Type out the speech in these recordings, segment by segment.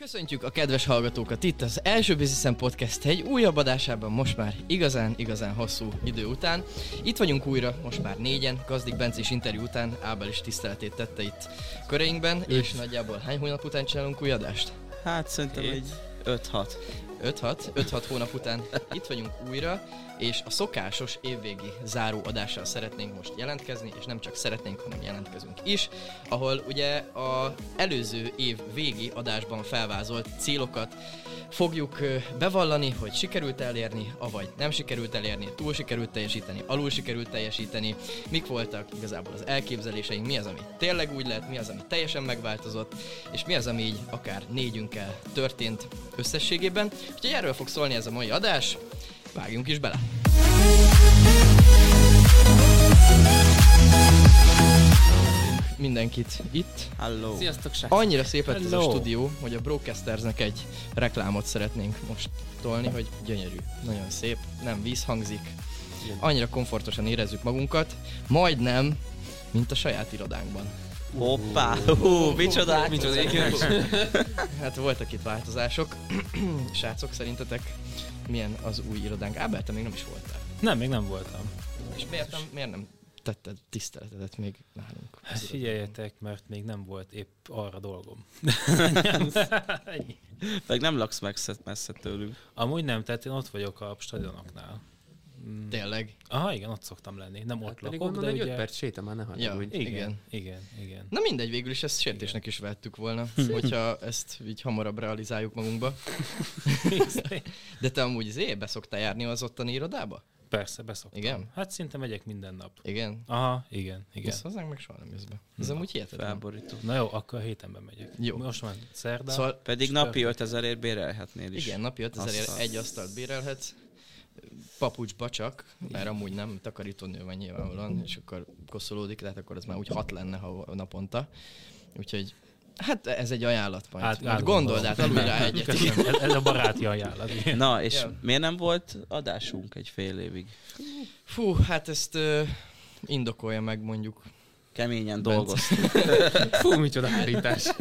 Köszöntjük a kedves hallgatókat itt az első Business Podcast egy újabb adásában most már igazán, igazán hosszú idő után. Itt vagyunk újra, most már négyen, Gazdik Bencés interjú után Ábel is tiszteletét tette itt köreinkben, és nagyjából hány hónap után csinálunk új adást? Hát szerintem egy 5-6. 5-6, 5-6 hónap után itt vagyunk újra, és a szokásos évvégi záró adással szeretnénk most jelentkezni, és nem csak szeretnénk, hanem jelentkezünk is, ahol ugye a előző év végi adásban felvázolt célokat fogjuk bevallani, hogy sikerült elérni, avagy nem sikerült elérni, túl sikerült teljesíteni, alul sikerült teljesíteni, mik voltak igazából az elképzeléseink, mi az, ami tényleg úgy lett, mi az, ami teljesen megváltozott, és mi az, ami így akár négyünkkel történt összességében. Úgyhogy erről fog szólni ez a mai adás, vágjunk is bele! Mindenkit itt. Hello. Sziasztok, srác! Annyira szép lett ez a stúdió, hogy a Broadcastersnek egy reklámot szeretnénk most tolni, hogy gyönyörű, nagyon szép, nem vízhangzik, annyira komfortosan érezzük magunkat, majdnem, mint a saját irodánkban. Hoppá, hú, micsoda Micsoda, átkozás. igen. Hát voltak itt változások. Srácok, szerintetek milyen az új irodánk? Ábel, te még nem is voltál. Nem, még nem voltam. És miért nem, miért nem tetted tiszteletedet még nálunk? Hát figyeljetek, mert még nem volt épp arra dolgom. Meg nem laksz messze, messze tőlünk. Amúgy nem, tehát én ott vagyok a stadionoknál. Mm. Tényleg? Aha, igen, ott szoktam lenni. Nem ott Hát pedig lakok, de gondolom, hogy ugye... 5 perc séta már ne hagyd Ja. úgy. Igen, Igen. igen, igen. Na mindegy, végül is ezt sértésnek is vettük volna, hogyha ezt így hamarabb realizáljuk magunkba. De te amúgy zé, be szoktál járni az ottani irodába? Persze, beszoktam. Igen? Hát szinte megyek minden nap. Igen? Aha, igen, igen. Igen. hozzánk meg soha nem jössz be. Ez Na, amúgy hihetetlen. Felborító. Na jó, akkor a hétenben megyek. Jó. Most már szerdán. Szóval Pedig napi perfekt. 5000 ért bérelhetnél is. igen, napi 5000 Asztal. egy asztalt bérelhetsz, papucsba csak, mert amúgy nem takarítónő van nyilvánvalóan, és akkor koszolódik, tehát akkor az már úgy hat lenne ha naponta. Úgyhogy Hát ez egy ajánlat majd. Át- Hát, átgondolom. gondold át alul rá egyet. Köszönöm, ez, ez a baráti ajánlat. igen. Na, és Ja. miért nem volt adásunk egy fél évig? Fú, hát ezt uh, indokolja meg mondjuk. Keményen dolgoztunk. Fú, micsoda hárítás.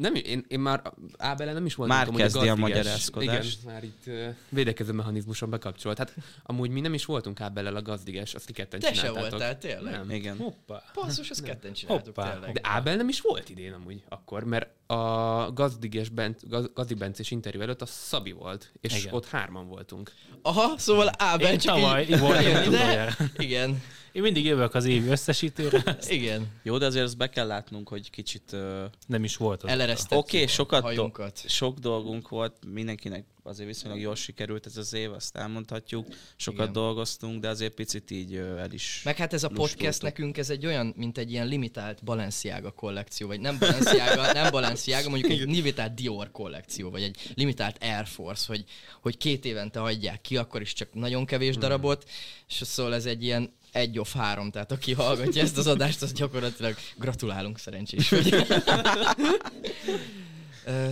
nem, én, én már Ábele nem is voltam Már a kezdi a magyarázkodást. Igen, már itt uh, védekező mechanizmuson bekapcsolt. Hát amúgy mi nem is voltunk Ábellel a gazdiges, azt ti ketten Te se voltál, tényleg? Nem. Igen. Hoppá. Basszus, ezt ketten csináltuk Hoppá. tényleg. De Ábel nem is volt idén amúgy akkor, mert a gazdiges Bent, gaz, gazdi Bencés interjú előtt a Szabi volt, és Igen. Ott hárman voltunk. Aha, szóval Ábel Én csak tavaly így utoljára. Igen, Én mindig jövök az évi összesítőre, igen. Jó, de azért azt be kell látnunk, hogy kicsit... Uh, nem is volt az. Eleresztettük Oké, sokat a hajunkat. sok dolgunk volt, mindenkinek azért viszonylag jól sikerült ez az év, azt elmondhatjuk. Sokat Igen. dolgoztunk, de azért picit így ö, el is... Meg hát ez a podcast lustultuk. nekünk, ez egy olyan, mint egy ilyen limitált Balenciaga kollekció, vagy nem Balenciaga, nem Balenciaga, mondjuk egy limitált Dior kollekció, vagy egy limitált Air Force, hogy, hogy két évente adják ki, akkor is csak nagyon kevés darabot, és szóval ez egy ilyen egy of három, tehát aki hallgatja ezt az adást, az gyakorlatilag gratulálunk szerencsés vagy.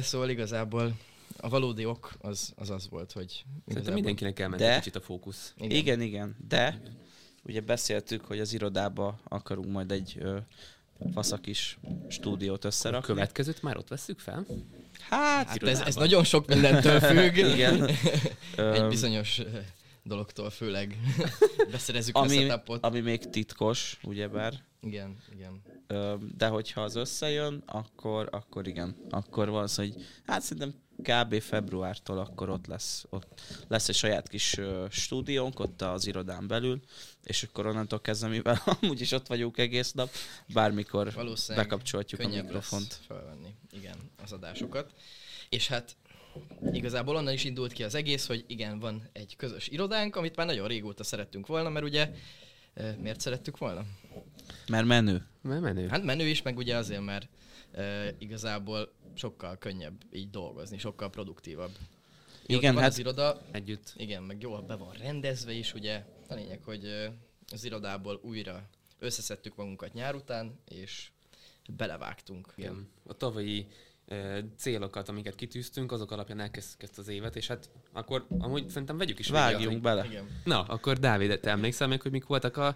Szóval igazából a valódi ok az az, az volt, hogy Szerintem igazából- mindenkinek elment De- egy kicsit a fókusz. Igen, igen, igen. de ugye beszéltük, hogy az irodába akarunk majd egy ö, faszakis stúdiót A összerakni. következőt már ott vesszük fel? Hát, Hát ez, ez nagyon sok mindentől függ. igen. Egy bizonyos ö, dologtól főleg beszerezzük a ami, setupot. ami még titkos, ugyebár. Igen, igen. De hogyha az összejön, akkor, akkor igen. Akkor van az, hogy hát szerintem kb. februártól akkor ott lesz, ott lesz egy saját kis stúdiónk ott az irodán belül, és akkor onnantól kezdve, mivel amúgy is ott vagyunk egész nap, bármikor bekapcsolhatjuk a mikrofont. lesz felvenni, igen, az adásokat. És hát igazából onnan is indult ki az egész, hogy igen, van egy közös irodánk, amit már nagyon régóta szerettünk volna, mert ugye miért szerettük volna? Mert menő. Mert menő. Hát menő is, meg ugye azért, mert uh, igazából sokkal könnyebb így dolgozni, sokkal produktívabb. Igen, Igen, van hát- az iroda, Együtt. igen, meg jól be van rendezve is, ugye. A lényeg, hogy az irodából újra összeszedtük magunkat nyár után, és belevágtunk. Igen. A tavalyi célokat, amiket kitűztünk, azok alapján elkezdtük ezt az évet, és hát akkor amúgy szerintem vegyük is végig Vágjunk hogy- bele. Igen. Na, akkor Dávid, te emlékszel még, hogy mik voltak a,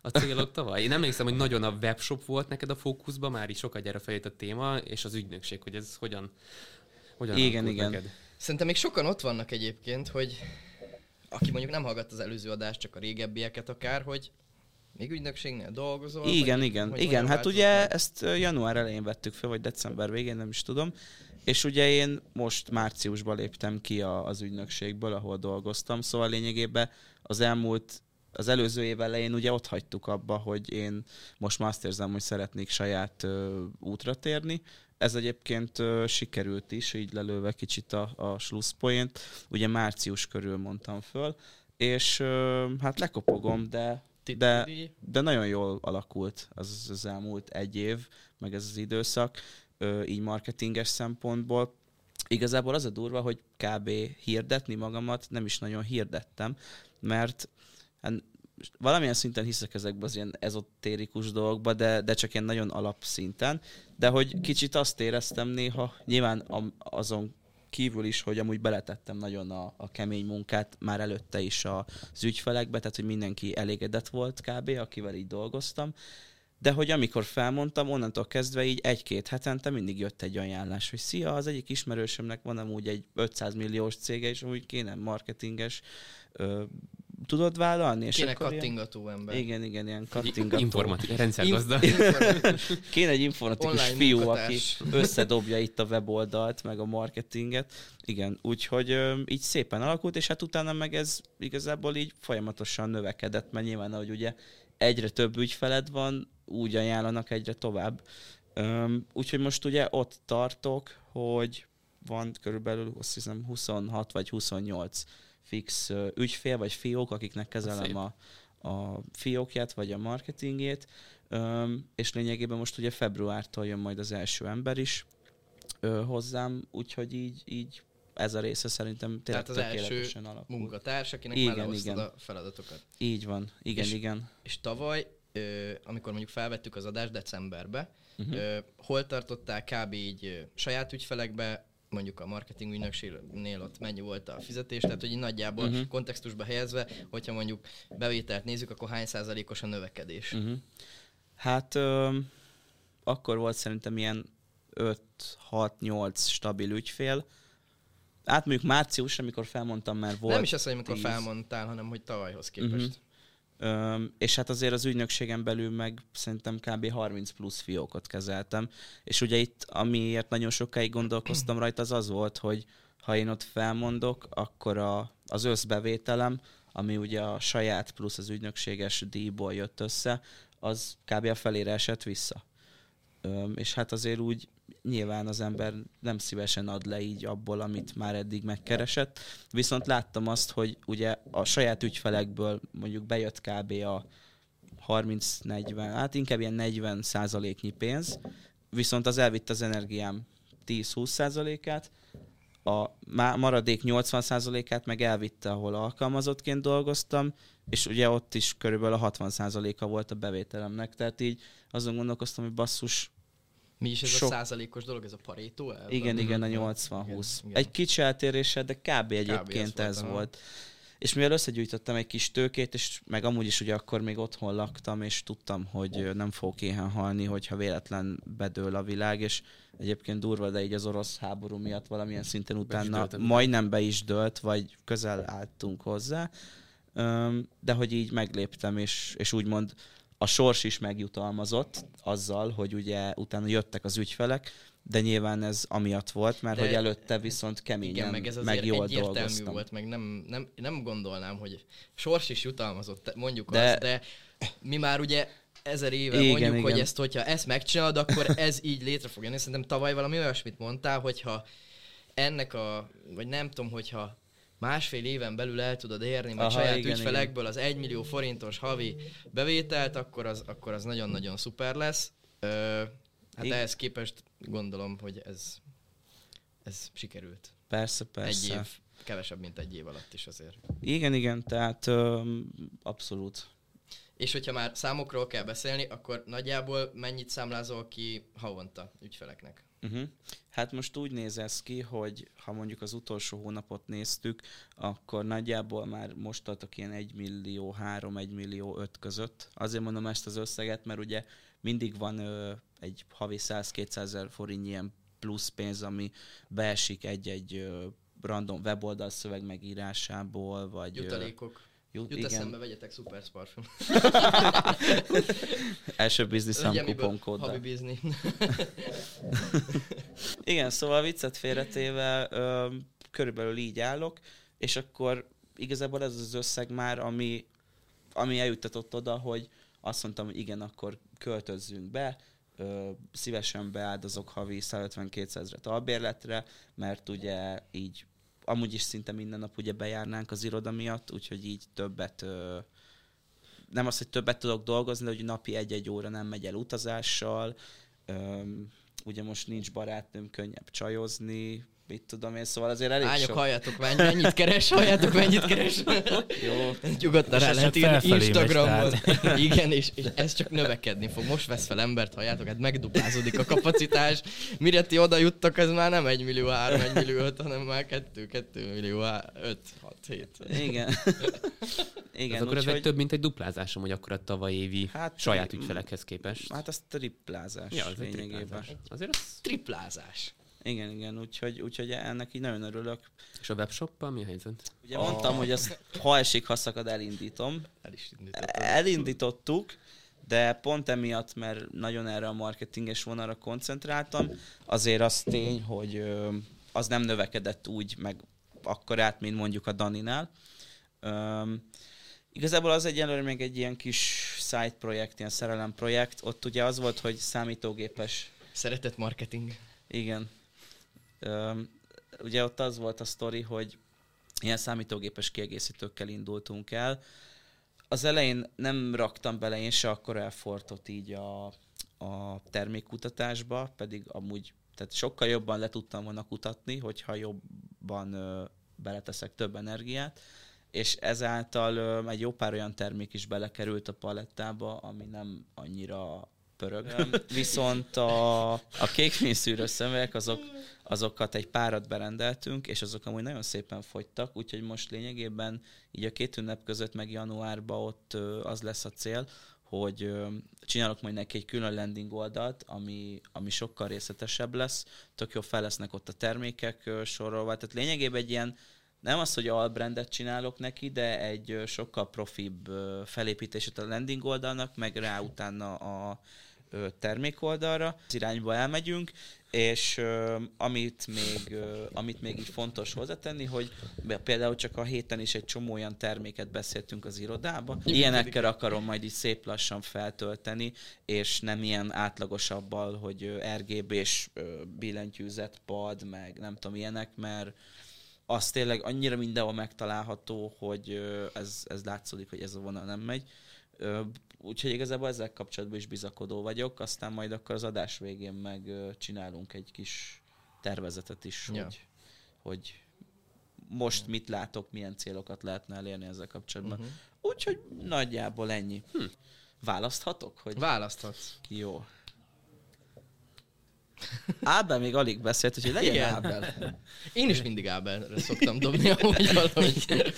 a célok tavaly? Én emlékszem, hogy nagyon a webshop volt neked a fókuszban, már is sokat gyere fejét a téma, és az ügynökség, hogy ez hogyan, hogyan Igen, igen. Neked? Szerintem még sokan ott vannak egyébként, hogy aki mondjuk nem hallgatta az előző adást, csak a régebbieket akár, hogy még ügynökségnél dolgozol? Igen, vagy, igen, igen. Hát ugye meg? ezt január elején vettük fel, vagy december végén, nem is tudom. És ugye én most márciusban léptem ki a, az ügynökségből, ahol dolgoztam, szóval lényegében az elmúlt, az előző év elején ugye ott hagytuk abba, hogy én most már azt érzem, hogy szeretnék saját ö, útra térni. Ez egyébként ö, sikerült is, így lelőve kicsit a, a slusszpoint. Ugye március körül mondtam föl, és ö, hát lekopogom, de de, de nagyon jól alakult az, az elmúlt egy év, meg ez az időszak, így marketinges szempontból. Igazából az a durva, hogy kb. hirdetni magamat nem is nagyon hirdettem, mert valamilyen szinten hiszek ezekben az ilyen ezotérikus dolgokba, de, de csak ilyen nagyon alapszinten, de hogy kicsit azt éreztem néha, nyilván azon kívül is, hogy amúgy beletettem nagyon a, a kemény munkát, már előtte is az ügyfelekbe, tehát hogy mindenki elégedett volt kb., akivel így dolgoztam, de hogy amikor felmondtam, onnantól kezdve így egy-két hetente mindig jött egy ajánlás, hogy szia, az egyik ismerősömnek van amúgy egy 500 milliós cége, és amúgy kéne marketinges, ö, tudod vállalni? És Kéne akkor ilyen- kattingató ember. Igen, igen, ilyen kattingató. Informatika, rendszergazda. Kéne egy informatikus Online fiú, munkatárs. aki összedobja itt a weboldalt, meg a marketinget. Igen, úgyhogy ö, így szépen alakult, és hát utána meg ez igazából így folyamatosan növekedett, mert nyilván, ahogy ugye egyre több ügyfeled van, úgy ajánlanak egyre tovább. Öm, úgyhogy most ugye ott tartok, hogy van körülbelül azt hiszem 26 vagy 28 fix ügyfél vagy fiók, akiknek kezelem a, a fiókját vagy a marketingét, és lényegében most ugye februártól jön majd az első ember is hozzám, úgyhogy így, így ez a része szerintem tényleg Tehát az első alakul. munkatárs, akinek Igen, már igen. a feladatokat. Így van, igen, És- igen. És tavaly, amikor mondjuk felvettük az adást decemberbe, ö, hol tartottál kb. így saját ügyfelekbe, mondjuk a marketing ügynökségnél ott mennyi volt a fizetés, tehát hogy így nagyjából Mhm. kontextusba helyezve, hogyha mondjuk bevételt nézzük, akkor hány százalékos a növekedés? Uh-huh. Hát ö, akkor volt szerintem ilyen 5-6-8 stabil ügyfél. Hát mondjuk március, amikor felmondtam, már volt Nem is az, hogy amikor 10. felmondtál, hanem hogy tavalyhoz képest. Mhm. Öm, és hát azért az ügynökségen belül meg szerintem kb. 30 plusz fiókot kezeltem. És ugye itt, amiért nagyon sokáig gondolkoztam rajta, az az volt, hogy ha én ott felmondok, akkor a, az összbevételem, ami ugye a saját plusz az ügynökséges díjból jött össze, az kb. a felére esett vissza. Öm, és hát azért úgy nyilván az ember nem szívesen ad le így abból, amit már eddig megkeresett. Viszont láttam azt, hogy ugye a saját ügyfelekből mondjuk bejött kb. a 30-40, hát inkább ilyen 40 százaléknyi pénz, viszont az elvitt az energiám 10-20 százalékát, a maradék 80 százalékát meg elvitte, ahol alkalmazottként dolgoztam, és ugye ott is körülbelül a 60 százaléka volt a bevételemnek, tehát így azon gondolkoztam, hogy basszus, Mi is ez Sok- a százalékos dolog, ez a Pareto elv? igen, igen, a Mhm. 80-20. Igen, igen. Egy kicsi eltérése, de kb. egyébként ez ez volt. És mivel összegyűjtöttem egy kis tőkét, és meg amúgy is ugye akkor még otthon laktam, és tudtam, hogy ö, nem fogok éhen halni, hogyha véletlen bedől a világ, és egyébként durva, de így az orosz háború miatt valamilyen szinten utána nem? majdnem be is dölt, vagy közel álltunk hozzá, de hogy így megléptem, és, és úgymond a sors is megjutalmazott azzal, hogy ugye utána jöttek az ügyfelek, de nyilván ez amiatt volt, mert De- hogy előtte viszont keményen, Igen, meg ez meg jól dolgoztam. volt, meg nem, nem, nem gondolnám, hogy sors is jutalmazott, mondjuk de... azt, de mi már ugye ezer éve Igen, mondjuk, igen. hogy ezt, hogyha ezt megcsinálod, akkor ez így létre fog jönni. Szerintem tavaly valami olyasmit mondtál, hogyha ennek a, vagy nem tudom, hogyha másfél éven belül el tudod érni, vagy Aha, saját igen, ügyfelekből az 1 millió forintos havi bevételt, akkor az, akkor az nagyon-nagyon szuper lesz. Ö, hát Igen. ehhez képest gondolom, hogy ez, ez sikerült. Persze, persze. Egy év, kevesebb, mint egy év alatt is azért. Igen, igen, tehát öm, abszolút. És hogyha már számokról kell beszélni, akkor nagyjából mennyit számlázol ki havonta ügyfeleknek? Uh-huh. Hát most úgy néz ez ki, hogy ha mondjuk az utolsó hónapot néztük, akkor nagyjából már most tartok ilyen 1 millió 3, 1 millió 5 között. Azért mondom ezt az összeget, mert ugye mindig van ö, egy havi 100-200 ezer forint ilyen plusz pénz, ami beesik egy-egy ö, random weboldal szöveg megírásából, vagy... ö, Jutalékok. Jut, Jut igen, eszembe, vegyetek Super Parfum. első miből kuponkóddal. Habi bizni. Igen, szóval viccet félretéve körülbelül így állok, és akkor igazából ez az összeg már, ami, ami eljuttatott oda, hogy azt mondtam, hogy igen, akkor költözzünk be, ö, szívesen beáldozok havi 150-200 ezret albérletre, mert ugye így amúgy is szinte minden nap ugye bejárnánk az iroda miatt, úgyhogy így többet nem az, hogy többet tudok dolgozni, de hogy napi egy-egy óra nem megy el utazással, ugye most nincs barátnőm, könnyebb csajozni, mit tudom én, szóval azért elég Lányok, sok... halljátok, menny- mennyit keres, halljátok, mennyit keres. Jó, Nyugodtan rá lehet írni Instagramon. Igen, és, és ez csak növekedni fog. Most vesz fel embert, halljátok, hát megduplázódik a kapacitás. Mire ti oda juttak, ez már nem 1 millió 3, 1 millió 5, hanem már 2, 2 millió 5, 6, 7. igen. Igen, ez akkor ez egy több, mint egy duplázásom, hogy akkor a tavaly évi Hát, saját ügyfelekhez képest. hát az triplázás ja, az egy triplázás. Azért az... Triplázás. Igen, igen, úgyhogy, úgyhogy ennek így nagyon örülök. És a webshoppal mi a helyzet? Ugye mondtam, hogy azt ha esik, ha szakad, elindítom. El is. Elindítottuk, de pont emiatt, mert nagyon erre a marketinges vonalra koncentráltam, azért az tény, hogy az nem növekedett úgy, meg akkorát, mint mondjuk a Daninál. Öm, igazából az egyelőre még egy ilyen kis side projekt, ilyen szerelem projekt. Ott ugye az volt, hogy számítógépes Szeretett marketing. igen. Ugye ott az volt a sztori, hogy ilyen számítógépes kiegészítőkkel indultunk el. Az elején nem raktam bele én se akkor elfortot így a, a termékkutatásba, pedig amúgy tehát sokkal jobban le tudtam volna kutatni, hogyha jobban ö, beleteszek több energiát, és ezáltal ö, egy jó pár olyan termék is belekerült a palettába, ami nem annyira pörög. Viszont a, a kékfényszűrő szemüvegek, azok, azokat egy párat berendeltünk, és azok amúgy nagyon szépen fogytak, úgyhogy most lényegében így a két ünnep között, meg januárban ott az lesz a cél, hogy csinálok majd neki egy külön landing oldalt, ami, ami sokkal részletesebb lesz, tök jó fel lesznek ott a termékek sorolva, tehát lényegében egy ilyen nem az, hogy albrandet csinálok neki, de egy sokkal profibb felépítését a landing oldalnak, meg rá utána a termékoldalra. Az irányba elmegyünk, és ö, amit, még, ö, amit még így fontos hozzátenni, hogy például csak a héten is egy csomó olyan terméket beszéltünk az irodába. Ilyenekkel akarom majd így szép lassan feltölteni, és nem ilyen átlagosabbal, hogy RGB-s billentyűzet, pad, meg nem tudom ilyenek, mert az tényleg annyira mindenhol megtalálható, hogy ez, ez látszódik, hogy ez a vonal nem megy. Úgyhogy igazából ezzel kapcsolatban is bizakodó vagyok, aztán majd akkor az adás végén meg csinálunk egy kis tervezetet is, Ja. hogy, hogy most mit látok, milyen célokat lehetne elérni ezzel kapcsolatban. Mhm. Úgyhogy nagyjából ennyi. Hm. Választhatok? Hogy... Választhatsz. Jó. Ábel még alig beszélt, úgyhogy legyen Igen. Ábel. Én is mindig Ábelre szoktam dobni, amúgy valahogy.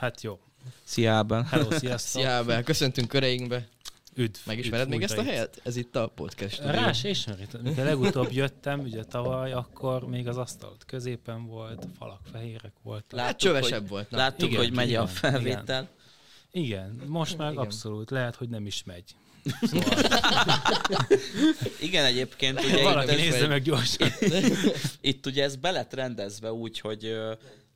Hát jó. Szia Ábel. Hello, sziasztok. Szia Ábel, köszöntünk köreinkbe. Üdv. Megismered üdv még ezt a helyet? Ez itt a podcast. Rá se ismerítem. Mikor legutóbb jöttem, ugye tavaly, akkor még az asztal középen volt, a falak fehérek voltak. Hát csövesebb volt. Na. Láttuk, Igen, hogy megy igen, a felvétel. Igen, most már Igen. abszolút lehet, hogy nem is megy. Igen, egyébként ugye Valaki itt, nézze meg gyorsan. itt ugye ez be lett rendezve úgy, hogy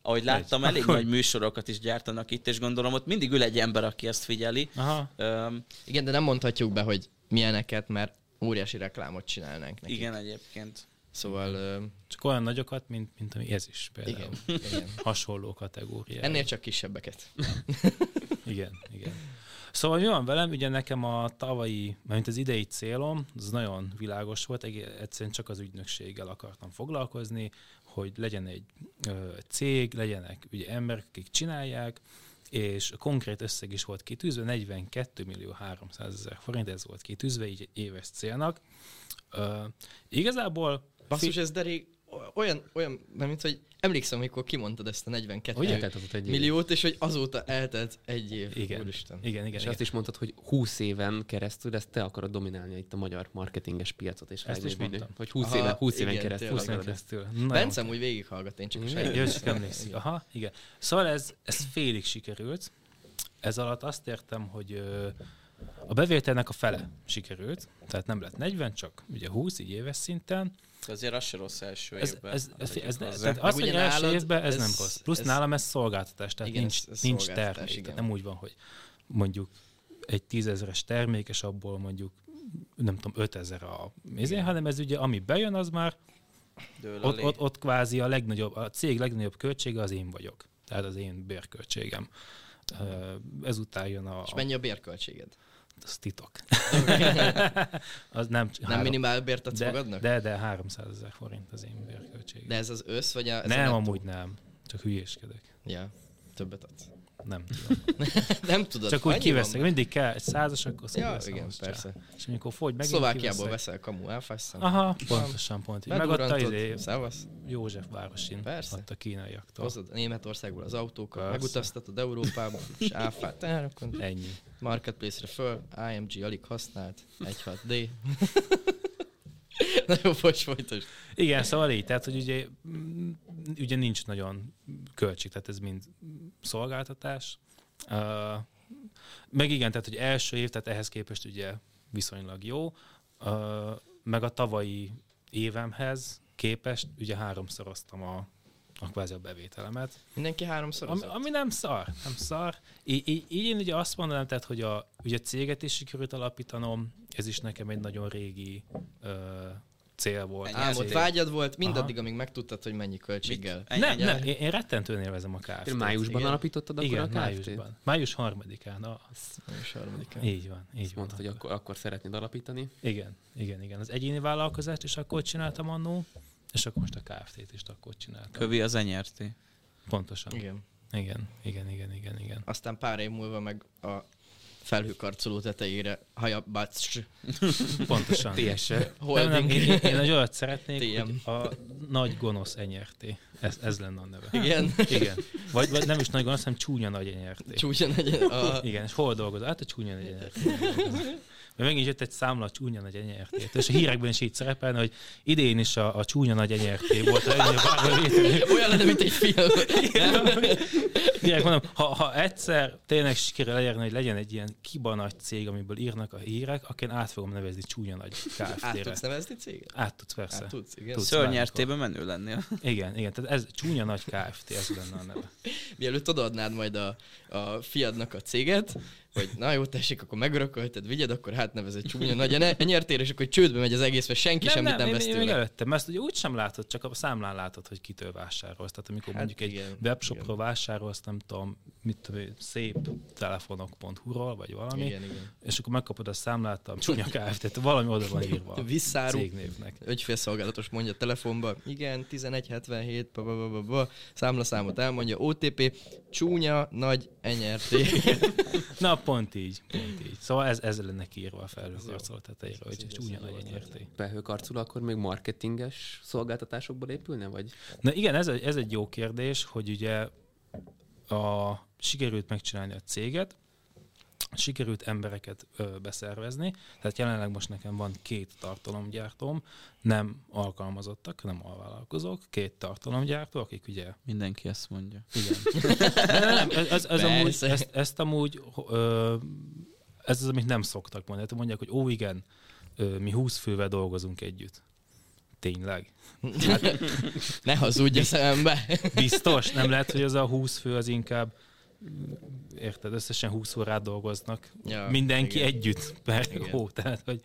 ahogy láttam, elég Akkor- nagy műsorokat is gyártanak itt, és gondolom ott mindig ül egy ember, aki ezt figyeli. Aha. Öm, Igen, de nem mondhatjuk be, hogy milyeneket, mert óriási reklámot csinálnánk nekik. igen, egyébként. Szóval Csak olyan nagyokat, mint, mint ami ez is például. igen, igen. Hasonló kategória. Ennél csak kisebbeket. Igen, igen. Szóval mi van velem? Ugye nekem a tavalyi, mert az idei célom, az nagyon világos volt, egyszerűen csak az ügynökséggel akartam foglalkozni, hogy legyen egy ö, cég, legyenek ugye emberek, akik csinálják, és a konkrét összeg is volt kitűzve, 42 millió 300 ezer forint, ez volt kitűzve így éves célnak. Uh, igazából Basszus, ez de rég, olyan, olyan, nem mint hogy emlékszem, amikor kimondtad ezt a 42 Hogy eltelt egy év. milliót, és hogy azóta eltelt egy év. Igen. Úristen. igen, igen, És igen. azt is mondtad, hogy 20 éven keresztül ezt te akarod dominálni itt a magyar marketinges piacot, és Ezt is mondtam. Hogy 20 Aha, éven, 20 éven igen, keresztül. tényleg. 20 éven keresztül. Nagyon Bence úgy végighallgat, én csak. Jó, csak emlékszik. Aha, igen. Szóval ez, ez félig sikerült. Ez alatt azt értem, hogy ö, a bevételnek a fele sikerült, tehát nem lett 40, csak ugye 20 így éves szinten. De azért az se rossz első Ez, évben. ez, ez, ez, ez, tehát az, hogy első évben ez, ez- nem rossz. Plusz ez- nálam ez szolgáltatás, tehát Igen, nincs, ez- nincs szolgáltatás, termék. igen. Tehát nem úgy van, hogy mondjuk egy tízezeres termék, és abból mondjuk nem tudom, 5000 a mézé, hanem ez ugye, ami bejön, az már Dől ott, ott, ott kvázi a legnagyobb, a cég legnagyobb költsége az én vagyok. Tehát az én bérköltségem. Ezután jön a... És mennyi a bérköltséged? Az titok. az nem, Nem minimál bért adsz de, magadnak? de, de 300 ezer forint az én bérköltségem. De ez az össz, vagy a... Ez a nem, nettó? amúgy nem. Csak hülyéskedek. Ja, többet adsz. Nem tudom. nem tudod. Csak úgy kiveszek. van? Mindig kell egy százas, akkor Ja, igen, persze. Csá. És amikor fogy megint Szlovákiából veszel kamu elfásszam. Aha, pontosan, pont. így. Meg ott a Megurantod, izé. József városin, Persze. ott a kínaiaktól. Hozod Németországból az autókat, Persze. megutaztatod Európába, és áfát, tehát akkor Ennyi. marketplace-re föl, IMG alig használt, 1.6D. Na jó, bocs, folytasd. Igen, szóval így, tehát, hogy ugye, mm, ugye nincs nagyon költség, tehát ez mind szolgáltatás. Uh, meg igen, tehát, hogy első év, tehát ehhez képest ugye viszonylag jó, uh, meg a tavalyi évemhez képest ugye háromszoroztam a, a kvázi a bevételemet. Mindenki háromszor Ami, ami nem szar, nem szar. Így, így, így én ugye azt mondanám, tehát, hogy a, ugye a céget is sikerült alapítanom, ez is nekem egy nagyon régi ö, cél volt. Ennyi Álmod, vágyad volt, Aha. mindaddig, amíg megtudtad, hogy mennyi költséggel. Ennyi, Nem, nem, én, én rettentően élvezem a KFT-t. Te Májusban igen. alapítottad akkor Igen, a KFT-t? májusban. Május harmadikán. A, És harmadikán. így van, így Azt van. mondtad, hogy akkor, akkor szeretnéd alapítani. Igen, igen, igen. Az egyéni vállalkozást is akkor csináltam annó, és akkor most a KFT-t is akkor csináltam. Kövi az enyerté. Pontosan. Igen. Igen, igen, igen, igen, igen. Aztán pár év múlva meg a felhőkarcoló tetejére hajabacs Pontosan. TS-e. Nem, nem, én, én, egy olyat szeretnék, TM. hogy a nagy gonosz enyerté. Ez, ez lenne a neve. Igen. Igen. Vagy, vagy nem is nagy gonosz, hanem csúnya nagy enyerté. Csúcsa legyen a... Igen, és hol dolgozol? Hát a csúnya nagy. Mert megint jött egy számla a csúnya nagy enyertét. És a hírekben is így szerepelne, hogy idén is a, a csúnya nagy enyerté volt a legnagyobb. Olyan lenne, mint egy film. Direkt mondom, ha, ha egyszer tényleg sikerül elérni, hogy legyen egy ilyen kiba nagy cég, amiből írnak a hírek, akkor én át fogom nevezni csúnya nagy Át Kft-re. tudsz nevezni céget? Át tudsz, persze. Át tudsz, igen. Tudsz. Szörnyertében menő lennél. Igen, igen, tehát ez csúnya nagy Kft. ez lenne a neve. Mielőtt odaadnád majd a, a fiadnak a céget, hogy na jó, tessék, akkor megörökölted, vigyed, akkor hát nevezed csúnya nagy ene- nyertél, és akkor csődbe megy az egész, mert senki nem, semmit nem, én, vesz tőle. előtte, mert ezt ugye úgy sem látod, csak a számlán látod, hogy kitől vásárolsz. Tehát amikor Hát mondjuk egy igen, webshopról vásárolsz, nem tudom, mit tudom, szép telefonok.hu-ról, vagy valami, Igen, igen. és akkor megkapod a számlát, a csúnya Kft. Valami oda van írva Visszáru. cégnévnek. Ügyfélszolgálatos mondja a telefonba, igen, 1177, ba, ba, ba, ba, ba, számlaszámot elmondja, OTP, csúnya, nagy, enyerté. Na, pont így, pont így. Szóval ez, ez lenne kiírva a felhőkarcoló tetejére, hogy csúnya nagy enyerté. Felhőkarcoló akkor még marketinges szolgáltatásokból épülne, vagy? Na igen, ez, egy- ez egy jó kérdés, hogy ugye a, sikerült megcsinálni a céget, sikerült embereket ö, beszervezni, tehát jelenleg most nekem van két tartalomgyártóm, nem alkalmazottak, nem alvállalkozók, két tartalomgyártó, akik ugye Mindenki ezt mondja. igen. Nem, nem, ez, ez amúgy, ezt, ezt amúgy, ö, ez az, amit nem szoktak mondani. Tehát mondják, hogy ó, igen, ö, mi 20 fővel dolgozunk együtt. Tényleg? ne hazudj a szembe. Biztos? Nem lehet, hogy az a 20 fő az inkább érted, összesen 20 órát dolgoznak. Ja, Mindenki igen. együtt per Igen. hó, tehát hogy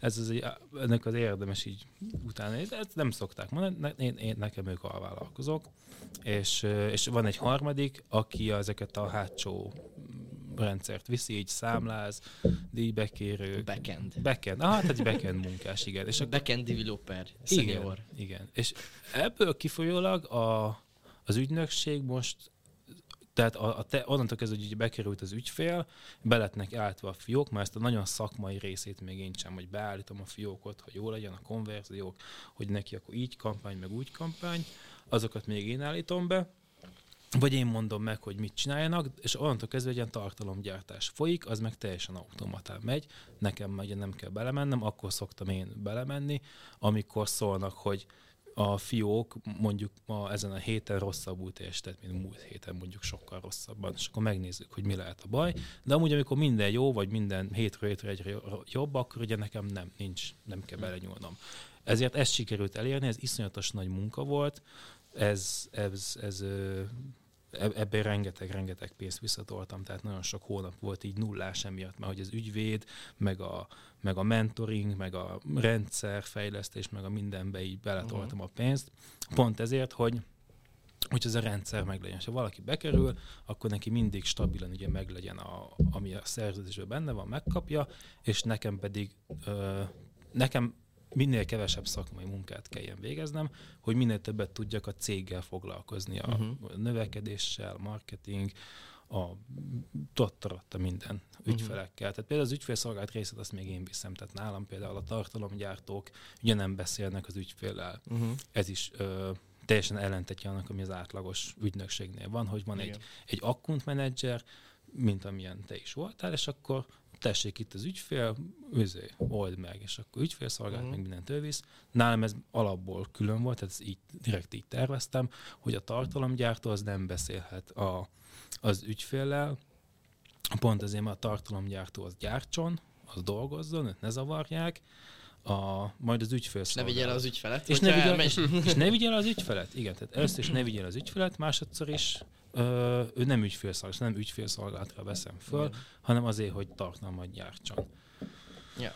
ez az, egy, ennek az érdemes így utána, ezt nem szokták mondani, ne- én, én, nekem ők alvállalkozók, és, és van egy harmadik, aki ezeket a hátsó rendszert viszi, így számláz, díjbekérők, Backend. backend, ah, tehát egy backend munkás, igen. És akkor Backend developer, igen, senior. igen. És ebből kifolyólag a, az ügynökség most Tehát a, a te, onnantól kezdve, hogy bekerült az ügyfél, beletnek állítva a fiók, mert ezt a nagyon szakmai részét még én sem, hogy beállítom a fiókot, hogy jó legyen a konverziók, hogy neki akkor így kampány, meg úgy kampány, azokat még én állítom be, vagy én mondom meg, hogy mit csináljanak, és onnantól kezdve egy ilyen tartalomgyártás folyik, az meg teljesen automatán megy, nekem ugye nem kell belemennem, akkor szoktam én belemenni, amikor szólnak, hogy a fiók mondjuk ma ezen a héten rosszabbul teljesített, mint múlt héten mondjuk sokkal rosszabban, és akkor megnézzük, hogy mi lehet a baj. De amúgy, amikor minden jó, vagy minden hétről hétre egyre jobb, akkor ugye nekem nem, nincs, nem kell belenyúlnom. Ezért ezt sikerült elérni, ez iszonyatos nagy munka volt, ez, ez, ez ebből rengeteg-rengeteg pénzt visszatoltam, tehát nagyon sok hónap volt így nullás emiatt, mert hogy az ügyvéd, meg a, meg a mentoring, meg a rendszerfejlesztés, meg a mindenbe így beletoltam uh-huh. a pénzt. Pont ezért, hogy hogy ez a rendszer meglegyen. Ha valaki bekerül, akkor neki mindig stabilan ugye meglegyen, a, ami a szerződésben benne van, megkapja, és nekem pedig ö, nekem minél kevesebb szakmai munkát kelljen végeznem, hogy minél többet tudjak a céggel foglalkozni, a uh-huh. növekedéssel, marketing, a a minden ügyfelekkel. Tehát például az ügyfélszolgált részét azt még én viszem, tehát nálam például a tartalomgyártók ugye nem beszélnek az ügyféllel. Uh-huh. Ez is ö, teljesen ellentetje annak, ami az átlagos ügynökségnél van, hogy van Igen. egy, egy manager, mint amilyen te is voltál, és akkor tessék itt az ügyfél, őzé, old meg, és akkor ügyfélszolgált, uh-huh. meg mindent ő visz. Nálam ez alapból külön volt, tehát így, direkt így terveztem, hogy a tartalomgyártó az nem beszélhet a, az ügyféllel, pont azért, mert a tartalomgyártó az gyártson, az dolgozzon, őt ne zavarják, a, majd az ügyfél És ne vigye el az ügyfelet, és ne, vigye, és, és ne vigye el az ügyfelet, igen, tehát először is ne vigye el az ügyfelet, másodszor is ö, ő nem ügyfélszolgálat, nem ügyfélszolgálatra veszem föl, Igen. hanem azért, hogy tartalmat gyártson. Ja.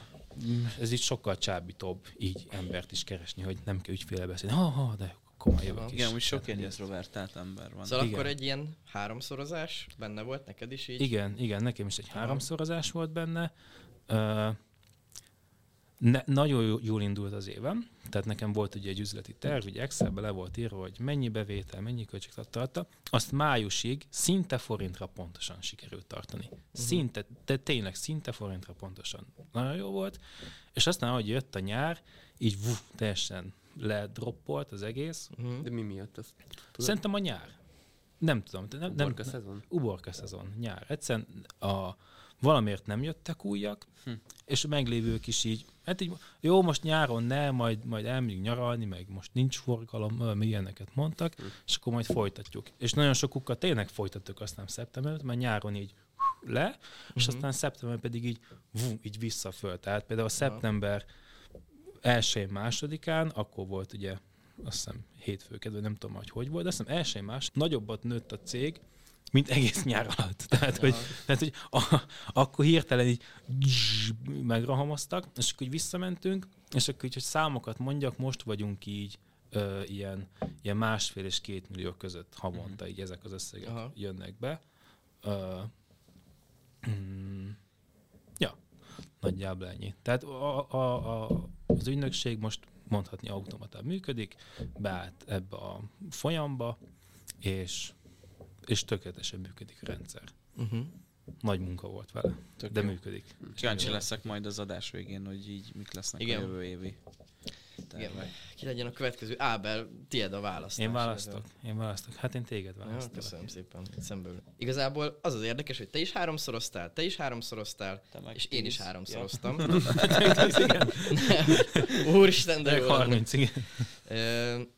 Ez így sokkal csábítóbb így embert is keresni, hogy nem kell ügyféle beszélni. Ha, ha, de komoly jövök Igen, úgy sok jegyes Robertát ember van. Szóval igen. akkor egy ilyen háromszorozás benne volt neked is így? Igen, igen, nekem is egy háromszorozás volt benne. Uh, ne, nagyon jól indult az évem, tehát nekem volt ugye egy üzleti terv, ugye Excelbe le volt írva, hogy mennyi bevétel, mennyi költségtartalta, azt májusig szinte forintra pontosan sikerült tartani. Uh-huh. Szinte, de tényleg szinte forintra pontosan. Nagyon jó volt, és aztán, ahogy jött a nyár, így vuf, teljesen ledroppolt az egész. Uh-huh. De mi miatt ez? Szerintem a nyár. Nem tudom. Nem, nem, uborka szezon? Uborka szezon, nyár. Egyszerűen a, valamiért nem jöttek újak, hm. és a meglévők is így, hát így, jó, most nyáron ne, majd, majd elmegyünk nyaralni, meg most nincs forgalom, ilyeneket mondtak, hm. és akkor majd folytatjuk. És nagyon sokukkal tényleg folytattuk aztán szeptemberben, mert nyáron így le, uh-huh. és mhm. aztán szeptember pedig így, vum, így visszaföl. Tehát például a szeptember elsőjén, másodikán, akkor volt ugye azt hiszem hétfő, kedve, nem tudom, hogy hogy volt, de azt hiszem elsőjén más, nagyobbat nőtt a cég, mint egész nyár alatt. Tehát, hogy, tehát, hogy a, akkor hirtelen így megrahamoztak, és akkor így visszamentünk, és akkor így, hogy számokat mondjak, most vagyunk így ö, ilyen, ilyen másfél és két millió között havonta, így ezek az összegek Aha. jönnek be. Ö, mm, ja, nagyjából ennyi. Tehát a, a, a, az ügynökség most mondhatni automatán működik, beállt ebbe a folyamba, és és tökéletesen működik a rendszer. Uh-huh. Nagy munka volt vele, Tök de jó. működik. Kíváncsi leszek majd az adás végén, hogy így mik lesznek Igen. a jövő évi igen, ki legyen a következő? Ábel, tiéd a választás. Én választok, én választok. Hát én téged választok. Ja, köszönöm szépen, szemből. Igazából az az érdekes, hogy te is háromszoroztál, te is háromszoroztál, és én is háromszoroztam. Ja. Úristen, de jó. 30, igen.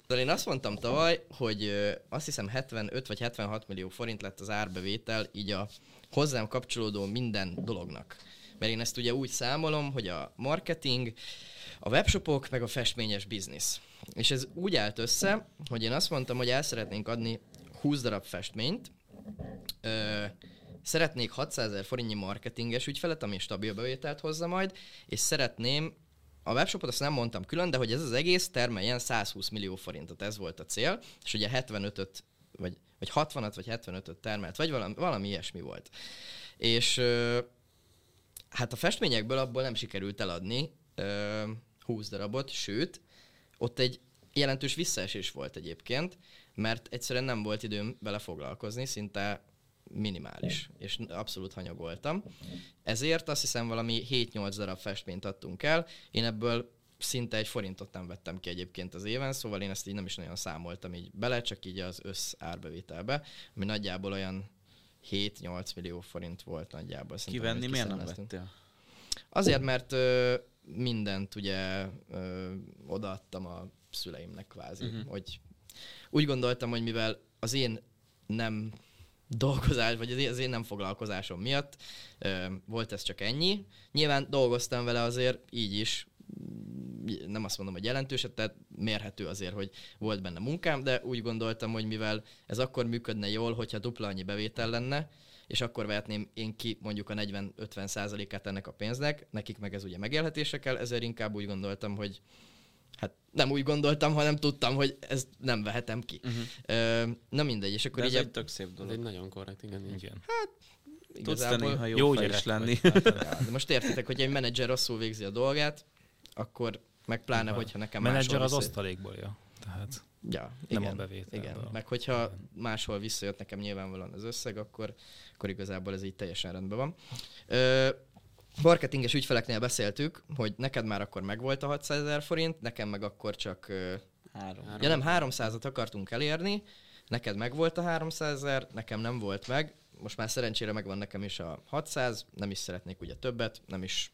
De én azt mondtam tavaly, hogy azt hiszem 75 vagy 76 millió forint lett az árbevétel, így a hozzám kapcsolódó minden dolognak. Mert én ezt ugye úgy számolom, hogy a marketing, a webshopok, meg a festményes biznisz. És ez úgy állt össze, hogy én azt mondtam, hogy el szeretnénk adni 20 darab festményt, ö, szeretnék 600 ezer forintnyi marketinges ügyfelet, ami stabil bevételt hozza majd, és szeretném a webshopot azt nem mondtam külön, de hogy ez az egész termeljen 120 millió forintot, ez volt a cél, és ugye 75-öt, vagy, vagy 60-at, vagy 75-öt termelt, vagy valami, valami ilyesmi volt. És hát a festményekből abból nem sikerült eladni, ö, 20 darabot, sőt, ott egy jelentős visszaesés volt egyébként, mert egyszerűen nem volt időm vele foglalkozni, szinte minimális, és abszolút hanyagoltam. Ezért azt hiszem valami 7-8 darab festményt adtunk el, én ebből szinte egy forintot nem vettem ki egyébként az éven, szóval én ezt így nem is nagyon számoltam így bele, csak így az össz árbevételbe, ami nagyjából olyan 7-8 millió forint volt nagyjából. Szerintem, Kivenni miért nem vettél? Azért, mert ö, mindent ugye ö, odaadtam a szüleimnek kvázi, uh-huh. hogy úgy gondoltam, hogy mivel az én nem dolgozás, vagy az én- nem foglalkozásom miatt ö, volt ez csak ennyi. Nyilván dolgoztam vele azért így is, nem azt mondom, hogy jelentőset, tehát mérhető azért, hogy volt benne munkám, de úgy gondoltam, hogy mivel ez akkor működne jól, hogyha dupla annyi bevétel lenne, és akkor vehetném én ki mondjuk a 40-50 százalékát ennek a pénznek, nekik meg ez ugye megélhetésre kell, ezért inkább úgy gondoltam, hogy hát nem úgy gondoltam, hanem tudtam, hogy ezt nem vehetem ki. Uh-huh. Ö, na mindegy, és akkor De ez így egy tök szép Ez dolog. egy nagyon korrekt, igen. igen. Igen. Tudsz te néha jó, Jó gyerek lenni. vagy. Ja, de most értitek, hogy egy menedzser rosszul végzi a dolgát, akkor meg pláne, hogyha nekem Menedzser máshol az osztalékból, ja. Tehát Ja, nem igen, a bevételből. Igen, meg hogyha máshol visszajött nekem nyilvánvalóan az összeg, akkor, akkor igazából ez így teljesen rendben van. Ö, marketinges ügyfeleknél beszéltük, hogy neked már akkor megvolt a 600 ezer forint, nekem meg akkor csak... Három. ja nem, 300-at akartunk elérni, neked megvolt a 300 ezer, nekem nem volt meg, most már szerencsére megvan nekem is a 600, nem is szeretnék ugye többet, nem is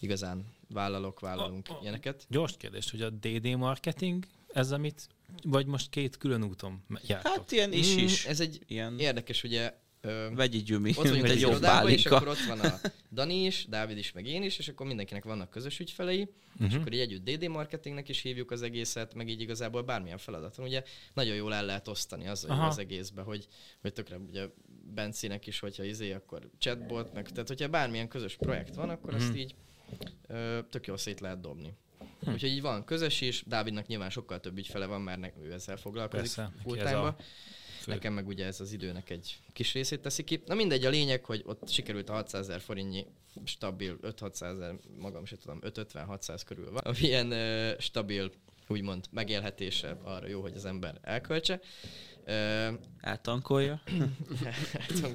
igazán vállalok, vállalunk A- a- ilyeneket. Gyors kérdés, hogy a DD marketing, ez amit, vagy most két külön úton jártok? Hát ilyen is Mm, is. Ez egy Ilyen érdekes, ugye ö, vegyi gyumi, ott vagyunk egy jobb és akkor ott van a Dani is, Dávid is, meg én is, és akkor mindenkinek vannak közös ügyfelei, és Mhm. akkor így együtt DD marketingnek is hívjuk az egészet, meg így igazából bármilyen feladaton, ugye nagyon jól el lehet osztani az, Aha. az egészbe, hogy, hogy tökre ugye Bencinek is, hogyha izé, akkor chatbot, meg tehát hogyha bármilyen közös projekt van, akkor Mhm. azt így ö, tök jól szét lehet dobni. Úgyhogy így van közös is, Dávidnak nyilván sokkal több ügyfele van, mert ne, ő ezzel foglalkozik Persze, neki full ez time a fő- Nekem meg ugye ez az időnek egy kis részét teszi ki. Na mindegy, a lényeg, hogy ott sikerült a 600 ezer forintnyi stabil 5-600 ezer, magam sem tudom, 550-600 körül van. Ami ilyen ö, stabil, úgymond megélhetése arra jó, hogy az ember elköltse. Ö, Eltankolja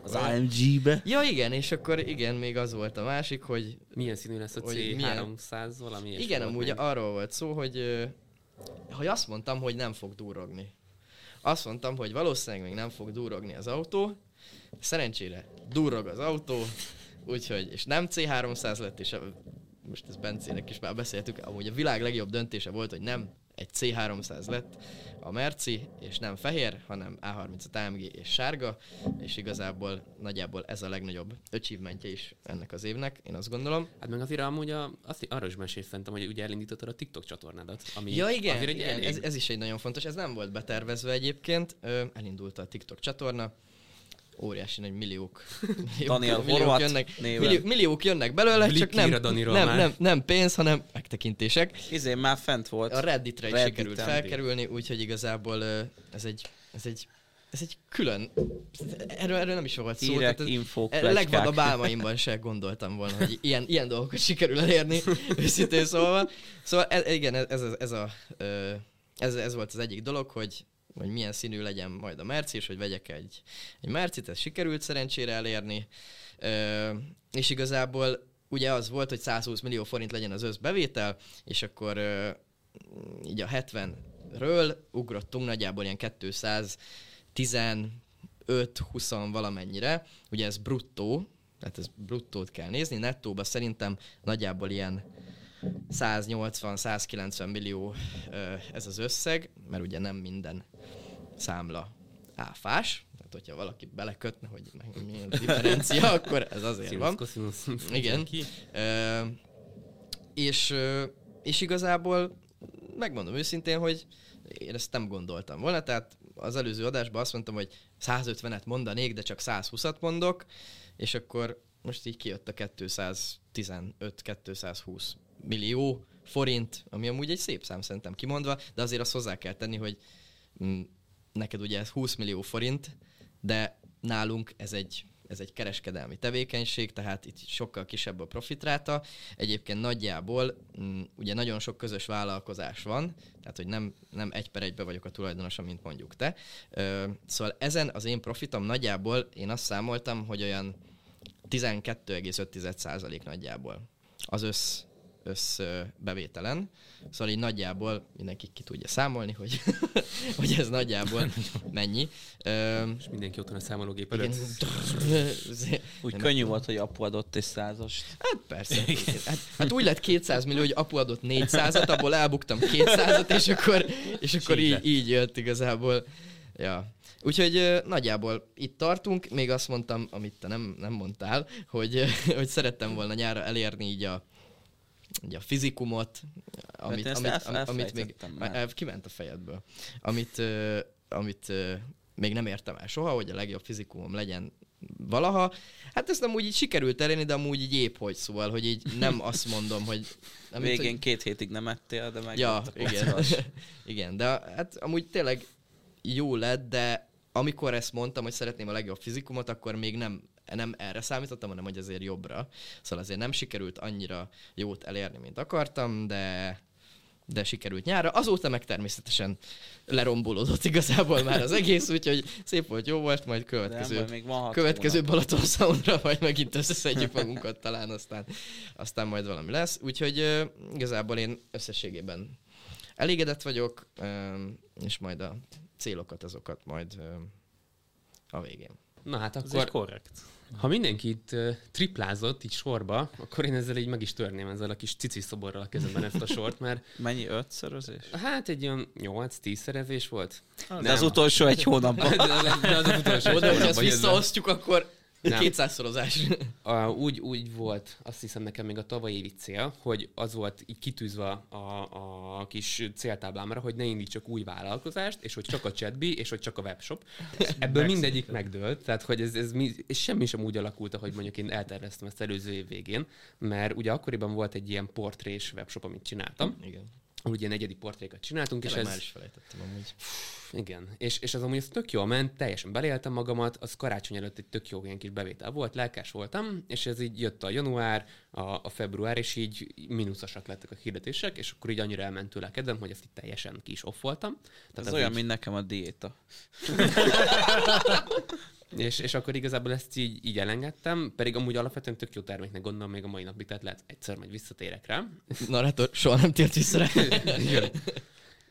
az AMG-be. ja igen, és akkor igen, még az volt a másik, hogy Milyen színű lesz a Hogy C300 valami? igen, amúgy még. arról volt szó, hogy, hogy azt mondtam, hogy nem fog durogni. Azt mondtam, hogy valószínűleg még nem fog durogni az autó. Szerencsére durrog az autó, úgyhogy, és nem C300 lett, és a, most ez Bencének is már beszéltük, amúgy a világ legjobb döntése volt, hogy nem egy C300 lett a Merci, és nem fehér, hanem A35 AMG és sárga, és igazából nagyjából ez a legnagyobb achievementje is ennek az évnek, én azt gondolom. Hát meg azért amúgy a, azt, arra is mesélsz szerintem, hogy ugye elindítottad a TikTok csatornádat. Ami Ja igen, igen elég- ez, ez is egy nagyon fontos, ez nem volt betervezve egyébként, Ö, elindult a TikTok csatorna, óriási nagy milliók, milliók, Daniel milliók Horváth jönnek, millió, milliók jönnek belőle, csak nem, Blikira Daniról nem, már. nem, nem pénz, hanem megtekintések. Izé már fent volt. A Redditre is Redditen. sikerült felkerülni, úgyhogy igazából ez egy, ez egy, ez egy külön, erről, erről nem is volt szó. Hírek, tehát infók, a legvadabb álmaimban se gondoltam volna, hogy ilyen, ilyen dolgokat sikerül elérni, őszintén szólva. Szóval ez, igen, ez, ez, a- ez, a, ez, ez volt az egyik dolog, hogy hogy milyen színű legyen majd a Merci, és hogy vegyek egy, egy Mercit, ez sikerült szerencsére elérni. Ö, és igazából ugye az volt, hogy 120 millió forint legyen az összbevétel, és akkor ö, így a 70-ről ugrottunk nagyjából ilyen 215-20 valamennyire. Ugye ez bruttó, tehát ez bruttót kell nézni, nettóba szerintem nagyjából ilyen 180-190 millió ez az összeg, mert ugye nem minden számla áfás, tehát hogyha valaki belekötne, hogy meg milyen differencia, akkor ez azért van. Igen. és, és igazából megmondom őszintén, hogy én ezt nem gondoltam volna, tehát az előző adásban azt mondtam, hogy 150-et mondanék, de csak 120-at mondok, és akkor most így kijött a 215-220 millió forint, ami amúgy egy szép szám szerintem kimondva, de azért azt hozzá kell tenni, hogy mm, neked ugye ez 20 millió forint, de nálunk ez egy ez egy kereskedelmi tevékenység, tehát itt sokkal kisebb a profitráta. Egyébként nagyjából mm, ugye nagyon sok közös vállalkozás van, tehát hogy nem, nem egy per egybe vagyok a tulajdonosa, mint mondjuk te. Szóval ezen az én profitom nagyjából én azt számoltam, hogy olyan 12,5% nagyjából az össz, össz ö, bevételen. Szóval így nagyjából mindenki ki tudja számolni, hogy, hogy ez nagyjából mennyi. És mindenki ott van a számológép igen. előtt. Úgy Nem- könnyű volt, hogy apu adott egy százast. Hát persze. Hát, hát úgy lett 200 millió, hogy apu adott 400-at, abból elbuktam 200-at, és akkor, és akkor Így így, jött igazából. Ja. Úgyhogy nagyjából itt tartunk, még azt mondtam, amit te nem, nem mondtál, hogy, hogy szerettem volna nyára elérni így a, így a fizikumot, amit, ezt amit, amit, amit még már kiment a fejedből, amit, ö, amit ö, még nem értem el soha, hogy a legjobb fizikumom legyen valaha. Hát ezt nem úgy így sikerült elérni, de amúgy így épp hogy szóval, hogy így nem azt mondom, hogy... Mint, Végén hogy, két hétig nem ettél, de meg ja, igen. igen, de hát amúgy tényleg jó lett, de amikor ezt mondtam, hogy szeretném a legjobb fizikumot, akkor még nem, nem erre számítottam, hanem hogy azért jobbra. Szóval azért nem sikerült annyira jót elérni, mint akartam, de de sikerült nyára. Azóta meg természetesen lerombolódott igazából már az egész, úgyhogy szép volt, jó volt, majd következő, De még van következő. Balaton Soundra majd megint összeszedjük magunkat talán, aztán, aztán majd valami lesz. Úgyhogy uh, igazából én összességében elégedett vagyok, és majd a célokat, azokat majd a végén. Na hát Ez akkor, egy korrekt. Ha mindenki itt triplázott így sorba, akkor én ezzel így meg is törném ezzel a kis cici szoborral a kezemben ezt a sort, mert Mennyi ötszörözés? hát egy olyan 8-10 szerezés volt. De az utolsó egy hónapban. De az, de az, az utolsó ezt hónapban jött be. visszaosztjuk, akkor Nem. 200 szorozás. A, úgy, úgy volt, azt hiszem nekem még a tavalyi évi cél, hogy az volt így kitűzve a, a kis céltáblámra, hogy ne indítsak új vállalkozást, és hogy csak a chatbi, és hogy csak a webshop. Ebből mindegyik megdőlt, tehát hogy ez, ez mi, és semmi sem úgy alakult, ahogy mondjuk én elterveztem ezt előző év végén, mert ugye akkoriban volt egy ilyen portrés webshop, amit csináltam, Igen. Ahol ugye negyedi portrékat csináltunk, és Tényleg ez... már is felejtettem amúgy. Igen, és, és az amúgy ez tök jól ment, teljesen beléltem magamat, az karácsony előtt egy tök jó ilyen kis bevétel volt, lelkes voltam, és ez így jött a január, a, a február, és így mínuszosak lettek a hirdetések, és akkor így annyira elment tőle a kedvem, hogy ezt így teljesen ki is off voltam. Ez az olyan, így- mint nekem a diéta. és, és akkor igazából ezt így, így elengedtem, pedig amúgy alapvetően tök jó terméknek gondolom még a mai napig, tehát lehet egyszer majd visszatérek rá. Narrátor soha nem tért vissza.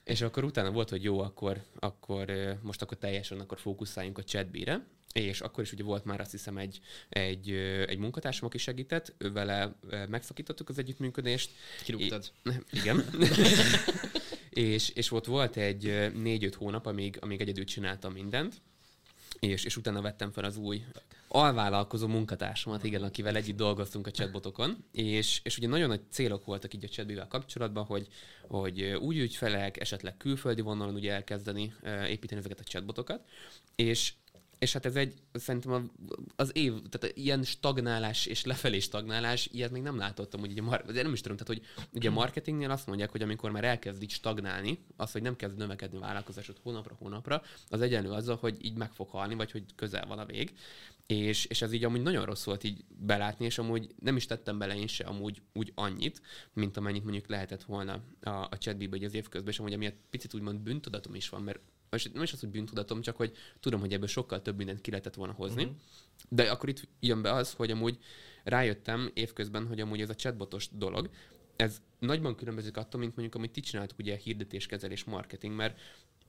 És akkor utána volt, hogy jó, akkor, akkor most akkor teljesen akkor fókuszáljunk a chatbére, és akkor is ugye volt már azt hiszem egy, egy, egy munkatársam, aki segített, ő vele megszakítottuk az együttműködést. Kirúgtad. Igen. és, és volt, volt egy négy-öt hónap, amíg, amíg egyedül csináltam mindent, és, és utána vettem fel az új alvállalkozó munkatársamat, igen, akivel együtt dolgoztunk a chatbotokon, és, és ugye nagyon nagy célok voltak így a chatbivel kapcsolatban, hogy, hogy új ügyfelek, esetleg külföldi vonalon ugye elkezdeni ö, építeni ezeket a chatbotokat, és és hát ez egy, szerintem az év, tehát ilyen stagnálás és lefelé stagnálás, ilyet még nem látottam, hogy ugye, mar- de nem is tudom, tehát hogy ugye a marketingnél azt mondják, hogy amikor már elkezd így stagnálni, az, hogy nem kezd növekedni a vállalkozásod hónapra hónapra, az egyenlő azzal, hogy így meg fog halni, vagy hogy közel van a vég. És, és ez így amúgy nagyon rossz volt így belátni, és amúgy nem is tettem bele én se amúgy úgy annyit, mint amennyit mondjuk lehetett volna a, a chatbee az év közben, és amúgy amiatt picit úgymond bűntudatom is van, mert most nem is az, hogy bűntudatom, csak hogy tudom, hogy ebből sokkal több mindent ki lehetett volna hozni. Uh-huh. De akkor itt jön be az, hogy amúgy rájöttem évközben, hogy amúgy ez a chatbotos dolog, ez nagyban különbözik attól, mint mondjuk, amit ti csináltok, ugye hirdetéskezelés, marketing, mert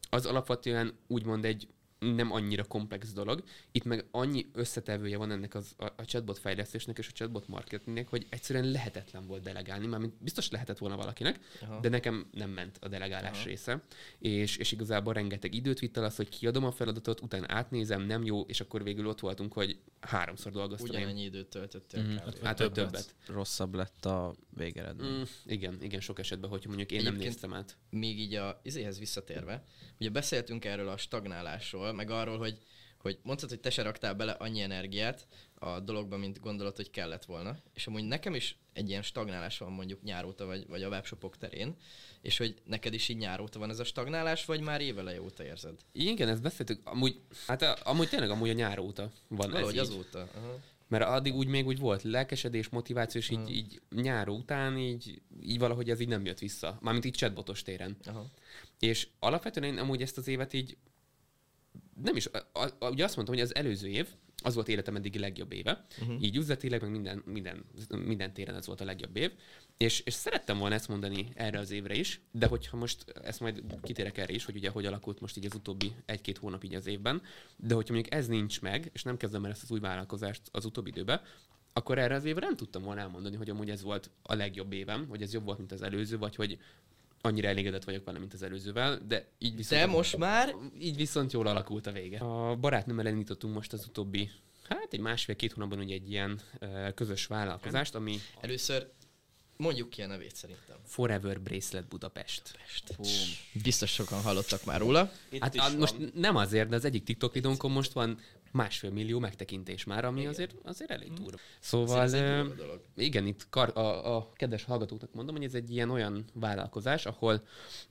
az alapvetően úgymond egy nem annyira komplex dolog. Itt meg annyi összetevője van ennek az, a, a chatbot fejlesztésnek és a chatbot marketingnek, hogy egyszerűen lehetetlen volt delegálni, mármint biztos lehetett volna valakinek, Aha. de nekem nem ment a delegálás Aha. Része, és, és igazából rengeteg időt vitt el az, hogy kiadom a feladatot, utána átnézem, nem jó, és akkor végül ott voltunk, hogy háromszor dolgoztam. én. Ugyanannyi időt töltöttél Mhm. kb. Hát többet. többet. Rosszabb lett a végeredmény. Mm, igen, igen, sok esetben, hogyha mondjuk én nem Egyébként- néztem át. még így a izéhez visszatérve, ugye beszéltünk erről a stagnálásról, meg arról, hogy, hogy mondtad, hogy te se raktál bele annyi energiát a dologba, mint gondolod, hogy kellett volna. És amúgy nekem is egy ilyen stagnálás van mondjuk nyáróta, vagy, vagy a webshopok terén, és hogy neked is így nyáróta van ez a stagnálás, vagy már évele óta érzed? Igen, ezt beszéltük. Amúgy, hát a, amúgy tényleg amúgy a nyár óta van Valahogy ez így. azóta. Aha. Mert addig úgy még úgy volt lelkesedés, motiváció, és így, így nyár után így, így valahogy ez így nem jött vissza. Mármint így chatbotos téren. Aha. És alapvetően én amúgy ezt az évet így nem is, a, a, ugye azt mondtam, hogy az előző év, az volt életem eddigi legjobb éve, uh-huh. így üzletileg, meg minden, minden, minden téren ez volt a legjobb év, és, és szerettem volna ezt mondani erre az évre is, de hogyha most, ezt majd kitérek erre is, hogy ugye hogy alakult most így az utóbbi egy-két hónap így az évben, de hogyha mondjuk ez nincs meg, és nem kezdem el ezt az új vállalkozást az utóbbi időben, akkor erre az évre nem tudtam volna elmondani, hogy amúgy ez volt a legjobb évem, hogy ez jobb volt, mint az előző, vagy hogy annyira elégedett vagyok vele, mint az előzővel, de így viszont... De most már Így viszont jól alakult a vége. A barátnőmmel elindítottunk most az utóbbi, hát egy másfél-két hónapban ugye egy ilyen ö, közös vállalkozást, ami először mondjuk ki a nevét szerintem. Forever Bracelet Budapest. Biztos sokan hallottak már róla. Itt Hát a, most nem azért, de az egyik TikTok videónkon most van másfél millió megtekintés már, ami azért, azért elég durva. Szóval, ö, igen, itt kar, a, a kedves hallgatóknak mondom, hogy ez egy ilyen olyan vállalkozás, ahol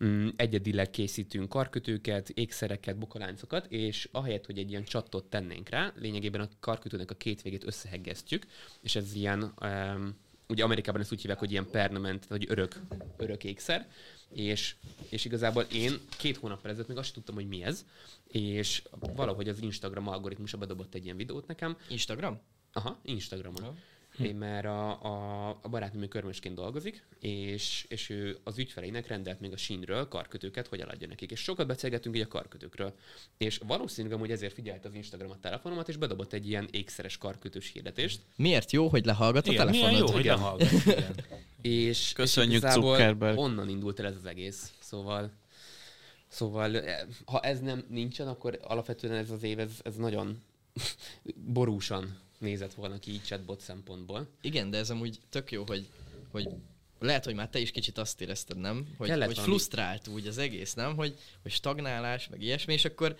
mm, egyedileg készítünk karkötőket, ékszereket, bukoláncokat, és ahelyett, hogy egy ilyen csattot tennénk rá, lényegében a karkötőnek a két végét összeheggesztjük, és ez ilyen, um, ugye Amerikában ezt úgy hívják, hogy ilyen permanent, vagy örök, örök ékszer, és, és igazából én két hónappal ezelőtt még azt sem tudtam, hogy mi ez, és valahogy az Instagram algoritmusa bedobott egy ilyen videót nekem, Instagram? Aha, Instagramon. Aha. Én mert a, a, a barátnőm körmösként dolgozik, és, és ő az ügyfeleinek rendelt még a sínről karkötőket, hogy eladja nekik. És sokat beszélgettünk így a karkötőkről. És valószínűleg amúgy ezért figyelt az Instagram a telefonomat, és bedobott egy ilyen ékszeres karkötős hirdetést. Miért jó, hogy lehallgat a Igen, milyen telefonod? jó, hogy Igen. lehallgat. Igen. És, Köszönjük, és Zuckerberg. Onnan indult el ez az egész. Szóval, szóval eh, ha ez nem nincsen, akkor alapvetően ez az év, ez, ez nagyon borúsan nézett volna ki így chatbot szempontból. Igen, de ez amúgy tök jó, hogy, hogy lehet, hogy már te is kicsit azt érezted, nem? Hogy, Kellett hogy frusztrált úgy az egész, nem? Hogy, hogy stagnálás, meg ilyesmi, és akkor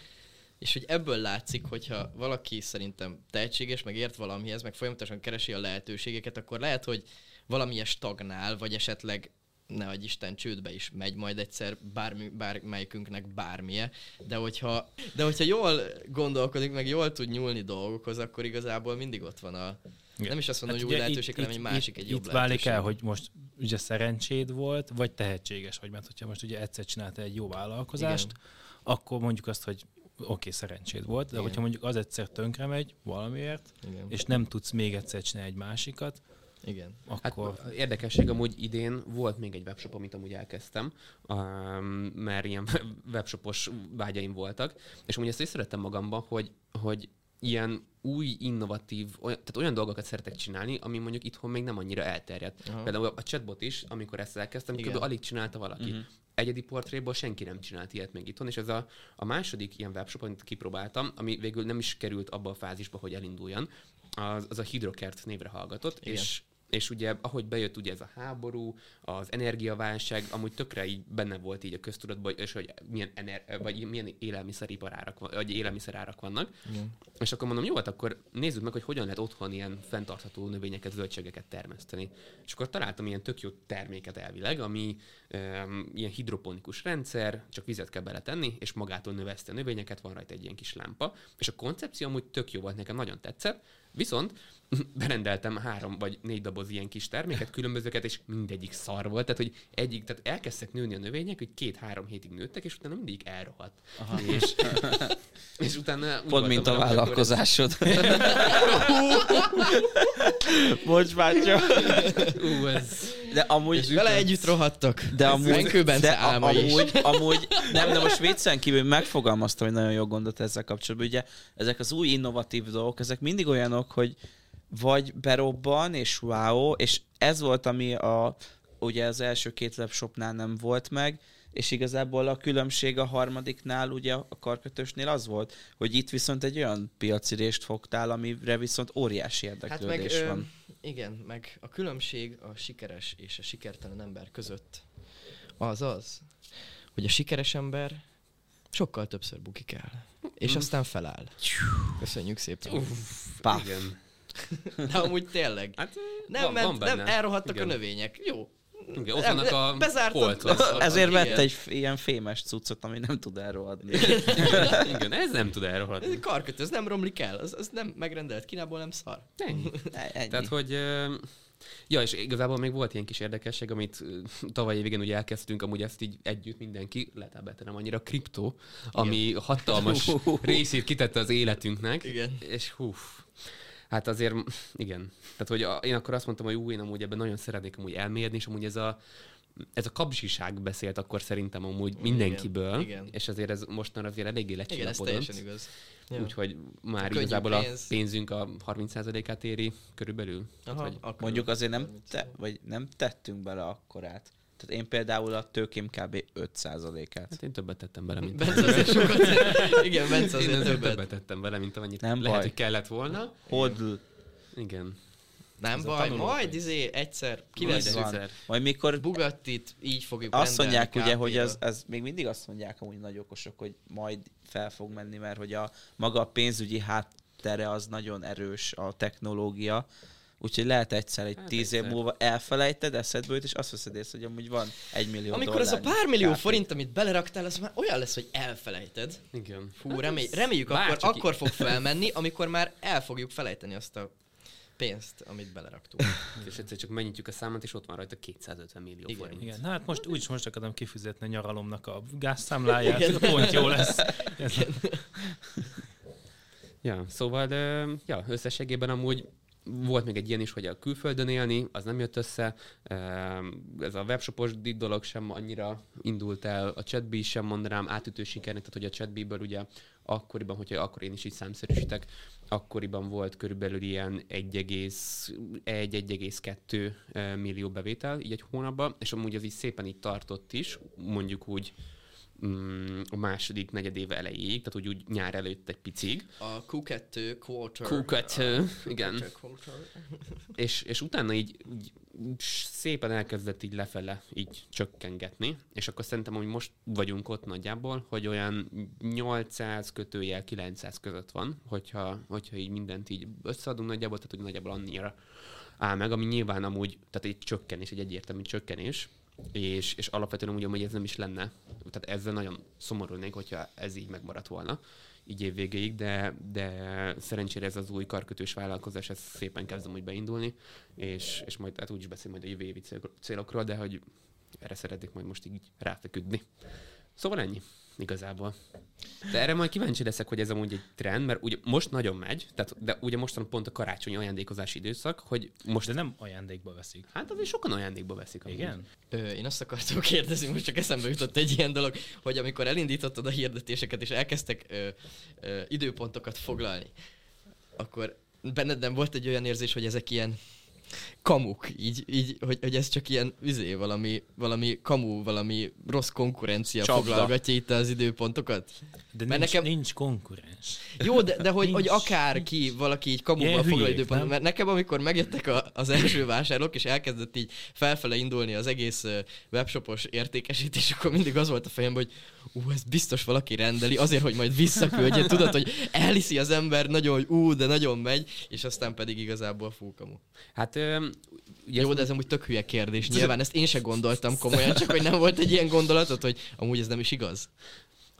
és hogy ebből látszik, hogyha valaki szerintem tehetséges, meg ért valamihez, meg folyamatosan keresi a lehetőségeket, akkor lehet, hogy valamilyen stagnál, vagy esetleg ne adj Isten csődbe is megy majd egyszer bármi, bármelyikünknek bármilyen, de hogyha, de hogyha jól gondolkodik, meg jól tud nyúlni dolgokhoz, akkor igazából mindig ott van a, Igen. nem is azt mondom, Hát hogy új lehetőség, hanem egy másik, egy itt, jobb itt válik el, hogy most ugye szerencséd volt, vagy tehetséges vagy, mert hogyha most ugye egyszer csináltál egy jó vállalkozást, Igen. akkor mondjuk azt, hogy oké, okay, szerencséd volt, de Igen. hogyha mondjuk az egyszer tönkre megy valamiért, Igen. és nem tudsz még egyszer csinálni egy másikat, Igen. akkor... Hát érdekesség, amúgy idén volt még egy webshop, amit amúgy elkezdtem, um, mert ilyen webshopos vágyaim voltak, és amúgy ezt észrevettem magamban, hogy, hogy ilyen új, innovatív, olyan, tehát olyan dolgokat szeretek csinálni, ami mondjuk itthon még nem annyira elterjedt. Aha. Például a chatbot is, amikor ezt elkezdtem, Igen. kb. alig csinálta valaki. Uh-huh. Egyedi portréból senki nem csinált ilyet még itthon, és ez a, a második ilyen webshop, amit kipróbáltam, ami végül nem is került abba a fázisba, hogy elinduljon, az, az a Hydrokert névre hallgatott, Igen. és és ugye, ahogy bejött ugye ez a háború, az energiaválság, amúgy tökre így benne volt így a köztudatban, és hogy milyen, ener- vagy milyen élelmiszeriparárak, vagy élelmiszerárak vannak. Igen. És akkor mondom, jó, hát akkor nézzük meg, hogy hogyan lehet otthon ilyen fenntartható növényeket, zöldségeket termeszteni. És akkor találtam ilyen tök jó terméket elvileg, ami um, ilyen hidroponikus rendszer, csak vizet kell beletenni, és magától növeszti a növényeket, van rajta egy ilyen kis lámpa. És a koncepció amúgy tök jó volt, nekem nagyon tetszett, viszont berendeltem három vagy négy doboz ilyen kis terméket, különbözőket, és mindegyik szar volt. Tehát, hogy egyik, tehát elkezdtek nőni a növények, hogy két-három hétig nőttek, és utána mindig elrohadt. Aha. És, és utána Pont, mint a vállalkozásod. Bocs, bátya. Ú, ez... De amúgy... Vele együtt rohadtak. De amúgy, de a, álma is. amúgy, amúgy, nem, de most viccen kívül megfogalmaztam egy nagyon jó gondot ezzel kapcsolatban. Ugye ezek az új innovatív dolgok, ezek mindig olyanok, hogy vagy berobban, és wow, és ez volt, ami a, ugye az első két webshopnál nem volt meg, és igazából a különbség a harmadiknál, ugye a karkötősnél az volt, hogy itt viszont egy olyan piaci részt fogtál, amire viszont óriási Hát meg, érdeklődés ö, van. igen, meg a különbség a sikeres és a sikertelen ember között az az, hogy a sikeres ember sokkal többször bukik el. és aztán feláll. Köszönjük szépen. Paf. Igen. De amúgy tényleg. Hát Nem, van, ment, van benne. nem elrohadtak Igen. a növények. Jó. Igen, ott vannak a bezártad- polcon. Ott- Ezért igen. vett egy ilyen fémes cuccot, ami nem tud elrohadni. Igen, ez nem tud Ez elrohadni. egy karkötő, ez nem romlik el. Az, az nem megrendelt Kínából, nem szar. Ennyi. Ennyi. Tehát, hogy... Ja, és igazából még volt ilyen kis érdekesség, amit tavaly évigén ugye elkezdtünk, amúgy ezt így együtt mindenki, lehet nem annyira kriptó, ami hatalmas részét kitette az életünknek. Igen. És hú, hát azért, igen. Tehát, hogy a, én akkor azt mondtam, hogy ú, én amúgy ebben nagyon szeretnék amúgy elmérni, és amúgy ez a, ez a kapzsiság beszélt akkor szerintem amúgy mindenkiből, igen. és azért ez mostanra azért eléggé Igen, ez lecsillapodott. teljesen igaz. Ja. Úgyhogy már Könnyű igazából a pénz. pénzünk a 30%-át éri körülbelül. Aha, hogy akkor Mondjuk azért nem, te, vagy nem tettünk bele akkorát. Tehát én például a tőkém kb. 5%-át. Hát én többet tettem bele, mint Bence azért sokat. Igen, Bence én azért azért többet. többet tettem bele, mint amennyit Nem lehet, baj. hogy kellett volna. Hodl. Igen. Nem Ez baj, majd izé egyszer van. egyszer. Majd mikor Bugattit így fogjuk azt mondják ugye, hogy ez, ez még mindig azt mondják amúgy nagy okosok, hogy majd fel fog menni, mert hogy a maga a pénzügyi háttere az nagyon erős a technológia, úgyhogy lehet egyszer egy Hát tíz év múlva elfelejted, eszedbe jut, és azt veszed észre, hogy amúgy van egy millió Amikor ez a pár millió KP. forint, amit beleraktál, az már olyan lesz, hogy elfelejted. Igen. Fú, remély, reméljük, akkor, bárcsak- akkor fog felmenni, amikor már el fogjuk felejteni azt a pénzt, amit beleraktunk. És egyszer csak megnyitjuk a számot, és ott van rajta 250 millió Igen. forint. Igen, na hát most úgyis most akarom kifizetni a nyaralomnak a gázszámláját, pont jó lesz. Ez, Ja, szóval, ja, összességében amúgy volt még egy ilyen is, hogy a külföldön élni, az nem jött össze. Ez a webshopos dolog sem annyira indult el, a chatbee sem mondanám átütő sikernek, tehát hogy a chatbee-ből ugye akkoriban, hogyha akkor én is így számszerűsítek, akkoriban volt körülbelül ilyen 1,1-1,2 eh, millió bevétel így egy hónapban, és amúgy az így szépen így tartott is, mondjuk úgy mm, a második negyedéve elejéig, tehát úgy, úgy nyár előtt egy picig. A Q2 quarter. Q2, a igen. Q2 quarter. És, és utána így, így szépen elkezdett így lefele így csökkengetni, és akkor szerintem, hogy most vagyunk ott nagyjából, hogy olyan 800 kötőjel 900 között van, hogyha, hogyha így mindent így összeadunk nagyjából, tehát hogy nagyjából annyira áll meg, ami nyilván amúgy, tehát egy csökkenés, egy egyértelmű csökkenés, és, és alapvetően úgy, hogy ez nem is lenne. Tehát ezzel nagyon szomorulnék, hogyha ez így megmaradt volna így év végéig, de, de szerencsére ez az új karkötős vállalkozás, ez szépen kezdem úgy beindulni, és, és majd hát úgyis beszél majd a jövő évi cél- célokról, de hogy erre szeretnék majd most így ráfeküdni. Szóval ennyi igazából. De erre majd kíváncsi leszek, hogy ez amúgy egy trend, mert ugye most nagyon megy, tehát, de ugye mostan pont a karácsonyi ajándékozási időszak, hogy most... de nem ajándékba veszik. Hát azért sokan ajándékba veszik. amúgy. Igen? Ö, én azt akartam kérdezni, most csak eszembe jutott egy ilyen dolog, hogy amikor elindítottad a hirdetéseket, és elkezdtek ö, ö, időpontokat foglalni, akkor benned nem volt egy olyan érzés, hogy ezek ilyen kamuk, így, így hogy, hogy ez csak ilyen üzé, valami, valami kamu, valami rossz konkurencia Csapda. foglalgatja itt az időpontokat? De Mert nincs, nekem- nincs konkurens. Jó, de, de hogy, Nincs, hogy akárki, valaki így kamuval foglal időpontot, mert nekem amikor megjöttek a, az első vásárlók, és elkezdett így felfele indulni az egész webshopos értékesítés, akkor mindig az volt a fejemben, hogy ú, ez biztos valaki rendeli, azért, hogy majd visszaküldje, tudod, hogy elhiszi az ember nagyon, hogy ú, de nagyon megy, és aztán pedig igazából fú, kamu. Hát ugye Jó, de ez amúgy tök hülye kérdés. Nyilván ezt én se gondoltam komolyan, csak hogy nem volt egy ilyen gondolatod, hogy amúgy ez nem is igaz.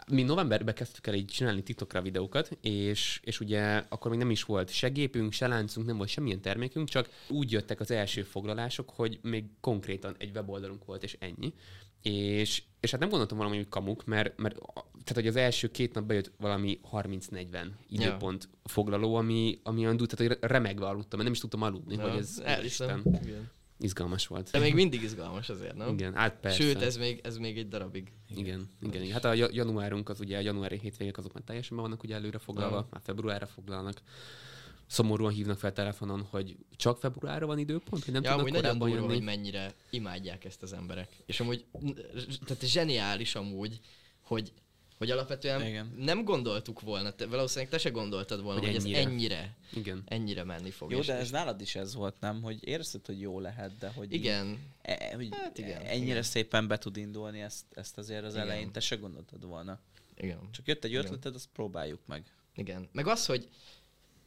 mi novemberben kezdtük el így csinálni TikTokra videókat, és, és ugye akkor még nem is volt se gépünk, se láncunk, nem volt semmilyen termékünk, csak úgy jöttek az első foglalások, hogy még konkrétan egy weboldalunk volt, és ennyi. És, és hát nem gondoltam valami hogy kamuk, mert, mert tehát, hogy az első két nap bejött valami 30-40 időpont foglaló, ami, ami olyan durva, tehát hogy remegve aludtam, mert nem is tudtam aludni, hogy ez. Isten, Igen. izgalmas volt. De még mindig izgalmas azért, nem? Igen, hát persze. Sőt, ez még, ez még egy darabig. Igen, igen, igen. Hát a ja- januárunk az ugye a januári hétvégek azok már teljesen be vannak ugye előre foglalva, Aha. már februárra foglalnak. Szomorúan hívnak fel telefonon, hogy csak februárra van időpont, hogy nem ja, tudnak amúgy nagyon korábban durva, jönni. hogy mennyire imádják ezt az emberek. És amúgy, tehát zseniális amúgy, hogy, hogy alapvetően Igen. nem gondoltuk volna, te, valószínűleg te se gondoltad volna, Hogy hogy, ennyire. ez ennyire, Igen. ennyire menni fog. Jó, és, de és ez nálad is ez volt, nem? Hogy érzed, hogy jó lehet, de hogy Igen, E, hogy Hát igen, ennyire igen. szépen be tud indulni, ezt, ezt azért az Igen. elején te se gondoltad volna. Igen. Csak jött egy Igen. ötleted, azt próbáljuk meg. Igen. Meg az, hogy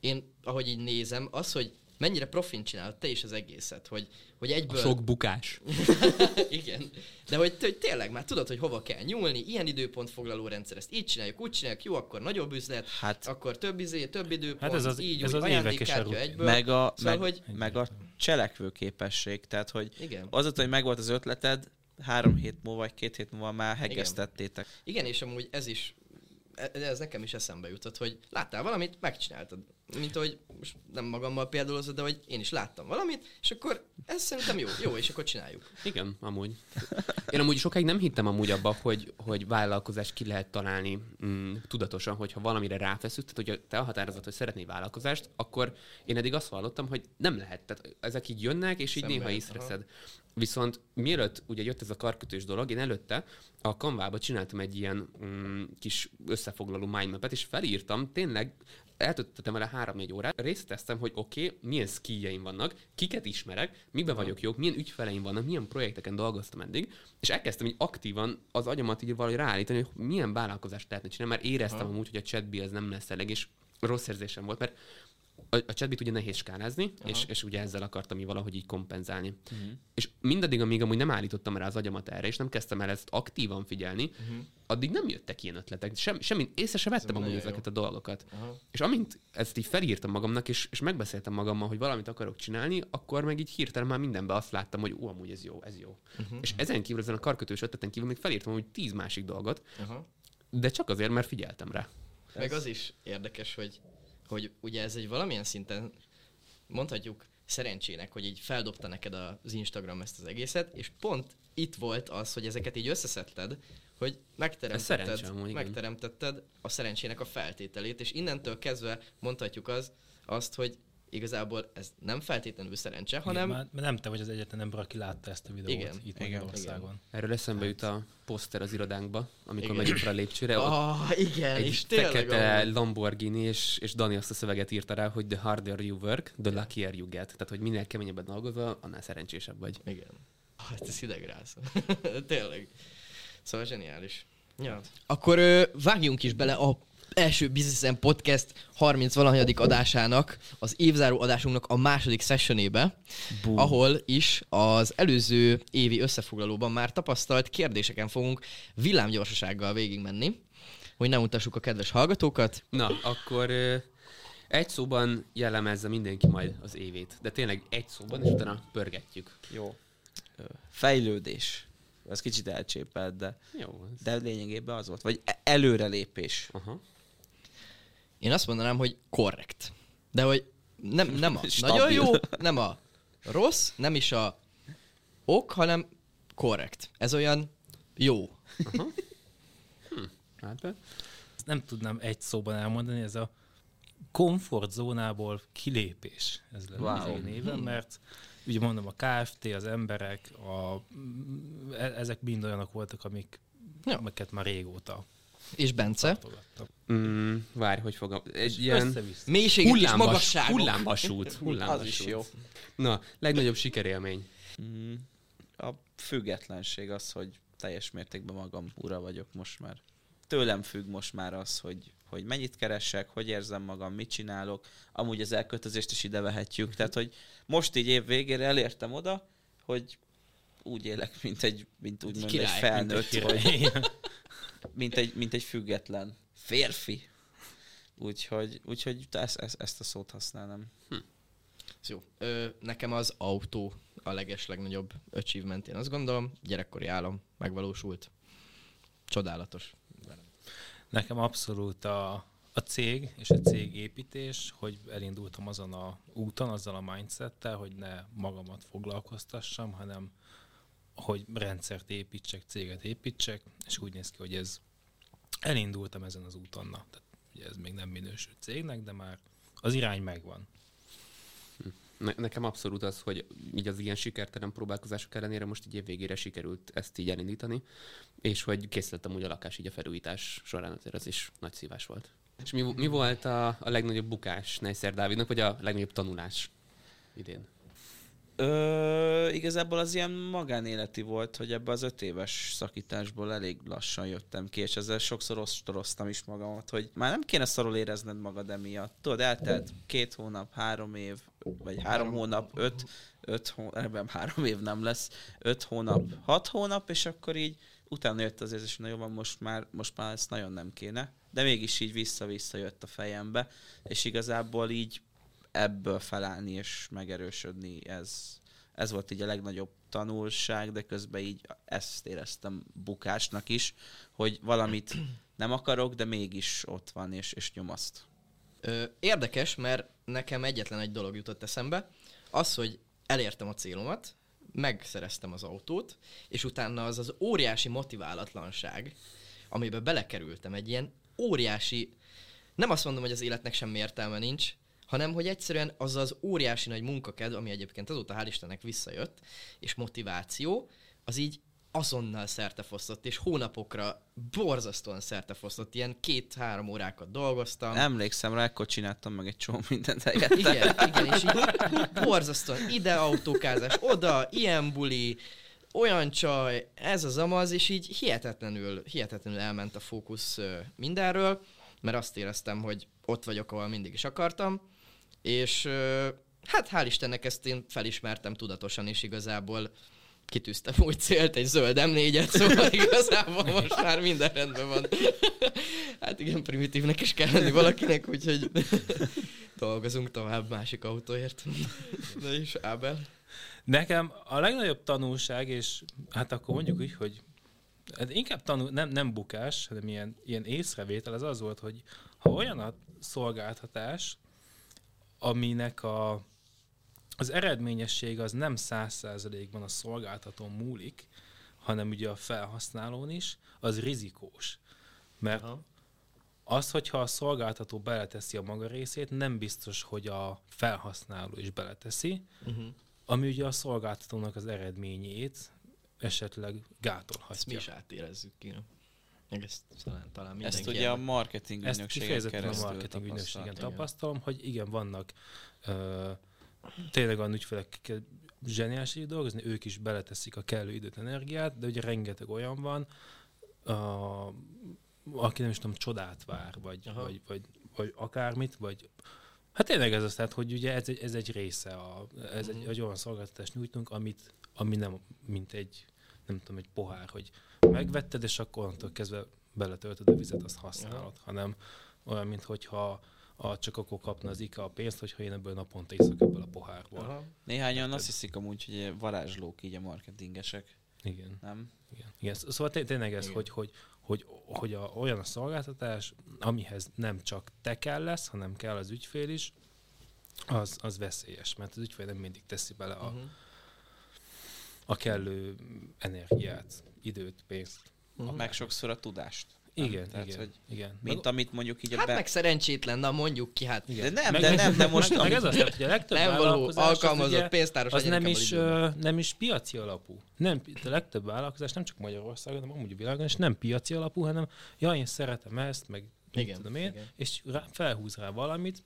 én, ahogy így nézem, az, hogy mennyire profin csinálod te is az egészet, hogy, hogy A egyből... sok bukás. Igen. De hogy, hogy tényleg már tudod, hogy hova kell nyúlni, ilyen időpont foglaló rendszer, ezt így csináljuk, úgy csináljuk, jó, akkor nagyobb üzlet, Hát akkor több izé, több időpont, Hát ez az- így, ez úgy, az a ajándékkártya egyből. meg a, Szóval, meg, hogy- meg a cselekvő képesség, tehát hogy Igen. azóta, hogy megvolt az ötleted, három hét múlva, vagy két hét múlva már hegesztettétek. Igen, és amúgy ez is, ez nekem is eszembe jutott, hogy láttál valamit, megcsináltad. Mint hogy most nem magammal például, de hogy én is láttam valamit, és akkor ez szerintem jó, jó, és akkor csináljuk. Igen, amúgy. Én amúgy sokáig nem hittem amúgy abba, hogy, hogy vállalkozást ki lehet találni mm, tudatosan, hogyha valamire ráfeszült, tehát hogyha te elhatározod, hogy szeretnél vállalkozást, akkor én eddig azt hallottam, hogy nem lehet. Tehát ezek így jönnek, és így Szembe néha észreszed. Viszont mielőtt ugye jött ez a karkötős dolog, én előtte a Canva-ba csináltam egy ilyen mm, kis összefoglaló mindmapet, és felírtam tényleg eltöltöttem vele három-négy órát, részleteztem, hogy oké, okay, milyen skilljeim vannak, kiket ismerek, miben vagyok jók, milyen ügyfeleim vannak, milyen projekteken dolgoztam eddig, és elkezdtem így aktívan az agyamat így valahogy ráállítani, hogy milyen vállalkozást lehetne csinálni, mert éreztem Aha. amúgy, hogy a chatbee ez nem lesz elég, és rossz érzésem volt, mert a, a chatbit ugye nehéz skálázni, és, és ugye ezzel akartam így valahogy így kompenzálni. Uh-huh. És mindaddig, amíg amúgy nem állítottam rá az agyamat erre, és nem kezdtem el ezt aktívan figyelni, uh-huh. addig nem jöttek ilyen ötletek. Sem, semmi, észre sem vettem amúgy nagyon jó. ezeket a dolgokat. Aha. És amint ezt így felírtam magamnak, és, és megbeszéltem magammal, hogy valamit akarok csinálni, akkor meg így hirtelen már mindenbe azt láttam, hogy ó, amúgy ez jó, ez jó. Uh-huh. És ezen kívül, ezen a karkötős ötleten kívül még felírtam hogy tíz másik dolgot, Aha. de csak azért, mert figyeltem rá. Meg az is érdekes, hogy, hogy ugye ez egy valamilyen szinten mondhatjuk szerencsének, hogy így feldobta neked az Instagram ezt az egészet, és pont itt volt az, hogy ezeket így összeszedted, hogy megteremtetted, amúgy, megteremtetted a szerencsének a feltételét, és innentől kezdve mondhatjuk az, azt, hogy igazából ez nem feltétlenül szerencse, hanem Igen, mert nem te vagy az egyetlen ember, aki látta ezt a videót Igen, itt igen, Magyarországon. Erről eszembe jut a poszter az irodánkba, amikor Igen. megyünk fel a lépcsőre. Ah, igen, egy és tényleg fekete amúgy. Lamborghini, és, és Dani azt a szöveget írta rá, hogy the harder you work, the luckier you get. Tehát, hogy minél keményebben dolgozol, annál szerencsésebb vagy. Igen. Hát ez hidegrász. Tényleg. Szóval zseniális. Ja. Akkor ö, vágjunk is bele a első Business Podcast 30 valahanyadik adásának, az évzáró adásunknak a második sessionébe, Bú. ahol is az előző évi összefoglalóban már tapasztalt kérdéseken fogunk villámgyorsasággal végigmenni, hogy ne mutassuk a kedves hallgatókat. Na, akkor egy szóban jellemezze mindenki majd az évét. De tényleg egy szóban, és utána pörgetjük. Jó. Fejlődés. Ez kicsit elcsépelt, de, Jó. Ez... de lényegében az volt. Vagy e- előrelépés. Aha. Én azt mondanám, hogy korrekt. De hogy nem, nem a Stabil. nagyon jó, nem a rossz, nem is a ok, hanem korrekt. Ez olyan jó. Hát, ö, Ezt nem tudnám egy szóban elmondani, ez a komfortzónából kilépés. Ez lenne Wow. az én évem, mert ugye mondom, a KFT, az emberek, a, e- ezek mind olyanok voltak, amik, Ja. amiket már régóta És Bence? mm, várj, hogy fogom. Egy ilyen. Mélységek és hullámvas, magasságok. hullámvasút. hullámvasút. Az is jó. Na, legnagyobb sikerélmény. Mm, a függetlenség az, hogy teljes mértékben magam ura vagyok most már. Tőlem függ most már az, hogy, hogy mennyit keresek, hogy érzem magam, mit csinálok. Amúgy az elkötözést is ide vehetjük. Tehát, hogy most így év végére elértem oda, hogy úgy élek, mint egy, mint úgymond egy király, felnőtt, Mint vagy egy mint egy, mint egy független férfi. Úgyhogy, úgyhogy ezt, ezt, ezt a szót használnám. Ez Jó. Ö, nekem az autó a leges legnagyobb achievement, én azt gondolom. Gyerekkori álom megvalósult. Csodálatos. Nekem abszolút a, a cég és a cégépítés, hogy elindultam azon a úton, azzal a mindsettel, hogy ne magamat foglalkoztassam, hanem hogy rendszert építsek, céget építsek, és úgy néz ki, hogy ez elindultam ezen az úton. Na, tehát ugye ez még nem minősül cégnek, de már az irány megvan. Ne, nekem abszolút az, hogy így az ilyen sikertelen próbálkozások ellenére most így év végére sikerült ezt így elindítani, és hogy készítettem úgy a lakás így a felújítás során, azért az is nagy szívás volt. És mi, mi volt a, a legnagyobb bukás Neisser Dávidnak, vagy a legnagyobb tanulás idén? Ö, igazából az ilyen magánéleti volt, hogy ebbe az öt éves szakításból elég lassan jöttem ki, és ezzel sokszor ostoroztam is magamat, hogy már nem kéne szarul érezned magad emiatt. Tudod, eltelt két hónap, három év, vagy három hónap, öt, öt hónap, ebben három év nem lesz, öt hónap, hat hónap, és akkor így utána jött az érzés, hogy na jó, van, most már, most már ezt nagyon nem kéne. De mégis így vissza-vissza jött a fejembe, és igazából így ebből felállni és megerősödni, ez, ez volt így a legnagyobb tanulság, de közben így ezt éreztem bukásnak is, hogy valamit nem akarok, de mégis ott van és, és nyomaszt. Ö, érdekes, mert nekem egyetlen egy dolog jutott eszembe, az, hogy elértem a célomat, megszereztem az autót, és utána az az óriási motiválatlanság, amiben belekerültem, egy ilyen óriási, nem azt mondom, hogy az életnek semmi értelme nincs, hanem hogy egyszerűen az az óriási nagy munkakedv, ami egyébként azóta hál' Istennek visszajött, és motiváció, az így azonnal szertefosztott, és hónapokra borzasztóan szertefosztott, ilyen két-három órákat dolgoztam. Emlékszem rá, akkor csináltam meg egy csomó mindent helyette. Igen, igen, és így borzasztóan ide autókázás, oda, ilyen buli, olyan csaj, ez az amaz, és így hihetetlenül, hihetetlenül elment a fókusz mindenről, mert azt éreztem, hogy ott vagyok, ahol mindig is akartam, és hát hál' Istennek ezt én felismertem tudatosan, és igazából kitűztem új célt, egy zöld M4-et, szóval igazából most már minden rendben van. Hát igen, primitívnek is kell lenni valakinek, úgyhogy dolgozunk tovább másik autóért. De is Ábel. Nekem a legnagyobb tanulság, és hát akkor mondjuk úgy, hogy hát inkább tanul, nem, nem bukás, hanem ilyen, ilyen észrevétel, az az volt, hogy ha olyan a szolgáltatás, aminek a, az eredményesség az nem száz százalékban a szolgáltatón múlik, hanem ugye a felhasználón is, az rizikós. Mert Aha. az, hogyha a szolgáltató beleteszi a maga részét, nem biztos, hogy a felhasználó is beleteszi, Uh-huh. ami ugye a szolgáltatónak az eredményét esetleg Ezt mi gátolhatja. is átérezzük ki. Meg ezt talán, talán mindenki Ezt ugye a ennek- marketing Ezt kifejezetten a marketing ügynökségen tapasztalom, hogy igen, vannak ö, tényleg olyan ügyfelekkel zseniális így dolgozni, ők is beleteszik a kellő időt, energiát, de ugye rengeteg olyan van, a, aki nem is tudom, csodát vár, vagy, Aha. vagy, vagy, vagy akármit, vagy Hát tényleg ez az, tehát, hogy ugye ez egy, ez egy része, a, ez egy, Mhm. egy olyan szolgáltatást nyújtunk, amit, ami nem mint egy, nem tudom, egy pohár, hogy megvetted, és akkor onnantól kezdve beletöltöd a vizet, azt használod, hanem olyan, mint hogyha a, csak akkor kapna az IKA a pénzt, hogyha én ebből naponta iszok ebből a pohárból. Aha. Néhányan azt hiszik amúgy, hogy varázslók így a marketingesek, Igen. nem? Igen. Igen. Szóval té- tényleg ez, Igen. hogy, hogy, hogy, hogy a, olyan a szolgáltatás, amihez nem csak te kell lesz, hanem kell az ügyfél is, az, az veszélyes, mert az ügyfél nem mindig teszi bele a, Uh-huh. a kellő energiát, időt, pénzt. Uh-huh. Meg sokszor a tudást. nem? Igen, Tehát, igen, Hogy igen. mint amit mondjuk így a Hát be... meg szerencsétlen, na mondjuk ki, hát igen. De nem, de nem, de most meg, meg ez az, tehát, hogy a legtöbb nem való vállalkozás az alkalmazott ugye, pénztáros az nem is, ö, nem is piaci alapú. Nem, a legtöbb vállalkozás nem csak Magyarországon, hanem amúgy a világon, és nem piaci alapú, hanem ja, én szeretem ezt, meg Igen, tudom én, igen. és rá, felhúz rá valamit,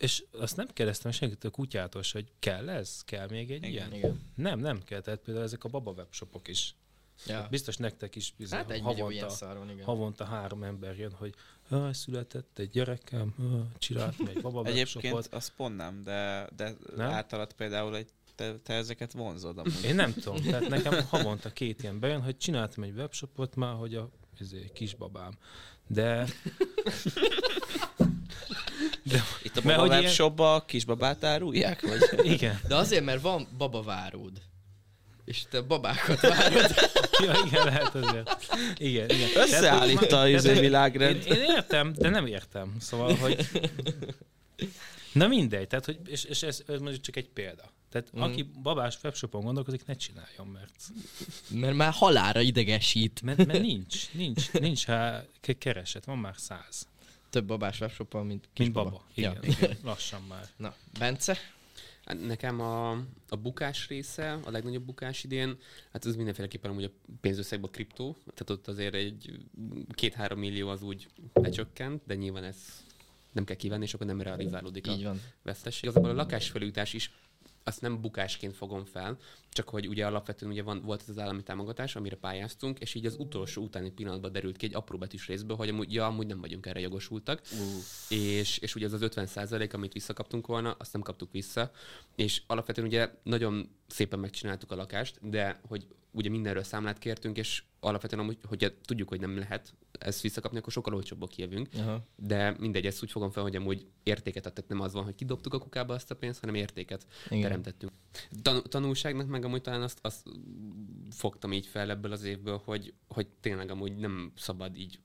és azt nem kérdeztem senkit a kutyától, hogy kell ez? Kell még egy Igen, ilyen? Igen. Nem, nem kell. Tehát például ezek a baba webshopok is. Ja. Biztos nektek is bizony, Hát egy ilyen havonta, szar van, igen. havonta három ember jön, hogy "Ah, született egy gyerekem, ah, csináltam egy baba Egyébként az pont nem, de, de Nem? általad például egy, te, te ezeket vonzod amúgy. Én nem tudom, tehát nekem havonta két ilyen bejön, hogy csináltam egy webshopot már, hogy a izé, kisbabám. De Itt a Baba ilyen- webshopba a kisbabát árulják? Vagy? igen, De azért, mert van babaváród. És te babákat várod. ja, igen, lehet azért. Igen, igen. Összeállítta a izé én, világrend. én értem, de nem értem. Szóval, hogy... Na mindegy, tehát, hogy, és, és ez, ez mondjuk csak egy példa. Tehát mm. aki babás webshopon gondolkozik, ne csináljon, mert, Mert már halára idegesít. mert, mert nincs, nincs, nincs ke- kereset, van már száz. Több babás webshopon, mint kis Mint baba. Igen, Ja. igen, lassan már. Na, Bence? Nekem a, a bukás része, a legnagyobb bukás idén, hát ez mindenféleképpen amúgy a pénzösszegben a kriptó, tehát ott azért egy két-három millió az úgy lecsökkent, de nyilván ez nem kell kivenni, és akkor nem realizálódik a Így van. veszteség. Igazából a lakásfelújítás is azt nem bukásként fogom fel, csak hogy ugye alapvetően ugye van, volt ez az állami támogatás, amire pályáztunk, és így az utolsó utáni pillanatban derült ki egy apró betűs részből, hogy amúgy, ja, amúgy nem vagyunk erre jogosultak, uh. és, és ugye az az 50 százalék, amit visszakaptunk volna, azt nem kaptuk vissza, és alapvetően ugye nagyon szépen megcsináltuk a lakást, de hogy ugye mindenről számlát kértünk, és alapvetően amúgy, hogy tudjuk, hogy nem lehet ezt visszakapni, akkor sokkal olcsóbbak jövünk. Aha. De mindegy, ezt úgy fogom fel, hogy amúgy értéket tehát nem az van, hogy kidobtuk a kukába azt a pénzt, hanem értéket Igen. teremtettünk. Tan- tanulságnak meg amúgy talán azt, azt fogtam így fel ebből az évből, hogy, hogy tényleg amúgy nem szabad így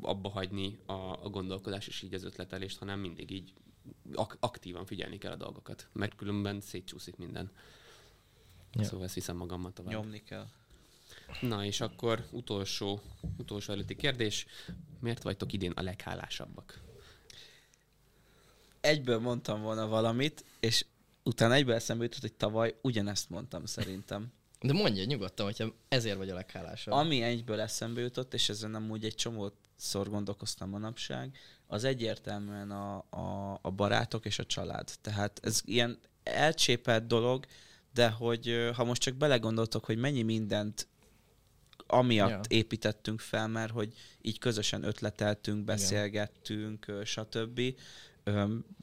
abba hagyni a, a gondolkodás és így az ötletelést, hanem mindig így ak- aktívan figyelni kell a dolgokat, mert különben szétcsúszik minden. Ja. Szóval ezt viszem magammal tovább. Nyomni kell. Na és akkor utolsó, utolsó előtti kérdés. Miért vagytok idén a leghálásabbak? Egyből mondtam volna valamit, és utána egyből eszembe jutott, hogy tavaly ugyanezt mondtam szerintem. De mondja nyugodtan, hogyha ezért vagy a leghálásabb. Ami egyből eszembe jutott, és ezen nem úgy egy csomószor gondolkoztam manapság, az egyértelműen a, a, a barátok és a család. Tehát ez ilyen elcsépelt dolog, de hogy ha most csak belegondoltok, hogy mennyi mindent amiatt ja. építettünk fel, mert hogy így közösen ötleteltünk, beszélgettünk, Igen. stb.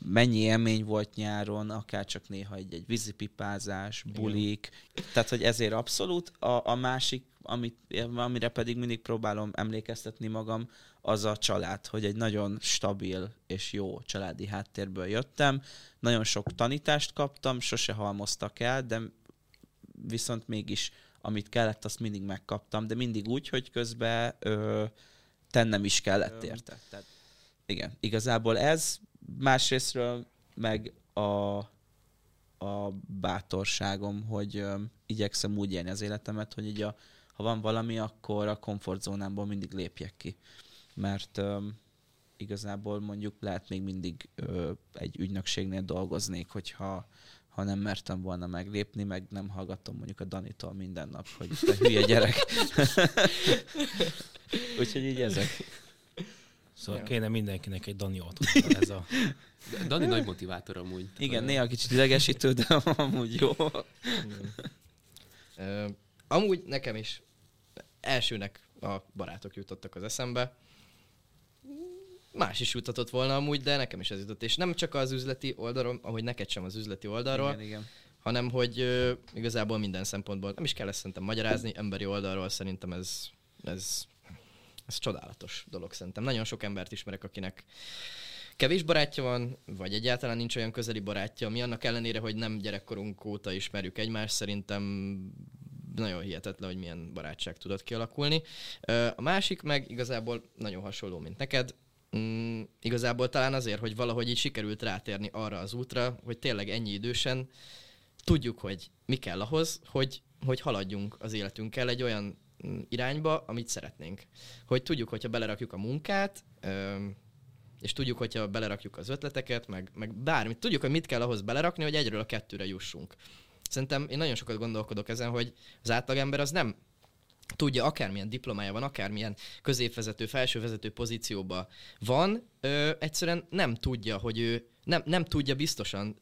Mennyi élmény volt nyáron, akár csak néha egy, egy vízipipázás, bulik. Igen. Tehát, hogy ezért abszolút. A, a másik, amit, amire pedig mindig próbálom emlékeztetni magam, az a család, hogy egy nagyon stabil és jó családi háttérből jöttem. Nagyon sok tanítást kaptam, sose halmoztak el, de viszont mégis amit kellett, azt mindig megkaptam, de mindig úgy, hogy közben ö, tennem is kellett érte. Tehát, igen, igazából ez, másrésztről meg a, a bátorságom, hogy ö, igyekszem úgy élni az életemet, hogy így a, ha van valami, akkor a komfortzónámból mindig lépjek ki. Mert ö, igazából mondjuk lehet még mindig ö, egy ügynökségnél dolgoznék, hogyha ha nem mertem volna meglépni, meg nem hallgattam mondjuk a Danitól minden nap, hogy te hülye gyerek. Úgyhogy így ezek. Szóval ja. kéne mindenkinek egy Dani otthon. Ez a... Dani nagy motivátor amúgy. Igen, néha kicsit idegesítő, de amúgy jó. amúgy nekem is elsőnek a barátok jutottak az eszembe más is jutatott volna amúgy, de nekem is ez jutott. És nem csak az üzleti oldalról, ahogy neked sem az üzleti oldalról, igen, igen. hanem hogy ö, igazából minden szempontból nem is kell ezt szerintem magyarázni, emberi oldalról szerintem ez, ez, ez csodálatos dolog szerintem. Nagyon sok embert ismerek, akinek kevés barátja van, vagy egyáltalán nincs olyan közeli barátja, mi annak ellenére, hogy nem gyerekkorunk óta ismerjük egymást, szerintem nagyon hihetetlen, hogy milyen barátság tudott kialakulni. A másik meg igazából nagyon hasonló, mint neked, Mm, igazából talán azért, hogy valahogy így sikerült rátérni arra az útra, hogy tényleg ennyi idősen tudjuk, hogy mi kell ahhoz, hogy, hogy haladjunk az életünkkel egy olyan mm, irányba, amit szeretnénk. Hogy tudjuk, hogyha belerakjuk a munkát, és tudjuk, hogyha belerakjuk az ötleteket, meg, meg bármit, tudjuk, hogy mit kell ahhoz belerakni, hogy egyről a kettőre jussunk. Szerintem én nagyon sokat gondolkodok ezen, hogy az átlagember az nem tudja, akármilyen diplomája van, akármilyen középvezető, felsővezető pozícióban van, ö, egyszerűen nem tudja, hogy ő nem, nem tudja biztosan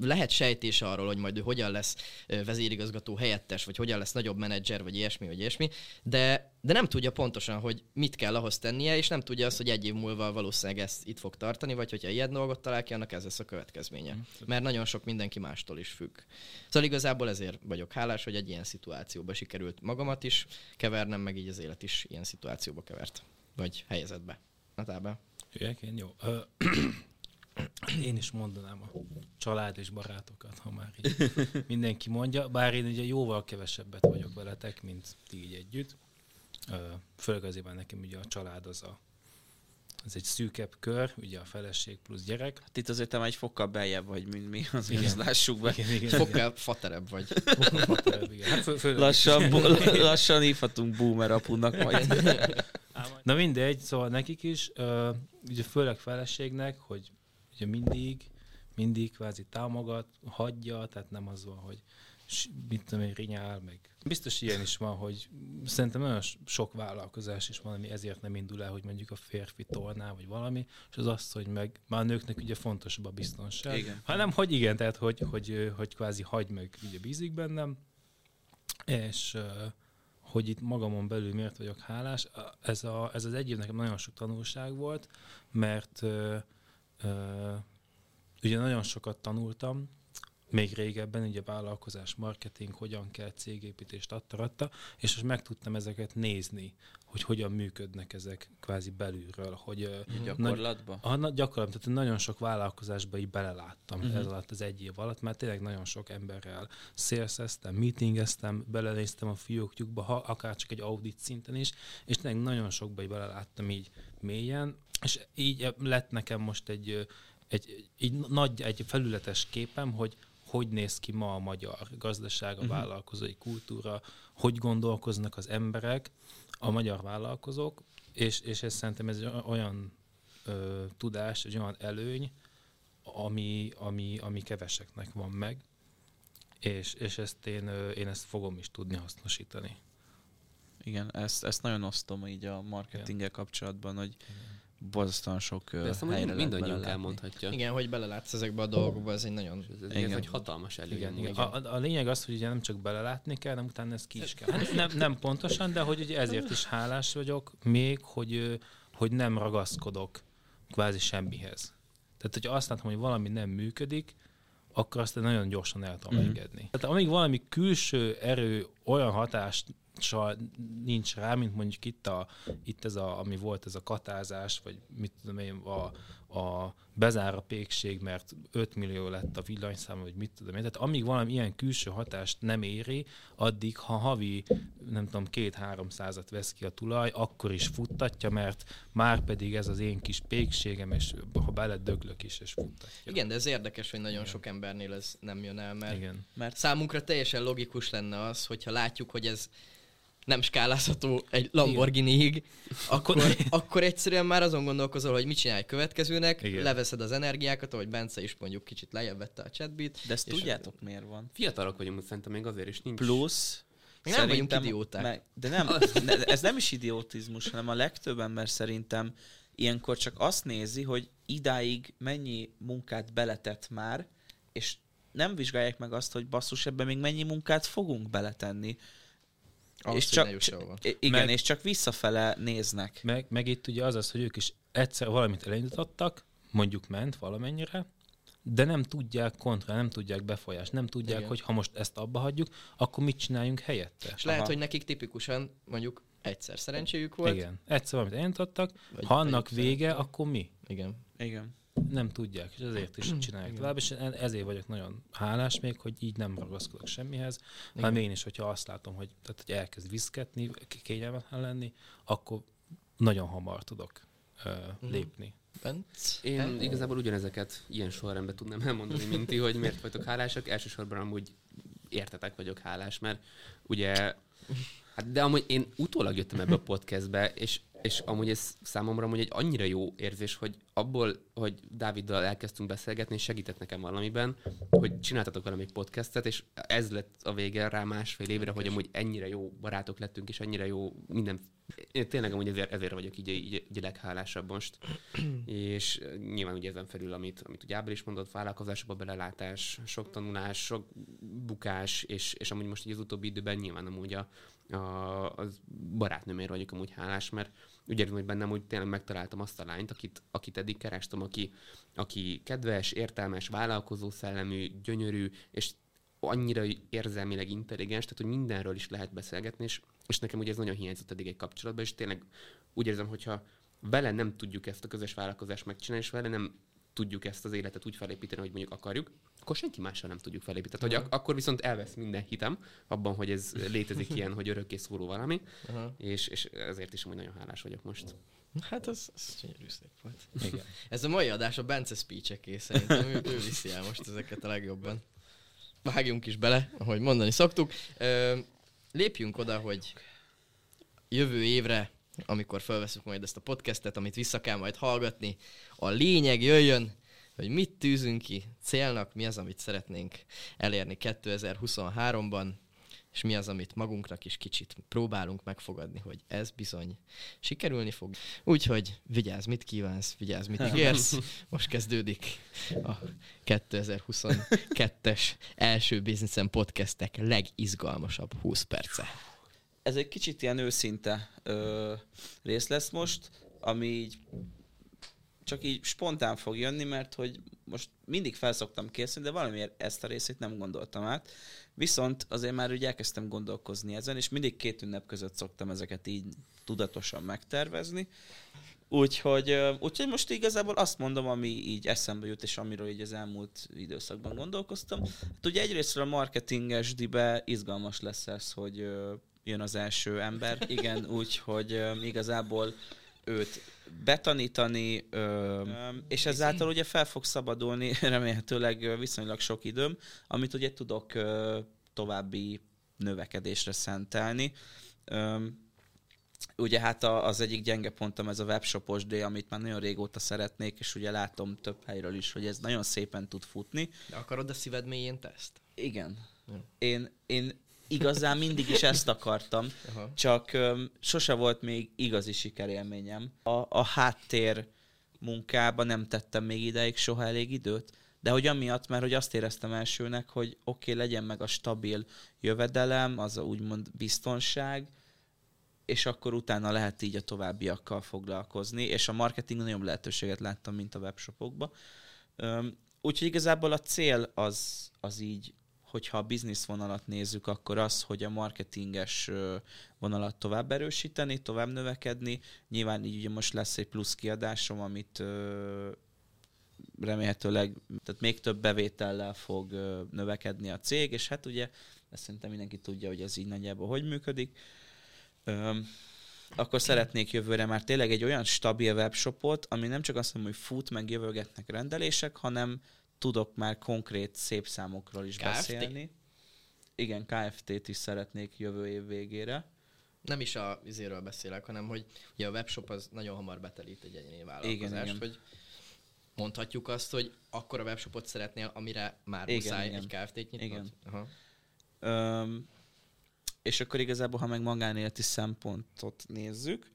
lehet sejtés arról, hogy majd ő hogyan lesz vezérigazgató helyettes, vagy hogyan lesz nagyobb menedzser, vagy ilyesmi, vagy ilyesmi, de, de nem tudja pontosan, hogy mit kell ahhoz tennie, és nem tudja azt, hogy egy év múlva valószínűleg ezt itt fog tartani, vagy hogyha ilyen dolgot talál ki, annak ez lesz a következménye. Mm. Mert nagyon sok mindenki mástól is függ. Szóval igazából ezért vagyok hálás, hogy egy ilyen szituációba sikerült magamat is kevernem, meg így az élet is ilyen szituációba kevert. Vagy helyezetbe. Natában. Hülyek, jó. Én is mondanám a család és barátokat, ha már így mindenki mondja. Bár én ugye jóval kevesebbet vagyok veletek, mint ti így együtt. Főleg azért, nekem ugye a család az a ez egy szűkebb kör, ugye a feleség plusz gyerek. Hát itt azért te egy fokkal beljebb vagy, mint mi, azért igen. lássuk be. Igen, igen, fokkal igen. faterebb vagy. faterebb, igen. Hát fő, lassan, bu- lassan hívhatunk boomer apunak majd. Na mindegy, szóval nekik is, ugye főleg feleségnek, hogy ugye mindig, mindig kvázi támogat, hagyja, tehát nem az van, hogy mit tudom én, rinyál, meg biztos ilyen is van, hogy szerintem nagyon sok vállalkozás is van, ami ezért nem indul el, hogy mondjuk a férfi torná, vagy valami, és az az, hogy meg már a nőknek ugye fontosabb a biztonság. Igen. Hanem, hogy igen, tehát hogy, hogy, ö, hogy kvázi hagyd meg, ugye bízik bennem, és hogy itt magamon belül miért vagyok hálás, ez, a, ez az egy év nekem nagyon sok tanulság volt, mert ö, ö, ugye nagyon sokat tanultam, még régebben, ugye vállalkozás, marketing, hogyan kell, cégépítést attaratta, és most meg tudtam ezeket nézni, hogy hogyan működnek ezek kvázi belülről, hogy ö, Gyakorlatban? a, na, gyakorlatilag, tehát nagyon sok vállalkozásba így beleláttam Mhm. uh-huh. ez alatt az egy év alatt, mert tényleg nagyon sok emberrel szélszeztem, meetingeztem, belenéztem a fiókjukba, ha akár csak egy audit szinten is, és tényleg nagyon sokba így beleláttam így mélyen, és így lett nekem most egy, ö, egy, egy nagy, egy felületes képem, hogy hogy néz ki ma a magyar gazdaság, a Mhm. vállalkozói kultúra, hogy gondolkoznak az emberek, a magyar vállalkozók, és, és ez szerintem ez egy olyan ö, tudás, egy olyan előny, ami, ami, ami keveseknek van meg, és, és ezt én, én ezt fogom is tudni hasznosítani. Igen, ezt, ezt nagyon osztom így a marketinggel kapcsolatban, hogy borzasztóan sok De ezt helyre lehet mindannyiunk belelátni. elmondhatja. Igen, hogy belelátsz ezekbe a dolgokba, ez egy nagyon... Ez, Igen. ez egy hatalmas előny. Igen, igen. A, a, lényeg az, hogy ugye nem csak belelátni kell, hanem utána ez ki is kell. Hát nem, nem pontosan, de hogy ugye ezért is hálás vagyok még, hogy, hogy nem ragaszkodok kvázi semmihez. Tehát, hogyha azt látom, hogy valami nem működik, akkor azt nagyon gyorsan el tudom Mhm. engedni. Tehát amíg valami külső erő olyan hatással nincs rá, mint mondjuk itt, a, itt ez a, ami volt ez a katázás, vagy mit tudom én, a, a bezár a pékség, mert 5 millió lett a villanyszám, vagy mit tudom én. Tehát amíg valami ilyen külső hatást nem éri, addig, ha havi, nem tudom, két-három százat vesz ki a tulaj, akkor is futtatja, mert már pedig ez az én kis pékségem, és ha beledöglök is, és futtatja. Igen, de ez érdekes, hogy nagyon sok embernél ez nem jön el, mert Igen. Mert számunkra teljesen logikus lenne az, hogyha látjuk, hogy ez nem skálázható egy Lamborghini-ig, akkor, akkor egyszerűen már azon gondolkozol, hogy mit csinálj következőnek, Igen. leveszed az energiákat, ahogy Bence is mondjuk kicsit lejjebb vette a chatbit. de ezt tudjátok miért van? Fiatalok vagyunk, szerintem még azért is nincs. Plusz, Mi nem vagyunk idióták. Meg, de nem, ne- ez nem is idiotizmus, hanem a legtöbb ember szerintem ilyenkor csak azt nézi, hogy idáig mennyi munkát beletett már, és nem vizsgálják meg azt, hogy basszus, ebben még mennyi munkát fogunk beletenni. Ahhoz, és csak, igen, Meg- és csak visszafele néznek. Meg, meg itt ugye az az, hogy ők is egyszer valamit elindítottak, mondjuk ment valamennyire, de nem tudják kontra, nem tudják befolyást, nem tudják, Igen. hogy ha most ezt abba hagyjuk, akkor mit csináljunk helyette. És lehet, Aha. hogy nekik tipikusan mondjuk egyszer szerencséjük volt. Igen. Egyszer valamit elindítottak, Vagy ha annak vége, akkor mi? Igen. Igen. Nem tudják, és ezért is csinálják tovább, és ezért vagyok nagyon hálás még, hogy így nem ragaszkodok semmihez, hanem én is, hogyha azt látom, hogy, tehát, hogy elkezd viszketni, kényelmetlen lenni, akkor nagyon hamar tudok ö, lépni. Bence? Én igazából ugyanezeket ilyen sorrendben tudnám elmondani, mint ti, hogy miért vagytok hálásak. Elsősorban amúgy értetek vagyok hálás, mert ugye, hát de amúgy én utólag jöttem ebbe a podcastbe, és, és amúgy ez számomra amúgy egy annyira jó érzés, hogy abból, hogy Dáviddal elkezdtünk beszélgetni, és segített nekem valamiben, hogy csináltatok velem podcastet, és ez lett a vége rá másfél évre, hogy amúgy ennyire jó barátok lettünk, és ennyire jó minden... Én tényleg amúgy ezért, ezért vagyok így, így, leghálásabb most. és nyilván ugye ezen felül, amit, amit ugye Ábel is mondott, vállalkozásokba belelátás, sok tanulás, sok bukás, és, és amúgy most így az utóbbi időben nyilván amúgy a, a, az barátnőmért vagyok amúgy hálás, mert úgy érzem, hogy bennem úgy tényleg megtaláltam azt a lányt, akit, akit eddig kerestem, aki, aki kedves, értelmes, vállalkozó szellemű, gyönyörű, és annyira érzelmileg intelligens, tehát hogy mindenről is lehet beszélgetni, és, és nekem ugye ez nagyon hiányzott eddig egy kapcsolatban, és tényleg úgy érzem, hogyha vele nem tudjuk ezt a közös vállalkozást megcsinálni, és vele nem tudjuk ezt az életet úgy felépíteni, hogy mondjuk akarjuk, akkor senki mással nem tudjuk felépíteni. Tehát, hogy ak- akkor viszont elvesz minden hitem abban, hogy ez létezik ilyen, hogy örökké szóló valami, és, és ezért is amúgy nagyon hálás vagyok most. Hát az, az gyönyörű szép volt. Igen. Ez a mai adás a Bence speech szerintem ő, ő viszi el most ezeket a legjobban. Vágjunk is bele, ahogy mondani szoktuk. Ö, lépjünk oda, hogy jövő évre, amikor felveszünk majd ezt a podcastet, amit vissza kell majd hallgatni, a lényeg jöjjön, hogy mit tűzünk ki célnak, mi az, amit szeretnénk elérni 2023-ban, és mi az, amit magunknak is kicsit próbálunk megfogadni, hogy ez bizony sikerülni fog. Úgyhogy vigyázz, mit kívánsz, vigyázz, mit ígérsz. Most kezdődik a 2022-es első Businessen podcastek legizgalmasabb 20 perce. Ez egy kicsit ilyen őszinte ö, rész lesz most, ami így csak így spontán fog jönni, mert hogy most mindig felszoktam készülni, de valamiért ezt a részét nem gondoltam át. Viszont azért már úgy elkezdtem gondolkozni ezen, és mindig két ünnep között szoktam ezeket így tudatosan megtervezni. Úgyhogy, úgyhogy most igazából azt mondom, ami így eszembe jut, és amiről így az elmúlt időszakban gondolkoztam. Hát ugye egyrésztről a marketinges dibe izgalmas lesz ez, hogy jön az első ember. Igen, úgyhogy igazából őt betanítani, ö, és ezáltal ugye fel fog szabadulni remélhetőleg viszonylag sok időm, amit ugye tudok ö, további növekedésre szentelni. Ö, ugye hát a, az egyik gyenge pontom ez a webshopos D, amit már nagyon régóta szeretnék, és ugye látom több helyről is, hogy ez nagyon szépen tud futni. De akarod a szíved mélyén teszt? Igen. Ja. Én, én igazán mindig is ezt akartam, Aha. csak öm, sose volt még igazi sikerélményem. A, a háttér munkába nem tettem még ideig soha elég időt, de hogy amiatt, mert hogy azt éreztem elsőnek, hogy oké, okay, legyen meg a stabil jövedelem, az a úgymond biztonság, és akkor utána lehet így a továbbiakkal foglalkozni, és a marketing nagyobb lehetőséget láttam, mint a webshopokba. Úgyhogy igazából a cél az, az így, hogyha a biznisz vonalat nézzük, akkor az, hogy a marketinges vonalat tovább erősíteni, tovább növekedni. Nyilván így ugye most lesz egy plusz kiadásom, amit remélhetőleg tehát még több bevétellel fog növekedni a cég, és hát ugye ezt szerintem mindenki tudja, hogy ez így nagyjából hogy működik. Öm, akkor szeretnék jövőre már tényleg egy olyan stabil webshopot, ami nem csak azt mondom, hogy fut, meg jövőgetnek rendelések, hanem tudok már konkrét szép számokról is KFT? beszélni. Igen, KFT-t is szeretnék jövő év végére. Nem is a izéről beszélek, hanem hogy ugye a webshop az nagyon hamar betelít egy egyéni vállalkozást, igen. hogy mondhatjuk azt, hogy akkor a webshopot szeretnél, amire már Igen, muszáj igen. egy KFT-t nyitnod? Igen. Aha. Öm, és akkor igazából, ha meg magánéleti szempontot nézzük,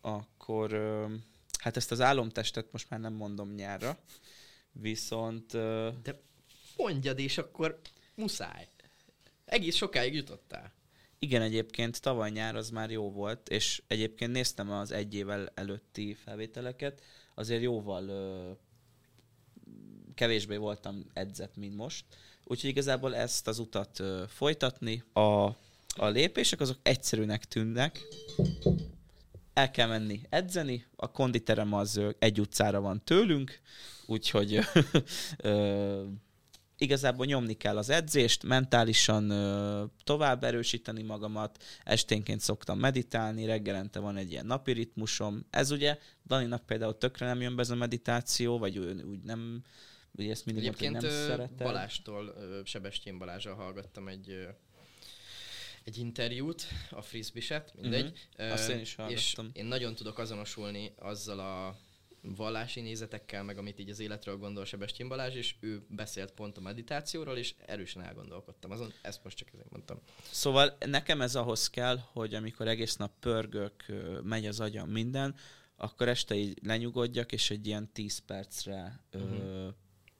akkor öm, hát ezt az álomtestet most már nem mondom nyárra, viszont De mondjad, és akkor muszáj. Egész sokáig jutottál. igen, egyébként tavaly nyár az már jó volt, és egyébként néztem az egy évvel előtti felvételeket, azért jóval ö, kevésbé voltam edzett, mint most. Úgyhogy igazából ezt az utat ö, folytatni. A, a lépések azok egyszerűnek tűnnek. El kell menni edzeni, a konditerem az ö, egy utcára van tőlünk, úgyhogy igazából nyomni kell az edzést, mentálisan ö, tovább erősíteni magamat, esténként szoktam meditálni, reggelente van egy ilyen napi ritmusom. Ez ugye Daninak például tökre nem jön be ez a meditáció, vagy ő úgy nem, ugye ezt mindig mondta, Egyébként nem ö, szeretem. Balástól, Sebestyén Balázsral hallgattam egy ö, egy interjút, a Frisbiset, mindegy. Ö, Azt én is És hallgattam. én nagyon tudok azonosulni azzal a vallási nézetekkel, meg amit így az életről gondol Sebestyén Balázs, és ő beszélt pont a meditációról, és erősen elgondolkodtam azon, ezt most csak ezért mondtam. Szóval nekem ez ahhoz kell, hogy amikor egész nap pörgök, megy az agyam minden, akkor este így lenyugodjak, és egy ilyen 10 percre ö, Mhm.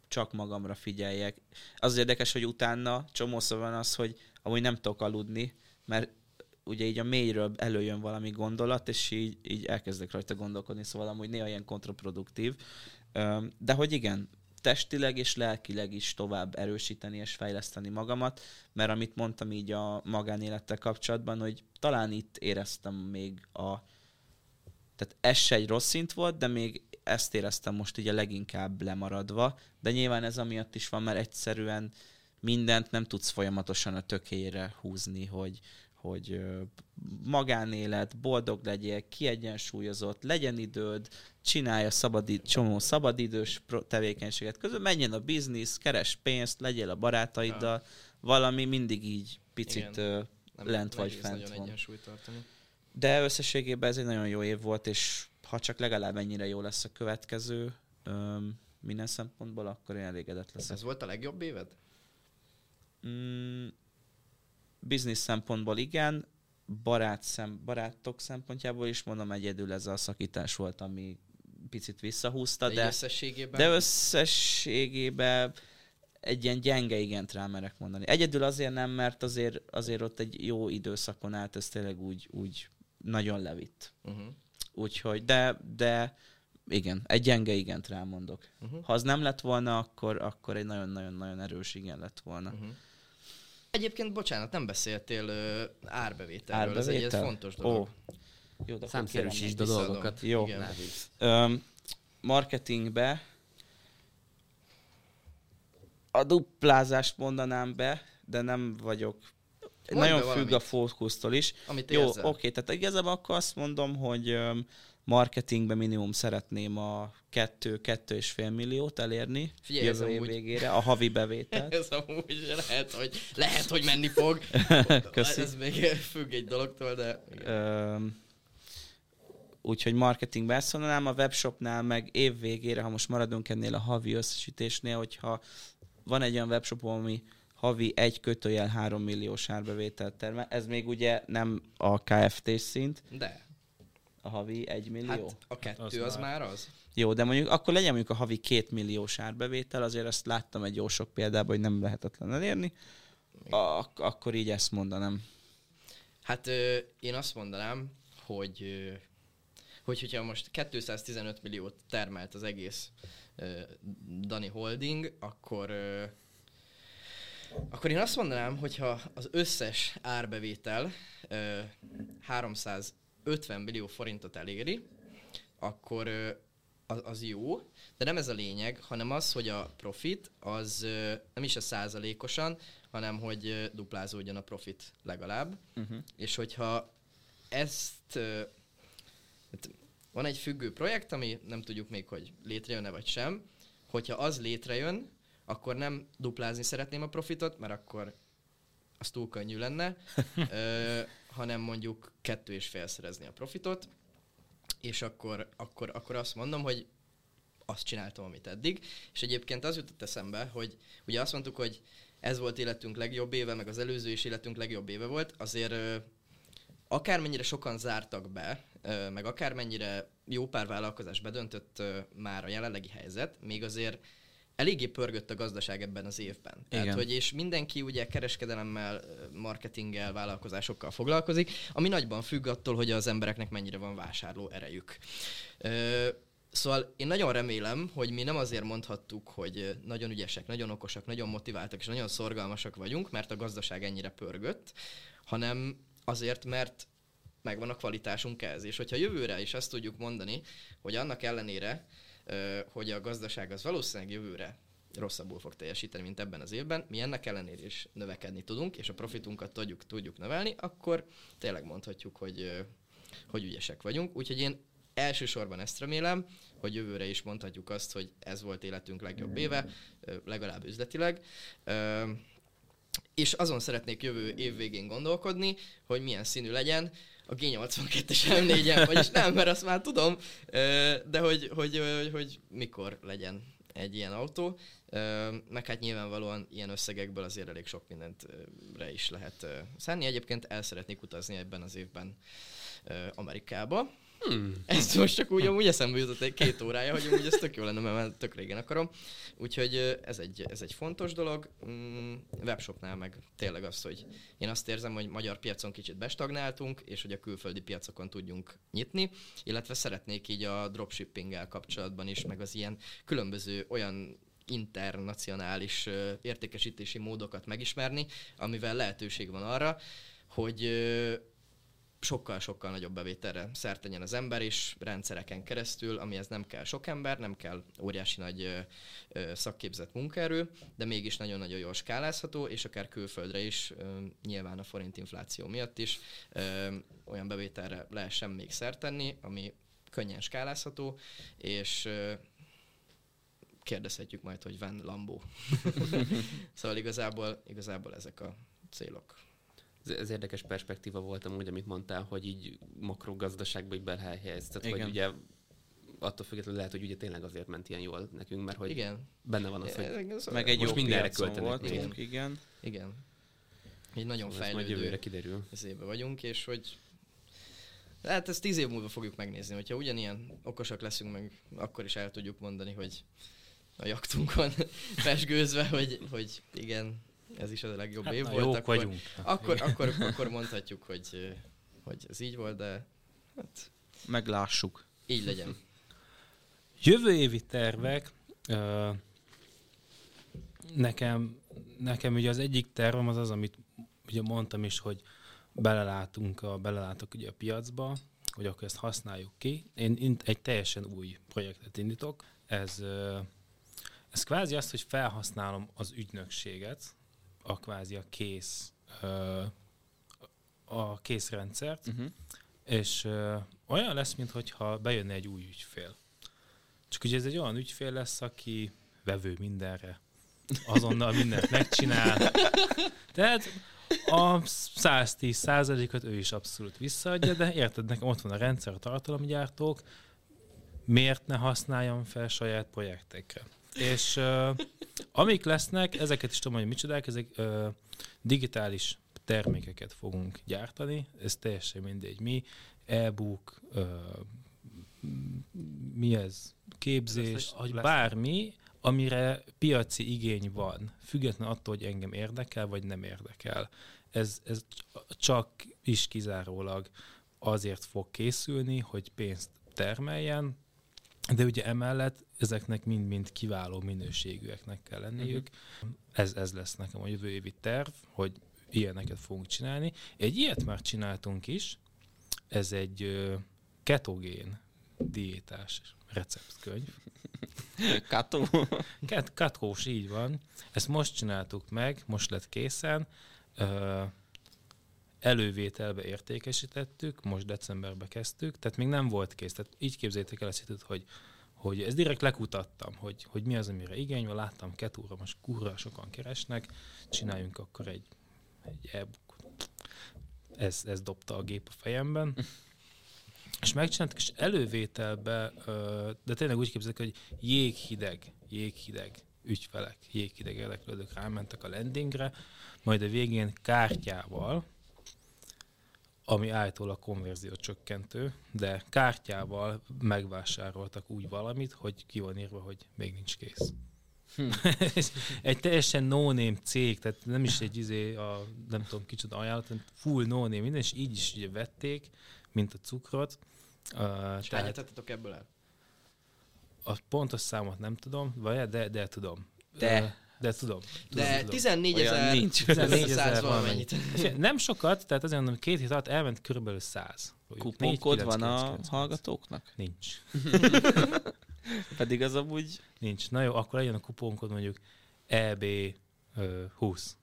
csak magamra figyeljek. Az, az érdekes, hogy utána csomószor van az, hogy amúgy nem tudok aludni, mert ugye így a mélyről előjön valami gondolat, és így, így elkezdek rajta gondolkodni, szóval amúgy néha ilyen kontraproduktív. De hogy igen, testileg és lelkileg is tovább erősíteni és fejleszteni magamat, mert amit mondtam így a magánélettel kapcsolatban, hogy talán itt éreztem még a... Tehát ez se egy rossz szint volt, de még ezt éreztem most így a leginkább lemaradva, de nyilván ez amiatt is van, mert egyszerűen mindent nem tudsz folyamatosan a tökéjére húzni, hogy, hogy magánélet, boldog legyél, kiegyensúlyozott, legyen időd, csinálja szabadid, csomó szabadidős tevékenységet közben, menjen a biznisz, keres pénzt, legyél a barátaiddal, valami mindig így picit Igen. ö, lent vagy fent nagyon van. tartani. De összességében ez egy nagyon jó év volt, és ha csak legalább ennyire jó lesz a következő, öm, minden szempontból, akkor én elégedett leszek. Ez volt a legjobb éved? Mm, biznisz szempontból igen, barát szem, barátok szempontjából is mondom, egyedül ez a szakítás volt, ami picit visszahúzta, De, de, összességében? de összességében egy ilyen gyenge igent rá merek mondani. Egyedül azért nem, mert azért, azért ott egy jó időszakon át ez tényleg úgy, úgy nagyon levitt. Uh-huh. Úgyhogy, de, de igen, egy gyenge igent rámondok. Uh-huh. Ha az nem lett volna, akkor, akkor egy nagyon-nagyon-nagyon erős igen lett volna. Uh-huh. Egyébként, bocsánat, nem beszéltél uh, árbevételről, ez egy ez Árbevétel? fontos dolog. Ó, jó, de Számszerűsítsd a dolgokat. Jó. Igen. Dávid. Öm, marketingbe a duplázást mondanám be, de nem vagyok. Mondd Nagyon függ valamit. a fókusztól is. Amit Jó, érzel. oké, tehát igazából akkor azt mondom, hogy öm, marketingbe minimum szeretném a kettő, kettő és fél milliót elérni Figyelj, jövő év amúgy- végére, a havi bevételt. Ez amúgy lehet, hogy, lehet, hogy menni fog. Köszi. Ez még függ egy dologtól, de... úgyhogy marketingbe ezt mondanám, a webshopnál meg év végére, ha most maradunk ennél a havi összesítésnél, hogyha van egy olyan webshop, ami havi egy kötőjel 3 milliós árbevételt termel, ez még ugye nem a KFT szint, De, a havi 1 millió. hát a kettő Az az, már- már az. Jó, de mondjuk akkor legyen mondjuk a havi 2 milliós árbevétel, azért azt láttam egy jó sok példában, hogy nem lehetetlen elérni. Ak- akkor így ezt mondanám. Hát ö, én azt mondanám, hogy, ö, hogy hogyha most 215 milliót termelt az egész ö, Dani Holding, akkor ö, akkor én azt mondanám, hogyha az összes árbevétel ö, 350 millió forintot eléri, akkor az, az jó, de nem ez a lényeg, hanem az, hogy a profit az nem is a százalékosan, hanem hogy duplázódjon a profit legalább. Uh-huh. És hogyha ezt hát van egy függő projekt, ami nem tudjuk még, hogy létrejön-e vagy sem, hogyha az létrejön, akkor nem duplázni szeretném a profitot, mert akkor az túl könnyű lenne, ö, hanem mondjuk kettő és félszerezni a profitot, és akkor, akkor, akkor azt mondom, hogy azt csináltam, amit eddig. És egyébként az jutott eszembe, hogy ugye azt mondtuk, hogy ez volt életünk legjobb éve, meg az előző is életünk legjobb éve volt, azért akármennyire sokan zártak be, meg akármennyire jó pár vállalkozás bedöntött már a jelenlegi helyzet, még azért eléggé pörgött a gazdaság ebben az évben. Tehát, Igen. hogy és mindenki ugye kereskedelemmel, marketinggel, vállalkozásokkal foglalkozik, ami nagyban függ attól, hogy az embereknek mennyire van vásárló erejük. Ö, Szóval én nagyon remélem, hogy mi nem azért mondhattuk, hogy nagyon ügyesek, nagyon okosak, nagyon motiváltak és nagyon szorgalmasak vagyunk, mert a gazdaság ennyire pörgött, hanem azért, mert megvan a kvalitásunk ez. És hogyha jövőre is azt tudjuk mondani, hogy annak ellenére, hogy a gazdaság az valószínűleg jövőre rosszabbul fog teljesíteni, mint ebben az évben, mi ennek ellenére is növekedni tudunk, és a profitunkat tudjuk, tudjuk növelni, akkor tényleg mondhatjuk, hogy, hogy ügyesek vagyunk. Úgyhogy én elsősorban ezt remélem, hogy jövőre is mondhatjuk azt, hogy ez volt életünk legjobb éve, ö, legalább üzletileg. És azon szeretnék jövő év végén gondolkodni, hogy milyen színű legyen a G82-es M4-en, vagyis nem, mert azt már tudom, de hogy, hogy, hogy, hogy mikor legyen egy ilyen autó, meg hát nyilvánvalóan ilyen összegekből azért elég sok mindentre is lehet ö, szánni. Egyébként el szeretnék utazni ebben az évben Amerikába. Hmm. Ez most csak úgy, amúgy eszembe jutott egy két órája, hogy amúgy ez tök jó lenne, mert tök régen akarom. Úgyhogy ez egy, ez egy fontos dolog. Mm, webshopnál meg tényleg az, hogy én azt érzem, hogy magyar piacon kicsit bestagnáltunk, és hogy a külföldi piacokon tudjunk nyitni, illetve szeretnék így a dropshippinggel kapcsolatban is, meg az ilyen különböző olyan internacionális értékesítési módokat megismerni, amivel lehetőség van arra, hogy sokkal-sokkal nagyobb bevételre szert tegyen az ember is rendszereken keresztül, amihez nem kell sok ember, nem kell óriási nagy ö, ö, szakképzett munkaerő, de mégis nagyon-nagyon jól skálázható, és akár külföldre is, ö, nyilván a forint infláció miatt is ö, olyan bevételre lehessen még szert tenni, ami könnyen skálázható, és ö, kérdezhetjük majd, hogy van Lambó. szóval igazából, igazából ezek a célok. Ez, ez érdekes perspektíva volt amúgy, amit mondtál, hogy így makrogazdaságba így belehelyezted, hogy Igen. ugye attól függetlenül lehet, hogy ugye tényleg azért ment ilyen jól nekünk, mert hogy Igen. benne van az, hogy Ez- Meg egy Most jó mindenre költenek voltunk, igen. Igen. Egy nagyon majd fejlődő jövőre kiderül. izébe vagyunk, és hogy hát ezt tíz év múlva fogjuk megnézni, hogyha ugyanilyen okosak leszünk meg, akkor is el tudjuk mondani, hogy a jaktunkon pesgőzve, hogy, hogy igen, ez is a legjobb Hát, év na, volt, jók akkor, vagyunk. akkor, akkor, akkor mondhatjuk, hogy, hogy ez így volt, de hát Meglássuk. így legyen. Jövő évi tervek, nekem, nekem ugye az egyik tervem az az, amit ugye mondtam is, hogy belelátunk a, belelátok ugye a piacba, hogy akkor ezt használjuk ki. Én egy teljesen új projektet indítok. Ez, ez kvázi azt, hogy felhasználom az ügynökséget, a kvázi a kész, a készrendszert, Uh-huh. és ö, olyan lesz, mintha bejönne egy új ügyfél. Csak ugye ez egy olyan ügyfél lesz, aki vevő mindenre. Azonnal mindent megcsinál. Tehát a 110 százalékot ő is abszolút visszaadja, de érted, nekem ott van a rendszer, a tartalomgyártók, miért ne használjam fel saját projektekre? És uh, amik lesznek, ezeket is tudom, hogy micsodák, ezek uh, digitális termékeket fogunk gyártani, ez teljesen mindegy. Mi, e-book, uh, mi ez, képzés, Lesz- vagy lesz- bármi, amire piaci igény van, független attól, hogy engem érdekel, vagy nem érdekel. Ez, ez csak is kizárólag azért fog készülni, hogy pénzt termeljen, de ugye emellett ezeknek mind-mind kiváló minőségűeknek kell lenniük. Ez, ez lesz nekem a jövő évi terv, hogy ilyeneket fogunk csinálni. Egy ilyet már csináltunk is, ez egy ketogén diétás receptkönyv. Kato. Ket, katkós, így van. Ezt most csináltuk meg, most lett készen. Elővételbe értékesítettük, most decemberbe kezdtük, tehát még nem volt kész. Tehát így képzeljétek el ezt, hogy, hogy ez direkt lekutattam, hogy, hogy mi az, amire igény van, láttam ketúra, most kurva sokan keresnek, csináljunk akkor egy, egy e-book. Ez, ez dobta a gép a fejemben. És megcsináltuk, és elővételbe, de tényleg úgy képzeljétek, hogy jéghideg, jéghideg ügyfelek, jéghideg érdeklődők rámentek a landingre, majd a végén kártyával, ami állítólag konverzió csökkentő, de kártyával megvásároltak úgy valamit, hogy ki van írva, hogy még nincs kész. egy teljesen no-name cég, tehát nem is egy izé, a, nem tudom kicsoda ajánlat, hanem full no-name minden, és így is ugye vették, mint a cukrot. Uh, És tehát ebből el? a pontos számot nem tudom, vagy de, de tudom. De. Ö, de tudom. tudom, De tudom. 14 Olyan ezer, nincs. 14 ezer 100 valamennyit. Nem sokat, tehát azért mondom, hogy két hét alatt elment körülbelül 100. Kuponkod van a 4,999. hallgatóknak? Nincs. Pedig az amúgy... Nincs. Na jó, akkor legyen a kuponkod mondjuk EB ö, 20.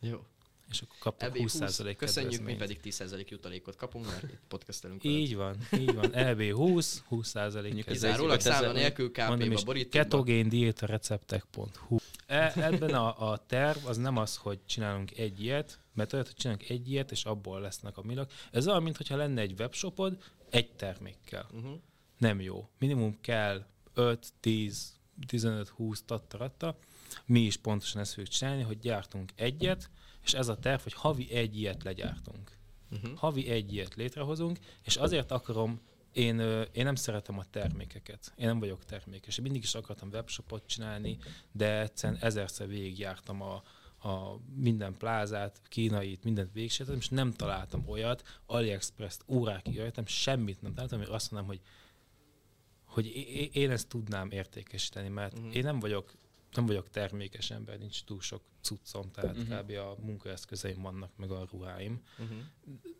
Jó. És akkor kaptok EB 20 20, százalék köszönjük, mi pedig 10% jutalékot kapunk, mert itt podcastelünk. Így van, így van. EB 20, 20 százalék. Kizárólag egy 5000 számla nélkül KP-ba is, borítóba. ketogén diéta receptek.hu. E, ebben a, a terv az nem az, hogy csinálunk egy ilyet, mert olyat, hogy csinálunk egy ilyet, és abból lesznek a milak. Ez olyan, mintha lenne egy webshopod egy termékkel. Uh-huh. Nem jó. Minimum kell 5, 10, 15, 20 tattaratta. Mi is pontosan ezt fogjuk csinálni, hogy gyártunk egyet, és ez a terv, hogy havi egy ilyet legyártunk. Uh-huh. Havi egy ilyet létrehozunk, és azért akarom, én, én nem szeretem a termékeket. Én nem vagyok termékes. Én mindig is akartam webshopot csinálni, de egyszerűen ezerszer végigjártam a, a minden plázát, kínait, mindent végigsértem, és nem találtam olyat, AliExpress-t órákig jöttem, semmit nem találtam, hogy azt mondom, hogy hogy én ezt tudnám értékesíteni, mert uh-huh. én nem vagyok nem vagyok termékes ember, nincs túl sok cuccom, tehát uh-huh. kb. a munkaeszközeim vannak, meg a ruháim. Uh-huh.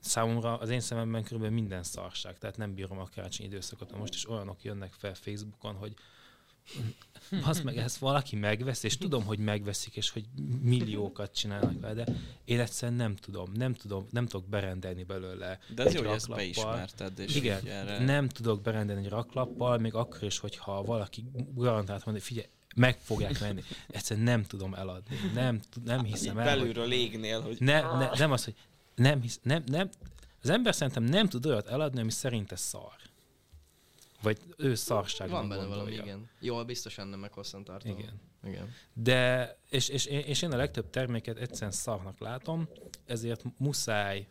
Számomra az én szememben körülbelül minden szarság, tehát nem bírom a karácsonyi időszakot. Most is olyanok jönnek fel Facebookon, hogy az meg ezt valaki megvesz, és tudom, hogy megveszik, és hogy milliókat csinálnak vele, de én egyszerűen nem tudom, nem tudom, nem tudok berendelni belőle De ez egy jó, hogy ezt raklappal. beismerted, és Igen, erre... nem tudok berendelni egy raklappal, még akkor is, hogyha valaki garantált mondja, figyelj, meg fogják venni. Egyszerűen nem tudom eladni. Nem, nem hiszem el, hogy Belülről égnél, hogy... ne, ne, nem az, hogy nem hisz, nem, nem, az ember szerintem nem tud olyat eladni, ami szerinte szar. Vagy ő szarságnak Van benne gondolja. valami, igen. Jól, biztosan nem meg hosszantartó. Igen. Igen. De, és, és, én- és én a legtöbb terméket egyszerűen szarnak látom, ezért muszáj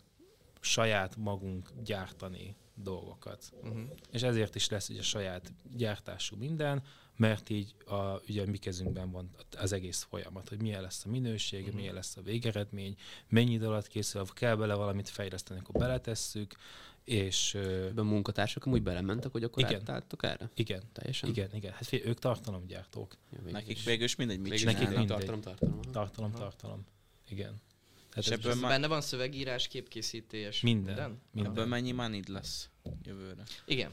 saját magunk gyártani dolgokat. Uh-huh. És ezért is lesz ugye saját gyártású minden, mert így a, ugye a mi kezünkben van az egész folyamat, hogy milyen lesz a minőség, Mhm. milyen lesz a végeredmény, mennyi idő alatt készül, ha kell bele valamit fejleszteni, akkor beletesszük, és Ebben a munkatársak amúgy belementek, hogy akkor Igen. átálltok erre? igen, Teljesen? igen, igen. Hát fél, ők tartalomgyártók. Ja, végül Nekik is. végül is mindegy, mit Végül nekik mindegy. Tartalom, tartalom. aha. Tartalom, Aha. tartalom. Igen. Tehát És ez ebből, ma, Benne van szövegírás, képkészítés, minden. minden? minden. ebből mennyi money lesz jövőre? Igen.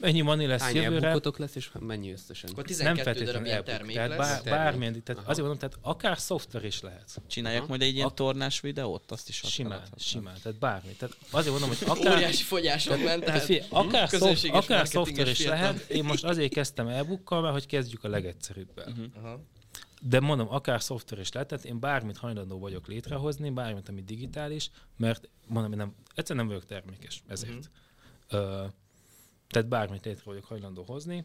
Ennyi money lesz Hány jövőre. lesz, és mennyi összesen? Akkor Nem 12 darab feltétlenül ilyen e-book, termék tehát lesz. bár, Termék. bármilyen, tehát Aha. azért mondom, tehát akár szoftver is lehet. Csinálják Aha. majd egy ilyen Ak- tornás videót? Azt is Simán, simán, tehát bármi. Tehát azért mondom, hogy akár, Óriási fogyások ment, tehát figyelj, akár, szoft, akár szoftver is fiatal. lehet. Én most azért kezdtem e-bookkal, mert hogy kezdjük a legegyszerűbbel. Mhm. De mondom, akár szoftver is lehet, tehát én bármit hajlandó vagyok létrehozni, bármit, ami digitális, mert mondom, én nem, egyszerűen nem vagyok termékes ezért. Mhm. Ö, tehát bármit létre vagyok hajlandó hozni,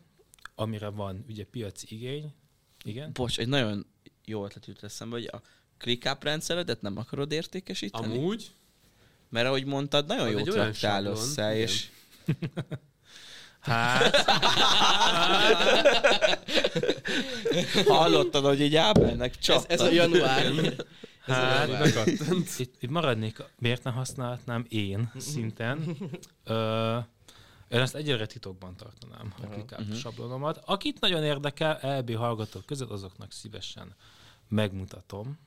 amire van ugye piaci igény, igen, Bocs, egy nagyon jó ötlet jut eszembe, hogy a ClickUp rendszeredet nem akarod értékesíteni? Amúgy? Mert ahogy mondtad, nagyon Az jót egy olyan raktál sablon, össze, igen. és Hát, hallottad, hogy így Ábelnek Ez, csapta. ez a január. Ez a Hát, január. itt, itt maradnék, miért ne használhatnám én szinten. Ö, én ezt egyre titokban tartanám, a Aha. ClickUp Mhm. sablonomat. Akit nagyon érdekel, LB hallgatók között, azoknak szívesen megmutatom.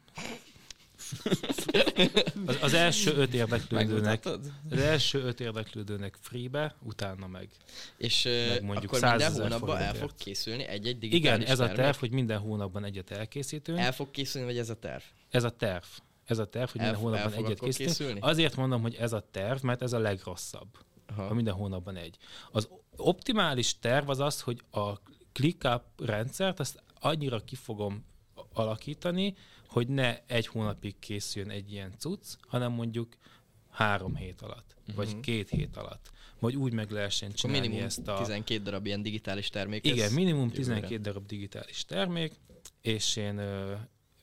Az, az első öt érdeklődőnek, az első öt érdeklődőnek freebe, utána meg. És Meg mondjuk akkor minden 100 000 hónapban el fog készülni egy-egy Igen, digitális ez a terv, hogy minden hónapban egyet elkészítünk. El fog készülni, vagy ez a terv? Ez a terv. Ez a terv, hogy El, minden hónapban el egyet készítünk. készülni? Azért mondom, hogy ez a terv, mert ez a legrosszabb, Aha. minden hónapban egy. Az optimális terv az az, hogy a ClickUp rendszert azt annyira ki fogom alakítani, hogy ne egy hónapig készüljön egy ilyen cucc, hanem mondjuk három hét alatt, vagy Mhm. két hét alatt. Vagy úgy meg lehessen csinálni minimum ezt a... 12 darab ilyen digitális termék. Igen, minimum jövőre. 12 darab digitális termék, és én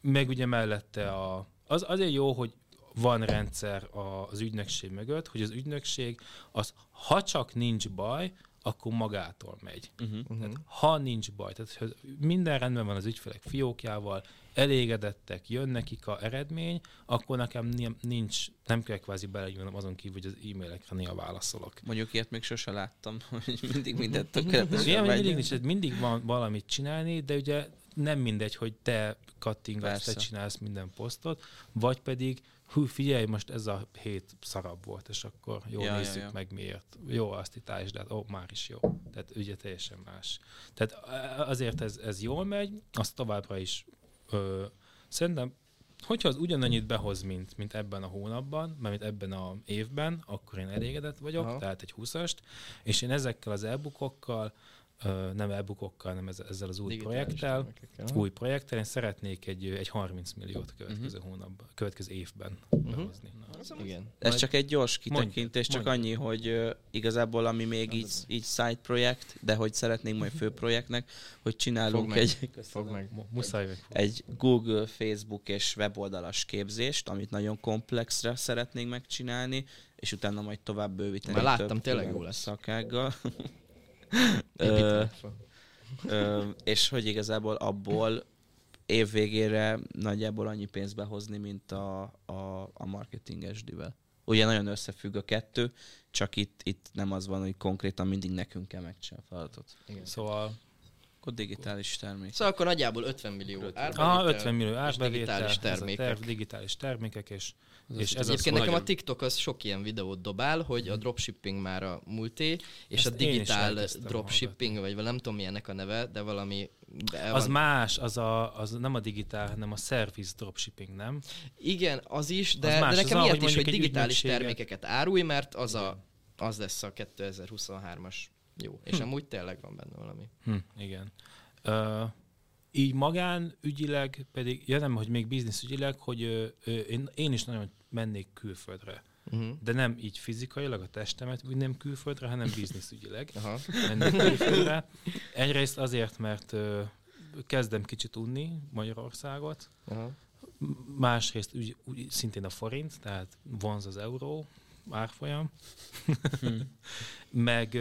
meg ugye mellette a, az azért jó, hogy van rendszer a, az ügynökség mögött, hogy az ügynökség az, ha csak nincs baj, akkor magától megy. Uh-huh. Tehát, ha nincs baj, tehát hogy minden rendben van az ügyfelek fiókjával, elégedettek, jön nekik a eredmény, akkor nekem ni- nincs, nem kell kvázi belenyúlnom azon kívül, hogy az e-mailekre néha válaszolok. Mondjuk ilyet még sose láttam, hogy mindig mindent tökéletesen Ilyen, mindig, nincs, mindig van valamit csinálni, de ugye nem mindegy, hogy te kattingatsz, te Persze. csinálsz minden posztot, vagy pedig, hú, figyelj, most ez a hét szarabb volt, és akkor jó, Ja, nézzük ja, ja. meg miért. Jó, azt itt állítsd, de hát, ó, már is jó. Tehát ugye teljesen más. Tehát azért ez, ez jól megy, azt továbbra is ö, szerintem Hogyha az ugyanannyit behoz, mint, mint ebben a hónapban, mert mint ebben a évben, akkor én elégedett vagyok, Aha. Tehát egy 20-ast, és én ezekkel az e-bookokkal, ö, nem e-bookokkal, hanem ezzel, az új Digitális projekttel, termékekkel. Új projekttel, én szeretnék egy, egy 30 milliót következő uh-huh. hónapban, következő évben Mhm. behozni. Na. Igen. Ez Majd- csak egy gyors kitekintés, csak annyi, hogy uh, igazából ami még így, így side projekt, de hogy szeretnénk majd fő projektnek, hogy csinálunk meg. egy, Fog meg. Mu- Muszáj vagy. egy Google, Facebook és weboldalas képzést, amit nagyon komplexre szeretnénk megcsinálni, és utána majd tovább bővíteni. Már láttam, tényleg jó lesz. Szakággal. Ö. Ö, és hogy igazából abból év végére nagyjából annyi pénzt behozni, mint a, a, a marketing SD-vel. Ugye nagyon összefügg a kettő, csak itt, itt nem az van, hogy konkrétan mindig nekünk kell megcsinálni a feladatot. Igen. Szóval, Akkor digitális termék. Szóval akkor nagyjából 50 millió árbevétel. aha, 50 millió árbevétel, digitális a termékek. terv, digitális termékek, és, Az és az ez a Egyébként nekem a nagyon- TikTok az sok ilyen videót dobál, hogy a dropshipping már a múlté, és Ezt a digitál dropshipping, vagy nem tudom milyennek a neve, de valami... De Az van. más, az, a, az nem a digitál, hanem a service dropshipping, nem? Igen, az is, de, Az de más, az nekem ahogy ilyet is, hogy digitális ügynökséget- termékeket árulj, mert az, a, az lesz a 2023-as jó. És amúgy tényleg van benne valami. Hm, igen. Ö, így magánügyileg pedig, ja nem, hogy még bizniszügyileg, hogy ö, ö, én, én is nagyon mennék külföldre. Uh-huh. de nem így fizikailag a testemet vinném külföldre, hanem bizniszügyileg Aha. mennék külföldre. Egyrészt azért, mert ö, kezdem kicsit unni Magyarországot, Aha. másrészt úgy, úgy, szintén a forint, tehát vonz az euró árfolyam, Hm. meg,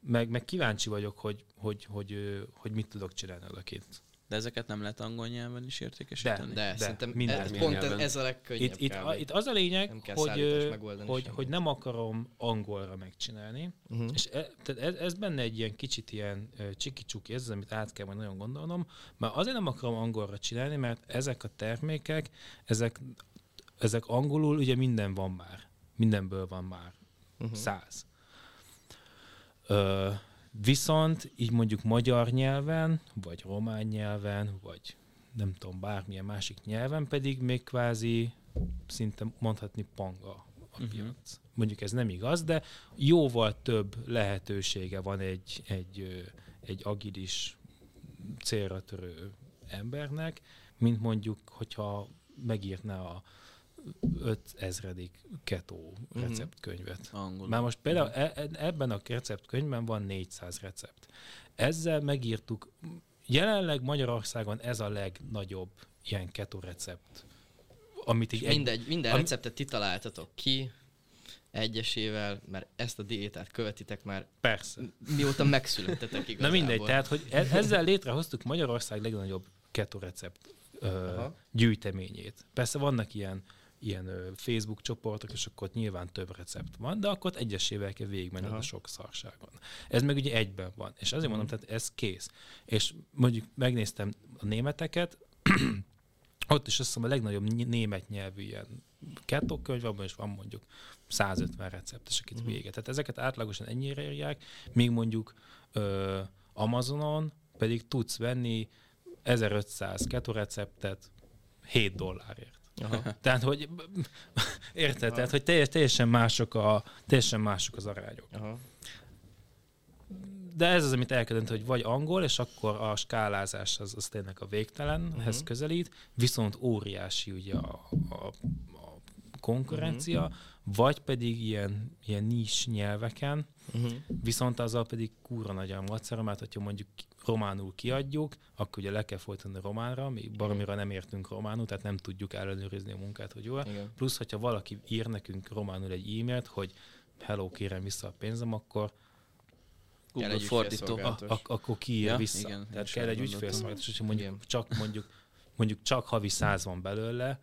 meg, meg kíváncsi vagyok, hogy, hogy, hogy, hogy mit tudok csinálni odakint. De ezeket nem lehet angol nyelven is értékesíteni? De, de szerintem minden ez, pont nyelven. ez a legkönnyebb Itt, itt, a, itt az a lényeg, Nem hogy, hogy, semmit. hogy nem akarom angolra megcsinálni, uh-huh. És e, tehát ez, ez benne egy ilyen kicsit ilyen csiki-csuki, ez az, amit át kell majd nagyon gondolnom, mert azért nem akarom angolra csinálni, mert ezek a termékek, ezek, ezek angolul ugye minden van már. Mindenből van már Uh-huh. száz. Ö, viszont így mondjuk magyar nyelven, vagy román nyelven, vagy nem tudom, bármilyen másik nyelven pedig még kvázi szinte mondhatni panga a Mhm. piac. Mondjuk ez nem igaz, de jóval több lehetősége van egy, egy, egy agilis célra törő embernek, mint mondjuk, hogyha megírná a 5000. keto Mhm. receptkönyvet. Angolul. Már most például e- e- ebben a receptkönyvben van 400 recept. Ezzel megírtuk, jelenleg Magyarországon ez a legnagyobb ilyen keto recept, amit így És egy, mindegy, minden Ami- receptet ti találtatok ki, egyesével, mert ezt a diétát követitek már persze. mióta megszülettetek Na igazából. mindegy, tehát, hogy e- ezzel létrehoztuk Magyarország legnagyobb keto recept ö, Aha. gyűjteményét. Persze vannak ilyen ilyen Facebook csoportok, és akkor ott nyilván több recept van, de akkor ott egyesével kell végigmenned Aha. a sok szarságon. Ez meg ugye egyben van. És azért Mhm. mondom, tehát ez kész. És mondjuk megnéztem a németeket, ott is azt hiszem a legnagyobb német nyelvű ilyen könyv, abban is van mondjuk 150 recept, és akit Mhm. vége. Tehát ezeket átlagosan ennyire írják, míg mondjuk ö, Amazonon pedig tudsz venni 1500 keto receptet 7 dollárért. Aha. Tehát, hogy érted? Tehát, hogy teljes, teljesen, mások a, teljesen mások az arányok. Aha. De ez az, amit el kell dönteni, hogy vagy angol, és akkor a skálázás az, az tényleg a végtelenhez Mhm. közelít, viszont óriási ugye a, a, a konkurencia, vagy pedig ilyen, ilyen nis nyelveken, Uh-huh. viszont azzal pedig kúra nagy a macera, mert hogyha mondjuk románul kiadjuk, akkor ugye le kell folytani románra, mi baromira nem értünk románul, tehát nem tudjuk ellenőrizni a munkát, hogy jó. Igen. Plusz, hogyha valaki ír nekünk románul egy e-mailt, hogy hello, kérem vissza a pénzem, akkor, Kell Google egy fordító. a, akkor kiír Ja, vissza. igen, Tehát kell egy gondoltam. ügyfélszolgálat, és hogyha mondjuk Igen. csak, mondjuk, mondjuk csak havi száz van belőle,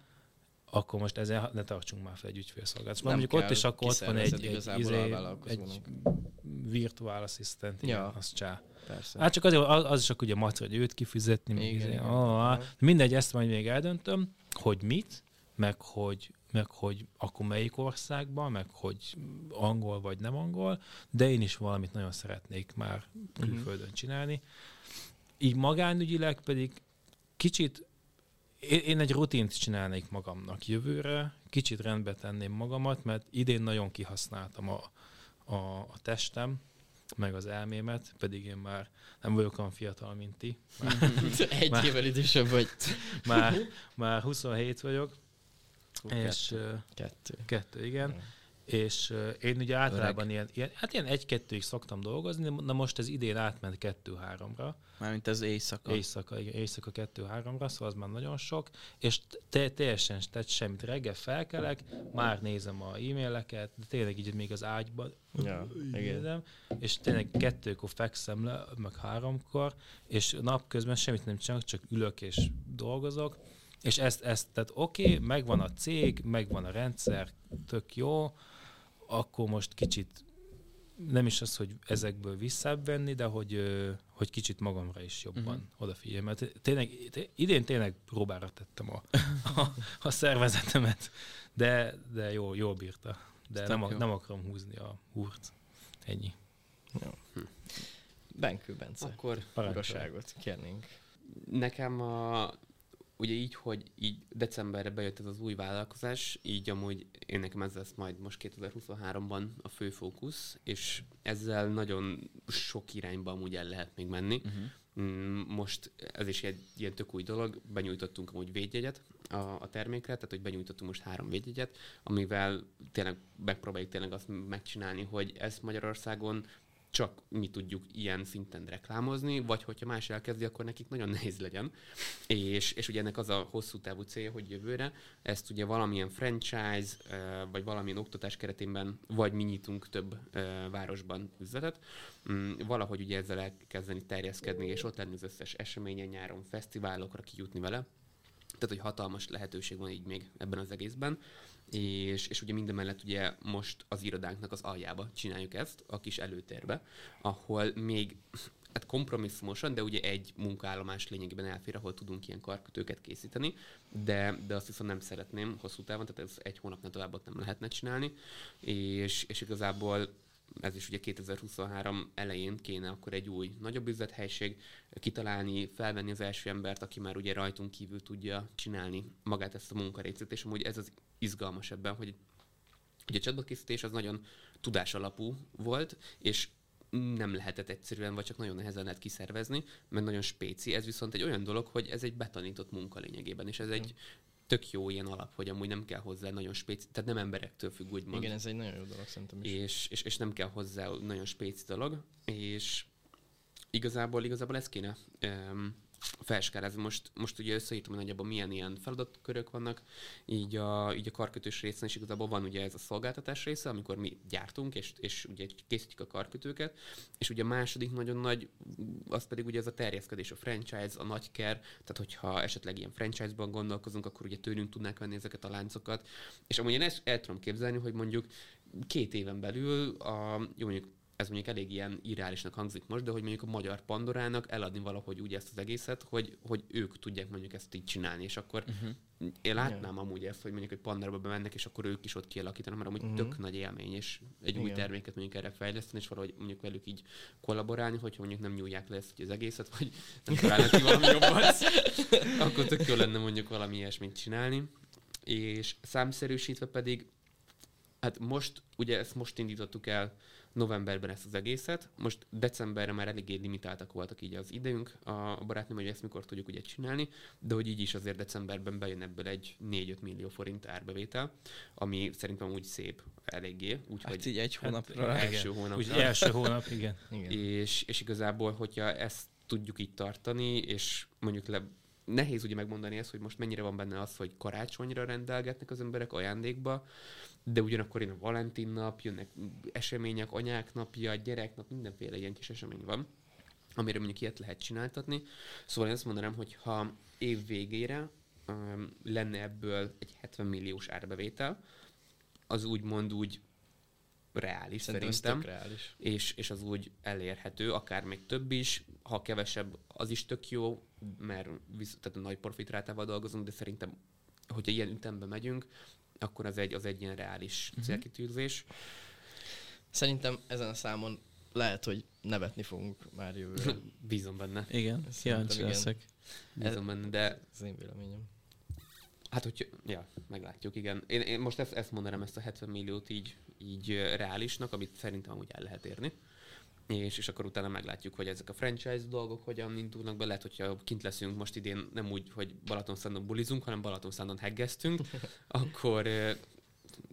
akkor most ezzel ne tartsunk már fel egy ügyfélszolgálatot. Nem Mondjuk ott is akkor ott van egy, egy, izé, egy virtuál asszisztent, igen, Ja. az csá. Persze. Hát csak azért, az, az is csak ugye macer, hogy őt kifizetni, Igen, izé, igen. ah, ah. mindegy, ezt majd még eldöntöm, hogy mit, meg hogy, meg hogy akkor melyik országban, meg hogy angol vagy nem angol, de én is valamit nagyon szeretnék már Mhm. külföldön csinálni. Így magánügyileg pedig kicsit én, egy rutint csinálnék magamnak jövőre, kicsit rendbe tenném magamat, mert idén nagyon kihasználtam a, a, a testem, meg az elmémet, pedig én már nem vagyok olyan fiatal, mint ti. Egy Már- évvel idősebb vagy. Már, már 27 vagyok, Hú, és kettő. Kettő. igen. Ja. És én ugye általában ilyen, ilyen, hát ilyen egy-kettőig szoktam dolgozni, na most ez idén átment kettő-háromra. Mármint az éjszaka. Éjszaka, igen, éjszaka 2-3-ra, szóval az már nagyon sok, és te, teljesen tehát semmit. Reggel felkelek, már nézem a e-maileket, de tényleg így még az ágyban Ja, igen. nézem, és tényleg kettőkor fekszem le, meg háromkor, és napközben semmit nem csinálok, csak ülök és dolgozok, és ezt, ezt tehát oké, okay, megvan a cég, megvan a rendszer, tök jó, akkor most kicsit nem is az, hogy ezekből visszavenni, de hogy, hogy kicsit magamra is jobban Mhm. uh-huh. odafigyelj. Mert tényleg, té- idén tényleg próbára tettem a, a, a szervezetemet, de, de jó, jól bírta. De nem, jó. nem akarom húzni a húrt. Ennyi. Benkő Bence. Akkor. Uraságot kérnénk. nekem a, ugye így, hogy így decemberre bejött ez az új vállalkozás, így amúgy én nekem ez lesz majd most 2023-ban a fő fókusz, és ezzel nagyon sok irányba amúgy el lehet még menni. Uh-huh. Most ez is egy ilyen tök új dolog, benyújtottunk amúgy védjegyet a, a termékre, tehát hogy benyújtottunk most három védjegyet, amivel tényleg megpróbáljuk tényleg azt megcsinálni, hogy ez Magyarországon csak mi tudjuk ilyen szinten reklámozni, vagy hogyha más elkezdi, akkor nekik nagyon nehéz legyen. És, és ugye ennek az a hosszú távú célja, hogy jövőre ezt ugye valamilyen franchise, vagy valamilyen oktatás keretében, vagy mi nyitunk több városban üzletet, mm, valahogy ugye ezzel elkezdeni terjeszkedni, és ott lenni az összes eseményen, nyáron, fesztiválokra kijutni vele. Tehát, hogy hatalmas lehetőség van így még ebben az egészben és, és ugye minden mellett ugye most az irodánknak az aljába csináljuk ezt, a kis előtérbe, ahol még hát kompromisszumosan, de ugye egy munkállomás lényegében elfér, ahol tudunk ilyen karkötőket készíteni, de, de azt viszont nem szeretném hosszú távon, tehát ez egy hónapnál tovább ott nem lehetne csinálni, és, és igazából ez is ugye 2023 elején kéne akkor egy új, nagyobb üzlethelység kitalálni, felvenni az első embert, aki már ugye rajtunk kívül tudja csinálni magát ezt a munkarészét, és amúgy ez az izgalmas ebben, hogy Ugye a chatbot készítés az nagyon tudás alapú volt, és nem lehetett egyszerűen, vagy csak nagyon nehezen lehet kiszervezni, mert nagyon spéci. Ez viszont egy olyan dolog, hogy ez egy betanított munka lényegében, és ez egy tök jó ilyen alap, hogy amúgy nem kell hozzá nagyon spéci, tehát nem emberektől függ, úgymond. Igen, ez egy nagyon jó dolog szerintem is. És, és, és nem kell hozzá nagyon spéci dolog, és igazából, igazából ez kéne um, felskálázni. Most, most ugye összeírtam, hogy nagyjából milyen ilyen feladatkörök vannak, így a, így a karkötős részen is igazából van ugye ez a szolgáltatás része, amikor mi gyártunk, és, és ugye készítjük a karkötőket, és ugye a második nagyon nagy, az pedig ugye ez a terjeszkedés, a franchise, a nagyker, tehát hogyha esetleg ilyen franchise-ban gondolkozunk, akkor ugye tőlünk tudnák venni ezeket a láncokat, és amúgy én ezt el tudom képzelni, hogy mondjuk két éven belül a, jó mondjuk ez mondjuk elég ilyen irreálisnak hangzik most, de hogy mondjuk a magyar Pandorának eladni valahogy úgy ezt az egészet, hogy, hogy ők tudják mondjuk ezt így csinálni, és akkor uh-huh. én látnám yeah. amúgy ezt, hogy mondjuk egy Pandorába bemennek, és akkor ők is ott kialakítanak, mert amúgy uh-huh. tök nagy élmény, és egy Igen. új terméket mondjuk erre fejleszteni, és valahogy mondjuk velük így kollaborálni, hogyha mondjuk nem nyúlják le ezt az egészet, vagy nem találnak ki valami jobbat, akkor tök jó lenne mondjuk valami ilyesmit csinálni. És számszerűsítve pedig, hát most, ugye ezt most indítottuk el, novemberben ezt az egészet. Most decemberre már eléggé limitáltak voltak így az idejünk a barátnőm, hogy ezt mikor tudjuk ugye csinálni, de hogy így is azért decemberben bejön ebből egy 4-5 millió forint árbevétel, ami szerintem úgy szép eléggé. Úgy, hát hogy így egy hónapra. Hát, első hónapra. Úgy első hónap, igen. igen. És, és igazából, hogyha ezt tudjuk így tartani, és mondjuk le, nehéz ugye megmondani ezt, hogy most mennyire van benne az, hogy karácsonyra rendelgetnek az emberek ajándékba, de ugyanakkor én a Valentin nap, jönnek események, anyák napja, gyereknap, mindenféle ilyen kis esemény van, amire mondjuk ilyet lehet csináltatni. Szóval én azt mondanám, hogy ha év végére um, lenne ebből egy 70 milliós árbevétel, az úgymond úgy reális Szerintem szerintem, reális. És, és az úgy elérhető, akár még több is, ha kevesebb, az is tök jó, mert visz, tehát a nagy profitrátával dolgozunk, de szerintem, hogyha ilyen ütembe megyünk, akkor az egy, az egy ilyen reális uh-huh. célkitűzés. Szerintem ezen a számon lehet, hogy nevetni fogunk már jövőre. Bízom benne. Igen, kíváncsi leszek. Bízom benne, de... Ez én véleményem. Hát, hogy, ja, meglátjuk, igen. Én, én most ezt, ezt mondanám, ezt a 70 milliót így, így reálisnak, amit szerintem amúgy el lehet érni és, és akkor utána meglátjuk, hogy ezek a franchise dolgok hogyan indulnak be. Lehet, hogyha kint leszünk most idén nem úgy, hogy Balatonszándon bulizunk, hanem Balatonszándon heggeztünk, akkor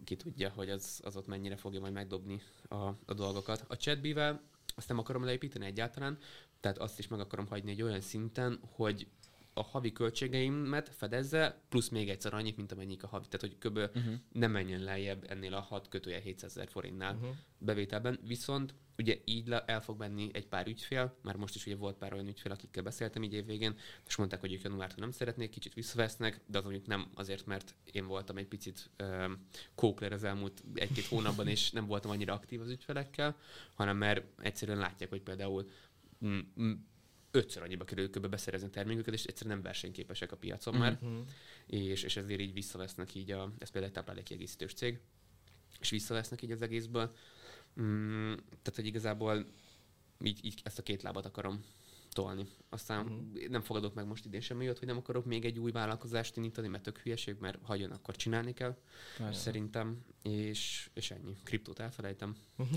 ki tudja, hogy az, az ott mennyire fogja majd megdobni a, a dolgokat. A chatbivel azt nem akarom leépíteni egyáltalán, tehát azt is meg akarom hagyni egy olyan szinten, hogy a havi költségeimet fedezze, plusz még egyszer annyit, mint amennyik a havi. Tehát, hogy kb. Uh-huh. nem menjen lejjebb ennél a 6 kötője 700 ezer forintnál uh-huh. bevételben. Viszont ugye így le, el fog menni egy pár ügyfél, már most is ugye volt pár olyan ügyfél, akikkel beszéltem így évvégén, és mondták, hogy ők januártól nem szeretnék, kicsit visszavesznek, de az mondjuk nem azért, mert én voltam egy picit uh, kókler az elmúlt egy-két hónapban, és nem voltam annyira aktív az ügyfelekkel, hanem mert egyszerűen látják, hogy például mm, mm, ötször annyiba kerül kb. beszerezni terméküket, és egyszerűen nem versenyképesek a piacon már, uh-huh. és, és ezért így visszavesznek így, a, ez például egy táplálékkiegészítős cég, és visszavesznek így az egészből. Mm, tehát, hogy igazából így, így ezt a két lábat akarom tolni. Aztán Mhm. nem fogadok meg most idén semmi olyat, hogy nem akarok még egy új vállalkozást indítani, mert tök hülyeség, mert ha jön, akkor csinálni kell, Persze. szerintem, és, és ennyi. Kriptót elfelejtem.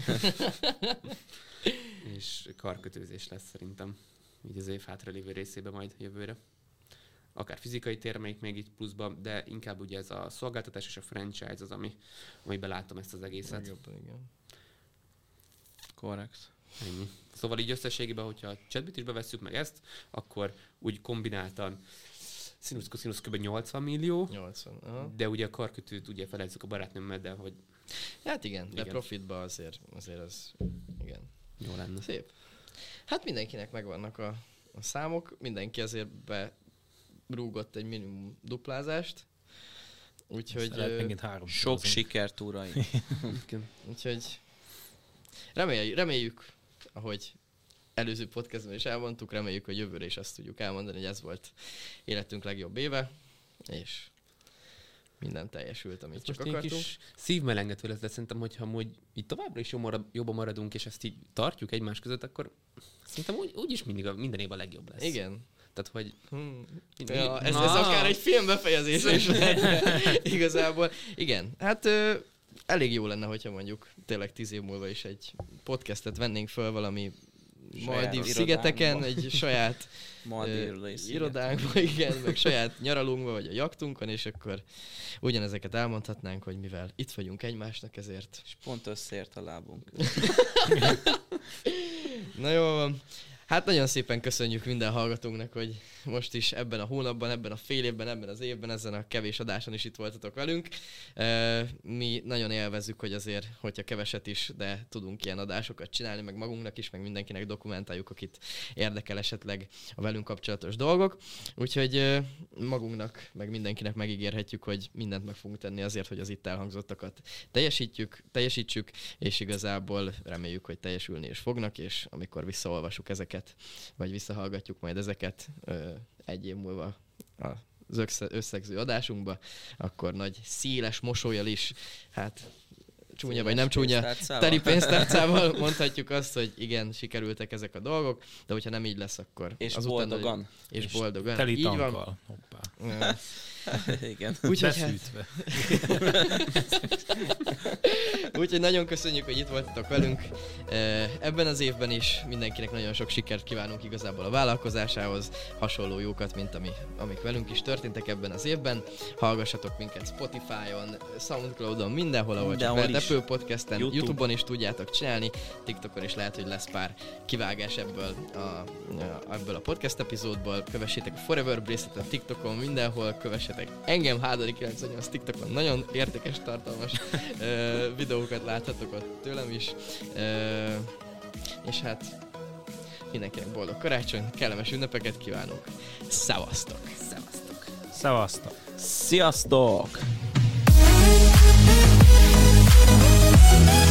és karkötőzés lesz szerintem, így az év hátralévő részébe majd jövőre. Akár fizikai termék még itt pluszban, de inkább ugye ez a szolgáltatás és a franchise az, ami, amiben látom ezt az egészet. Legjobban, igen. Korrekt. Ennyi. Szóval így összességében, hogyha a chatbit is bevesszük meg ezt, akkor úgy kombináltan Sinus Cosinus kb. 80 millió, 80. Aha. de ugye a karkötőt ugye felezzük a barátnőmmel, de hogy Hát igen, de Igen. profitba azért, azért az, igen. jó lenne. Szép. Hát mindenkinek megvannak a, a számok, mindenki azért berúgott egy minimum duplázást. Úgyhogy, lehet megint három. Sok szavazunk. sikert, uraim. Úgyhogy reméljük, reméljük, ahogy előző podcastban is elmondtuk, reméljük, hogy jövőre is azt tudjuk elmondani, hogy ez volt életünk legjobb éve, és minden teljesült, amit Ez csak most akartunk. kis szívmelengető lesz, de szerintem, hogyha amúgy így továbbra is jobban maradunk, és ezt így tartjuk egymás között, akkor szerintem úgy, úgyis mindig a, minden év a legjobb lesz. Igen. Tehát, hogy Hmm. Ja, ez, ez akár egy film befejezés is igazából. Igen, hát ö, elég jó lenne, hogyha mondjuk tényleg tíz év múlva is egy podcastet vennénk föl valami Maldív szigeteken, egy saját Maldiv ö, részig. irodánkba, igen, meg saját nyaralunkba, vagy a jaktunkon, és akkor ugyanezeket elmondhatnánk, hogy mivel itt vagyunk egymásnak, ezért És pont összeért a lábunk. Na jó. Hát nagyon szépen köszönjük minden hallgatónknak, hogy most is ebben a hónapban, ebben a fél évben, ebben az évben, ezen a kevés adáson is itt voltatok velünk. Mi nagyon élvezzük, hogy azért, hogyha keveset is, de tudunk ilyen adásokat csinálni, meg magunknak is, meg mindenkinek dokumentáljuk, akit érdekel esetleg a velünk kapcsolatos dolgok. Úgyhogy magunknak, meg mindenkinek megígérhetjük, hogy mindent meg fogunk tenni azért, hogy az itt elhangzottakat teljesítjük, teljesítsük, és igazából reméljük, hogy teljesülni is fognak, és amikor visszaolvasuk ezeket, vagy visszahallgatjuk majd ezeket egy év múlva az össze- összegző adásunkba, akkor nagy széles mosolyal is, hát csúnya vagy nem csúnya, Pénztárcával. teli pénztárcával mondhatjuk azt, hogy igen, sikerültek ezek a dolgok, de hogyha nem így lesz, akkor És azután boldogan. És És boldogan. Teli így van. Hoppá. Igen. Úgyhogy hát. Úgyhogy nagyon köszönjük, hogy itt voltatok velünk. Eh, Ebben az évben is mindenkinek nagyon sok sikert kívánunk igazából a vállalkozásához, hasonló jókat, mint ami, amik velünk is történtek ebben az évben. Hallgassatok minket Spotify-on, Soundcloud-on, mindenhol, ahol csak Mindenhol lehet, is. Apple Podcast-en, YouTube. YouTube-on is tudjátok csinálni, TikTokon is lehet, hogy lesz pár kivágás ebből a, a, ebből a podcast epizódból. Kövessétek a Forever Bracelet a TikTokon, mindenhol kövessetek engem, Hádari 98 TikTokon, nagyon értékes, tartalmas ö, videókat láthatok ott tőlem is. Ö, és hát mindenkinek boldog karácsony, kellemes ünnepeket kívánunk. Szevasztok! szevasztok! Szevasztok. Sziasztok! Thank